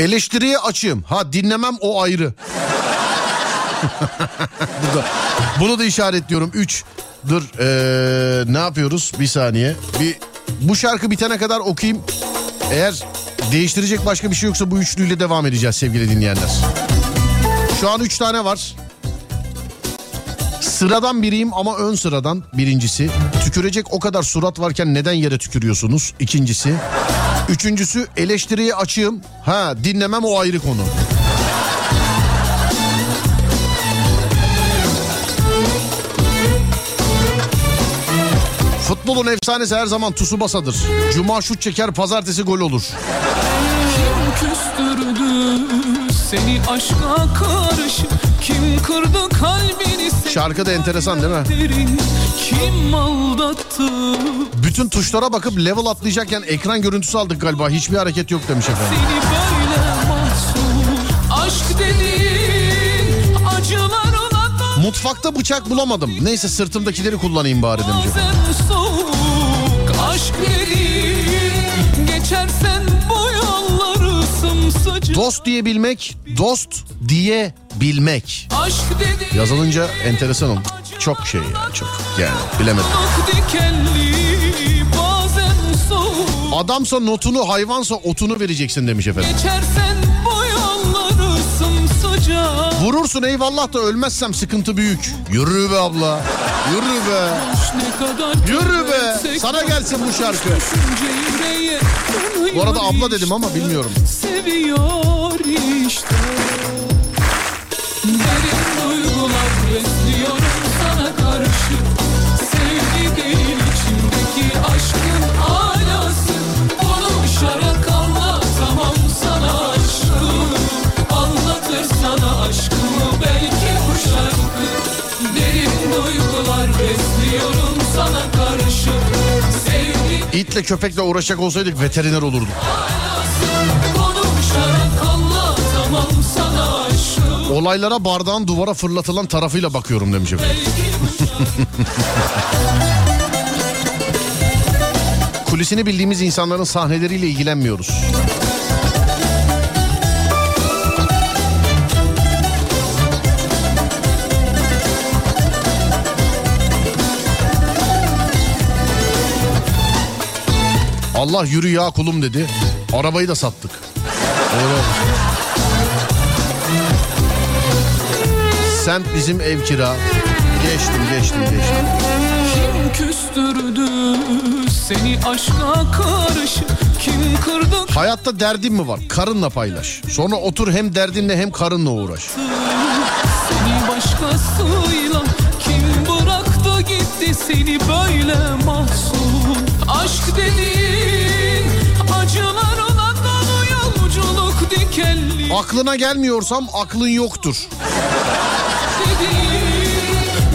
Eleştiriye açığım. Ha dinlemem o ayrı. <laughs> Bu da- bunu da işaretliyorum. 3. Dur ee, ne yapıyoruz? Bir saniye. Bir bu şarkı bitene kadar okuyayım. Eğer değiştirecek başka bir şey yoksa bu üçlüyle devam edeceğiz sevgili dinleyenler. Şu an 3 tane var. Sıradan biriyim ama ön sıradan birincisi. Tükürecek o kadar surat varken neden yere tükürüyorsunuz? İkincisi. Üçüncüsü eleştiriye açığım. Ha dinlemem o ayrı konu. Futbolun efsanesi her zaman Tsubasa'dır. Cuma şut çeker, pazartesi gol olur. Kim küstürdü seni aşka karşı Kim kırdı kalbini Şarkı da enteresan değil mi? Kim aldattı Bütün tuşlara bakıp level atlayacakken ekran görüntüsü aldık galiba. Hiçbir hareket yok demiş efendim. seni böyle mahzun Aşk acılarına da Mutfakta bıçak bulamadım. Neyse sırtımdakileri kullanayım bari demiş efendim. soğuk Aşk dediğin geçersen bu yolları sımsıcak Dost diyebilmek, dost diyebilmek. Yazılınca enteresan oldu. Çok şey ya çok yani bilemedim. Adamsa notunu hayvansa otunu vereceksin demiş efendim. Vurursun eyvallah da ölmezsem sıkıntı büyük. Yürü be abla. Yürü be. Yürü be. Sana gelsin bu şarkı. Bu arada abla dedim ama bilmiyorum. Seviyor işte İtle köpekle uğraşacak olsaydık veteriner olurduk. Olaylara bardağın duvara fırlatılan tarafıyla bakıyorum demiş efendim. <laughs> Kulisini bildiğimiz insanların sahneleriyle ilgilenmiyoruz. Allah yürü ya kulum dedi. Arabayı da sattık. Öyle olmuş. Semt bizim ev kira. Geçtim geçtim geçtim. Kim küstürdü seni aşka karşı Kim kırdı Hayatta derdin mi var? Karınla paylaş. Sonra otur hem derdinle hem karınla uğraş. seni başkasıyla Aklına gelmiyorsam aklın yoktur.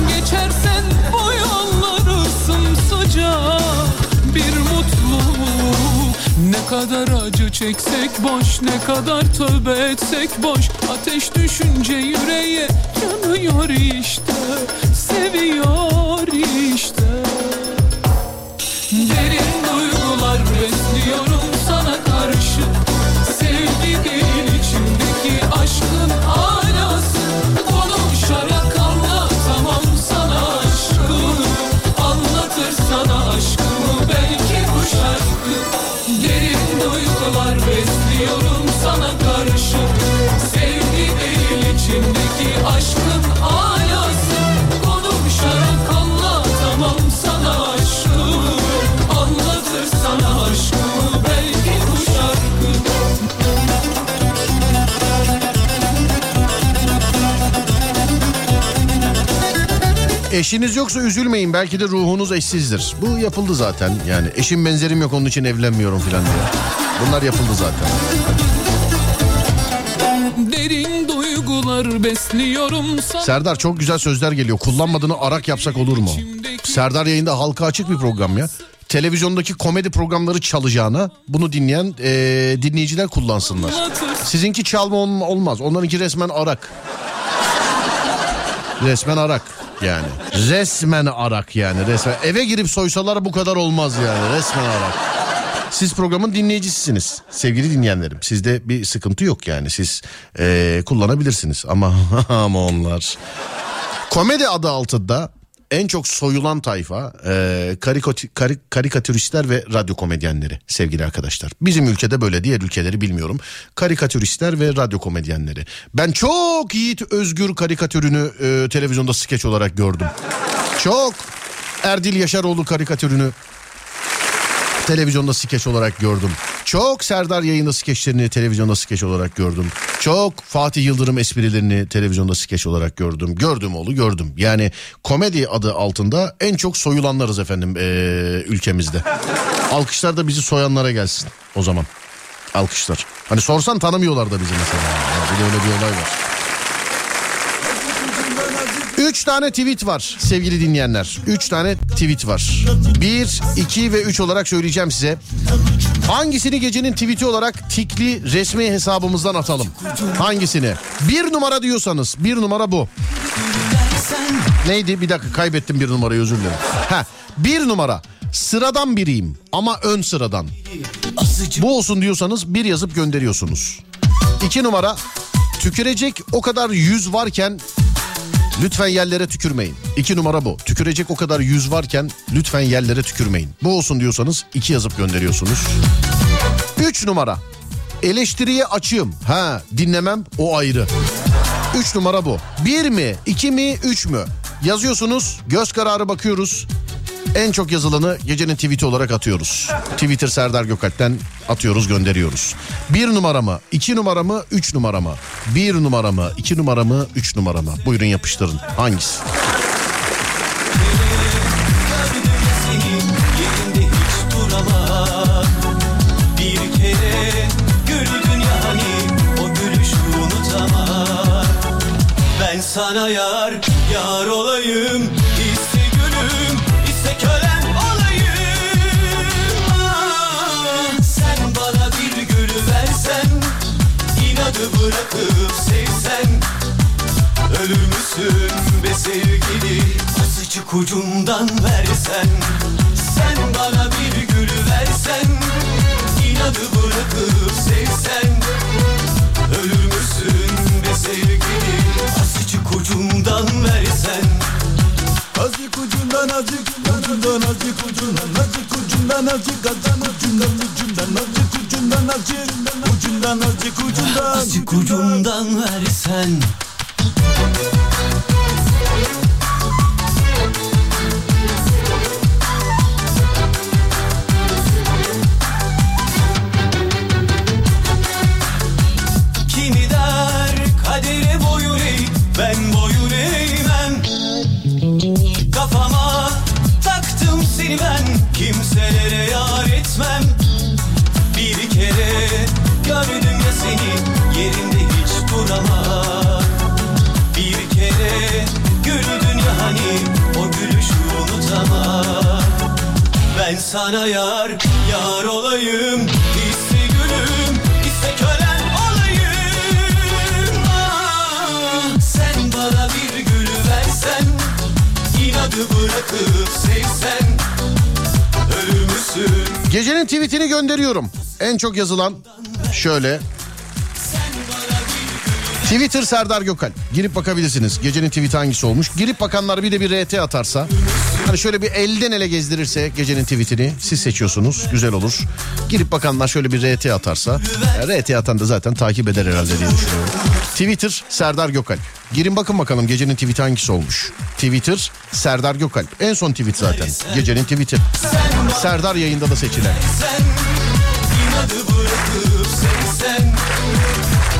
Geçersen yolları sımsıcak bir mutluluk. Ne kadar acı çeksek boş Ne kadar tövbe etsek boş. Ateş düşünce yüreğe yanıyor işte Seviyor işte Eşiniz yoksa üzülmeyin belki de ruhunuz eşsizdir. Bu yapıldı zaten yani eşim benzerim yok onun için evlenmiyorum filan diye. Bunlar yapıldı zaten. Derin duygular besliyorum sana Serdar çok güzel sözler geliyor. Kullanmadığını arak yapsak olur mu? Serdar yayında halka açık bir program ya. Televizyondaki komedi programları çalacağına bunu dinleyen eee, dinleyiciler kullansınlar. Sizinki çalma ol- olmaz. Onlarınki resmen arak. Resmen arak yani. Resmen arak yani. Resmen. Eve girip soysalar bu kadar olmaz yani. Resmen arak. Siz programın dinleyicisisiniz sevgili dinleyenlerim. Sizde bir sıkıntı yok yani. Siz eee, kullanabilirsiniz ama <laughs> ama onlar. Komedi adı altında en çok soyulan tayfa e, karikati- kari- karikatüristler ve radyo komedyenleri sevgili arkadaşlar. Bizim ülkede böyle diğer ülkeleri bilmiyorum. Karikatüristler ve radyo komedyenleri. Ben çok Yiğit Özgür karikatürünü e, televizyonda skeç olarak gördüm. Çok Erdil Yaşaroğlu karikatürünü televizyonda skeç olarak gördüm. Çok Serdar yayında skeçlerini televizyonda skeç olarak gördüm. Çok Fatih Yıldırım esprilerini televizyonda skeç olarak gördüm. Gördüm oğlu gördüm. Yani komedi adı altında en çok soyulanlarız efendim eee, ülkemizde. Alkışlar da bizi soyanlara gelsin o zaman. Alkışlar. Hani sorsan tanımıyorlar da bizi mesela. Yani bir de öyle bir olay var. Üç tane tweet var sevgili dinleyenler. Üç tane tweet var. Bir, iki ve üç olarak söyleyeceğim size. Hangisini gecenin tweeti olarak tikli resmi hesabımızdan atalım? Hangisini? Bir numara diyorsanız bir numara bu. Neydi? Bir dakika kaybettim bir numarayı özür dilerim. Ha, bir numara. Sıradan biriyim ama ön sıradan. Bu olsun diyorsanız bir yazıp gönderiyorsunuz. İki numara. Tükürecek o kadar yüz varken Lütfen yerlere tükürmeyin. İki numara bu. Tükürecek o kadar yüz varken lütfen yerlere tükürmeyin. Bu olsun diyorsanız iki yazıp gönderiyorsunuz. Üç numara. Eleştiriye açığım. Ha dinlemem o ayrı. Üç numara bu. Bir mi, iki mi, üç mü? Yazıyorsunuz, göz kararı bakıyoruz. En çok yazılanı gecenin tweet'i olarak atıyoruz. Twitter Serdar Gökalp'ten atıyoruz gönderiyoruz. Bir numara mı, iki numara mı, üç numara mı? Bir numara mı, iki numara mı, üç numara mı? Buyurun yapıştırın. Hangisi? Yerinde hiç duramam Bir Ölür müsün be sevgili? Azıcık ucundan versen Sen bana bir gül versen İnadı bırakıp sevsen. Ölür müsün be sevgili? Azıcık ucundan versen. Azıcık ucundan azıcık ucundan azıcık ucundan azıcık ucundan azıcık azan ucundan ucundan azıcık ucundan azıcık ucundan azıcık ucundan Azıcık ucundan versen Bir kere gördüm ya seni Yerinde hiç duramam Ben sana yar, yar olayım İste gülüm, iste kölen olayım ah, Sen bana bir gül versen inadı bırakıp sevsen Ölür müsün Gecenin tweetini gönderiyorum. En çok yazılan şöyle. Twitter Serdar Gökal. Girip bakabilirsiniz. Gecenin tweeti hangisi olmuş. Girip bakanlar bir de bir RT atarsa. Hani şöyle bir elden ele gezdirirse gecenin tweetini siz seçiyorsunuz. Güzel olur. Girip bakanlar şöyle bir RT atarsa. RT atan da zaten takip eder herhalde diye düşünüyorum. Twitter Serdar Gökal. Girin bakın bakalım gecenin tweeti hangisi olmuş. Twitter Serdar Gökal. En son tweet zaten. Gecenin tweeti. Serdar yayında da seçilen. sen inadı bırakıp sevsen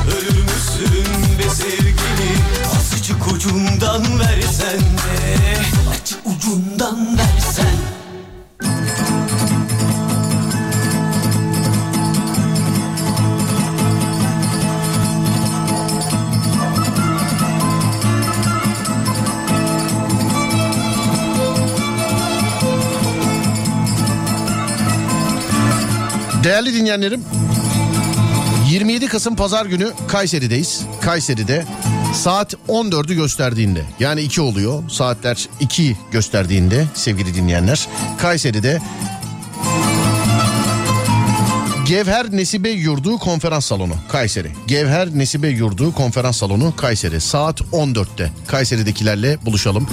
Ölür müsün be sevgili Azıcık ucundan versen de ucundan versen Değerli dinleyenlerim 27 Kasım Pazar günü Kayseri'deyiz. Kayseri'de saat 14'ü gösterdiğinde yani 2 oluyor. Saatler 2 gösterdiğinde sevgili dinleyenler. Kayseri'de Gevher Nesibe Yurdu Konferans Salonu Kayseri. Gevher Nesibe Yurdu Konferans Salonu Kayseri. Saat 14'te Kayseri'dekilerle buluşalım.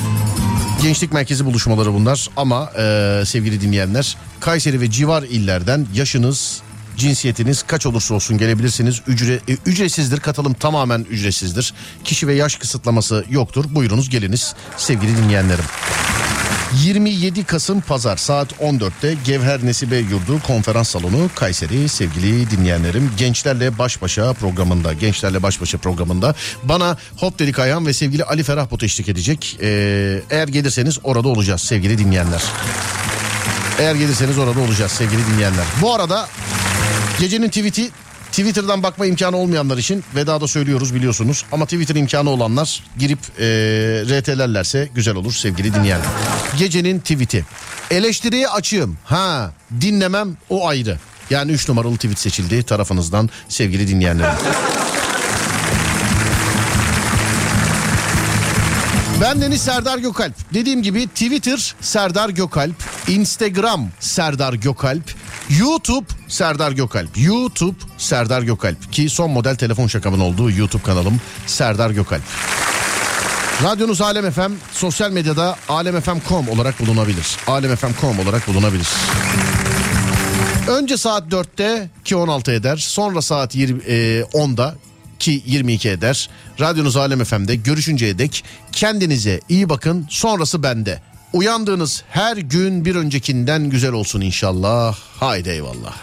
Gençlik merkezi buluşmaları bunlar. Ama e, sevgili dinleyenler Kayseri ve civar illerden yaşınız cinsiyetiniz kaç olursa olsun gelebilirsiniz. Ücre, e, ücretsizdir katılım tamamen ücretsizdir. Kişi ve yaş kısıtlaması yoktur. Buyurunuz geliniz sevgili dinleyenlerim. 27 Kasım Pazar saat 14'te Gevher Nesibe Yurdu Konferans Salonu Kayseri sevgili dinleyenlerim. Gençlerle Baş Başa programında Gençlerle Baş Başa programında bana Hop Dedik Ayhan ve sevgili Ali Ferah Bot eşlik edecek. Ee, eğer gelirseniz orada olacağız sevgili dinleyenler. Eğer gelirseniz orada olacağız sevgili dinleyenler. Bu arada gecenin tweet'i Twitter'dan bakma imkanı olmayanlar için vedada söylüyoruz biliyorsunuz. Ama Twitter imkanı olanlar girip e, RT'lerlerse güzel olur sevgili dinleyenler. Gecenin tweet'i. Eleştiriye açığım. Ha dinlemem o ayrı. Yani 3 numaralı tweet seçildi tarafınızdan sevgili dinleyenlerim. Ben Deniz Serdar Gökalp. Dediğim gibi Twitter Serdar Gökalp, Instagram Serdar Gökalp, YouTube Serdar Gökalp. YouTube Serdar Gökalp ki son model telefon şakamın olduğu YouTube kanalım Serdar Gökalp. Radyonuz Alem FM sosyal medyada alemfm.com olarak bulunabilir. Alemfm.com olarak bulunabilir. Önce saat 4'te ki 16 eder. Sonra saat 20, e, 10'da ki 22 eder. Radyonuz Alem FM'de görüşünceye dek kendinize iyi bakın. Sonrası bende. Uyandığınız her gün bir öncekinden güzel olsun inşallah. Haydi eyvallah.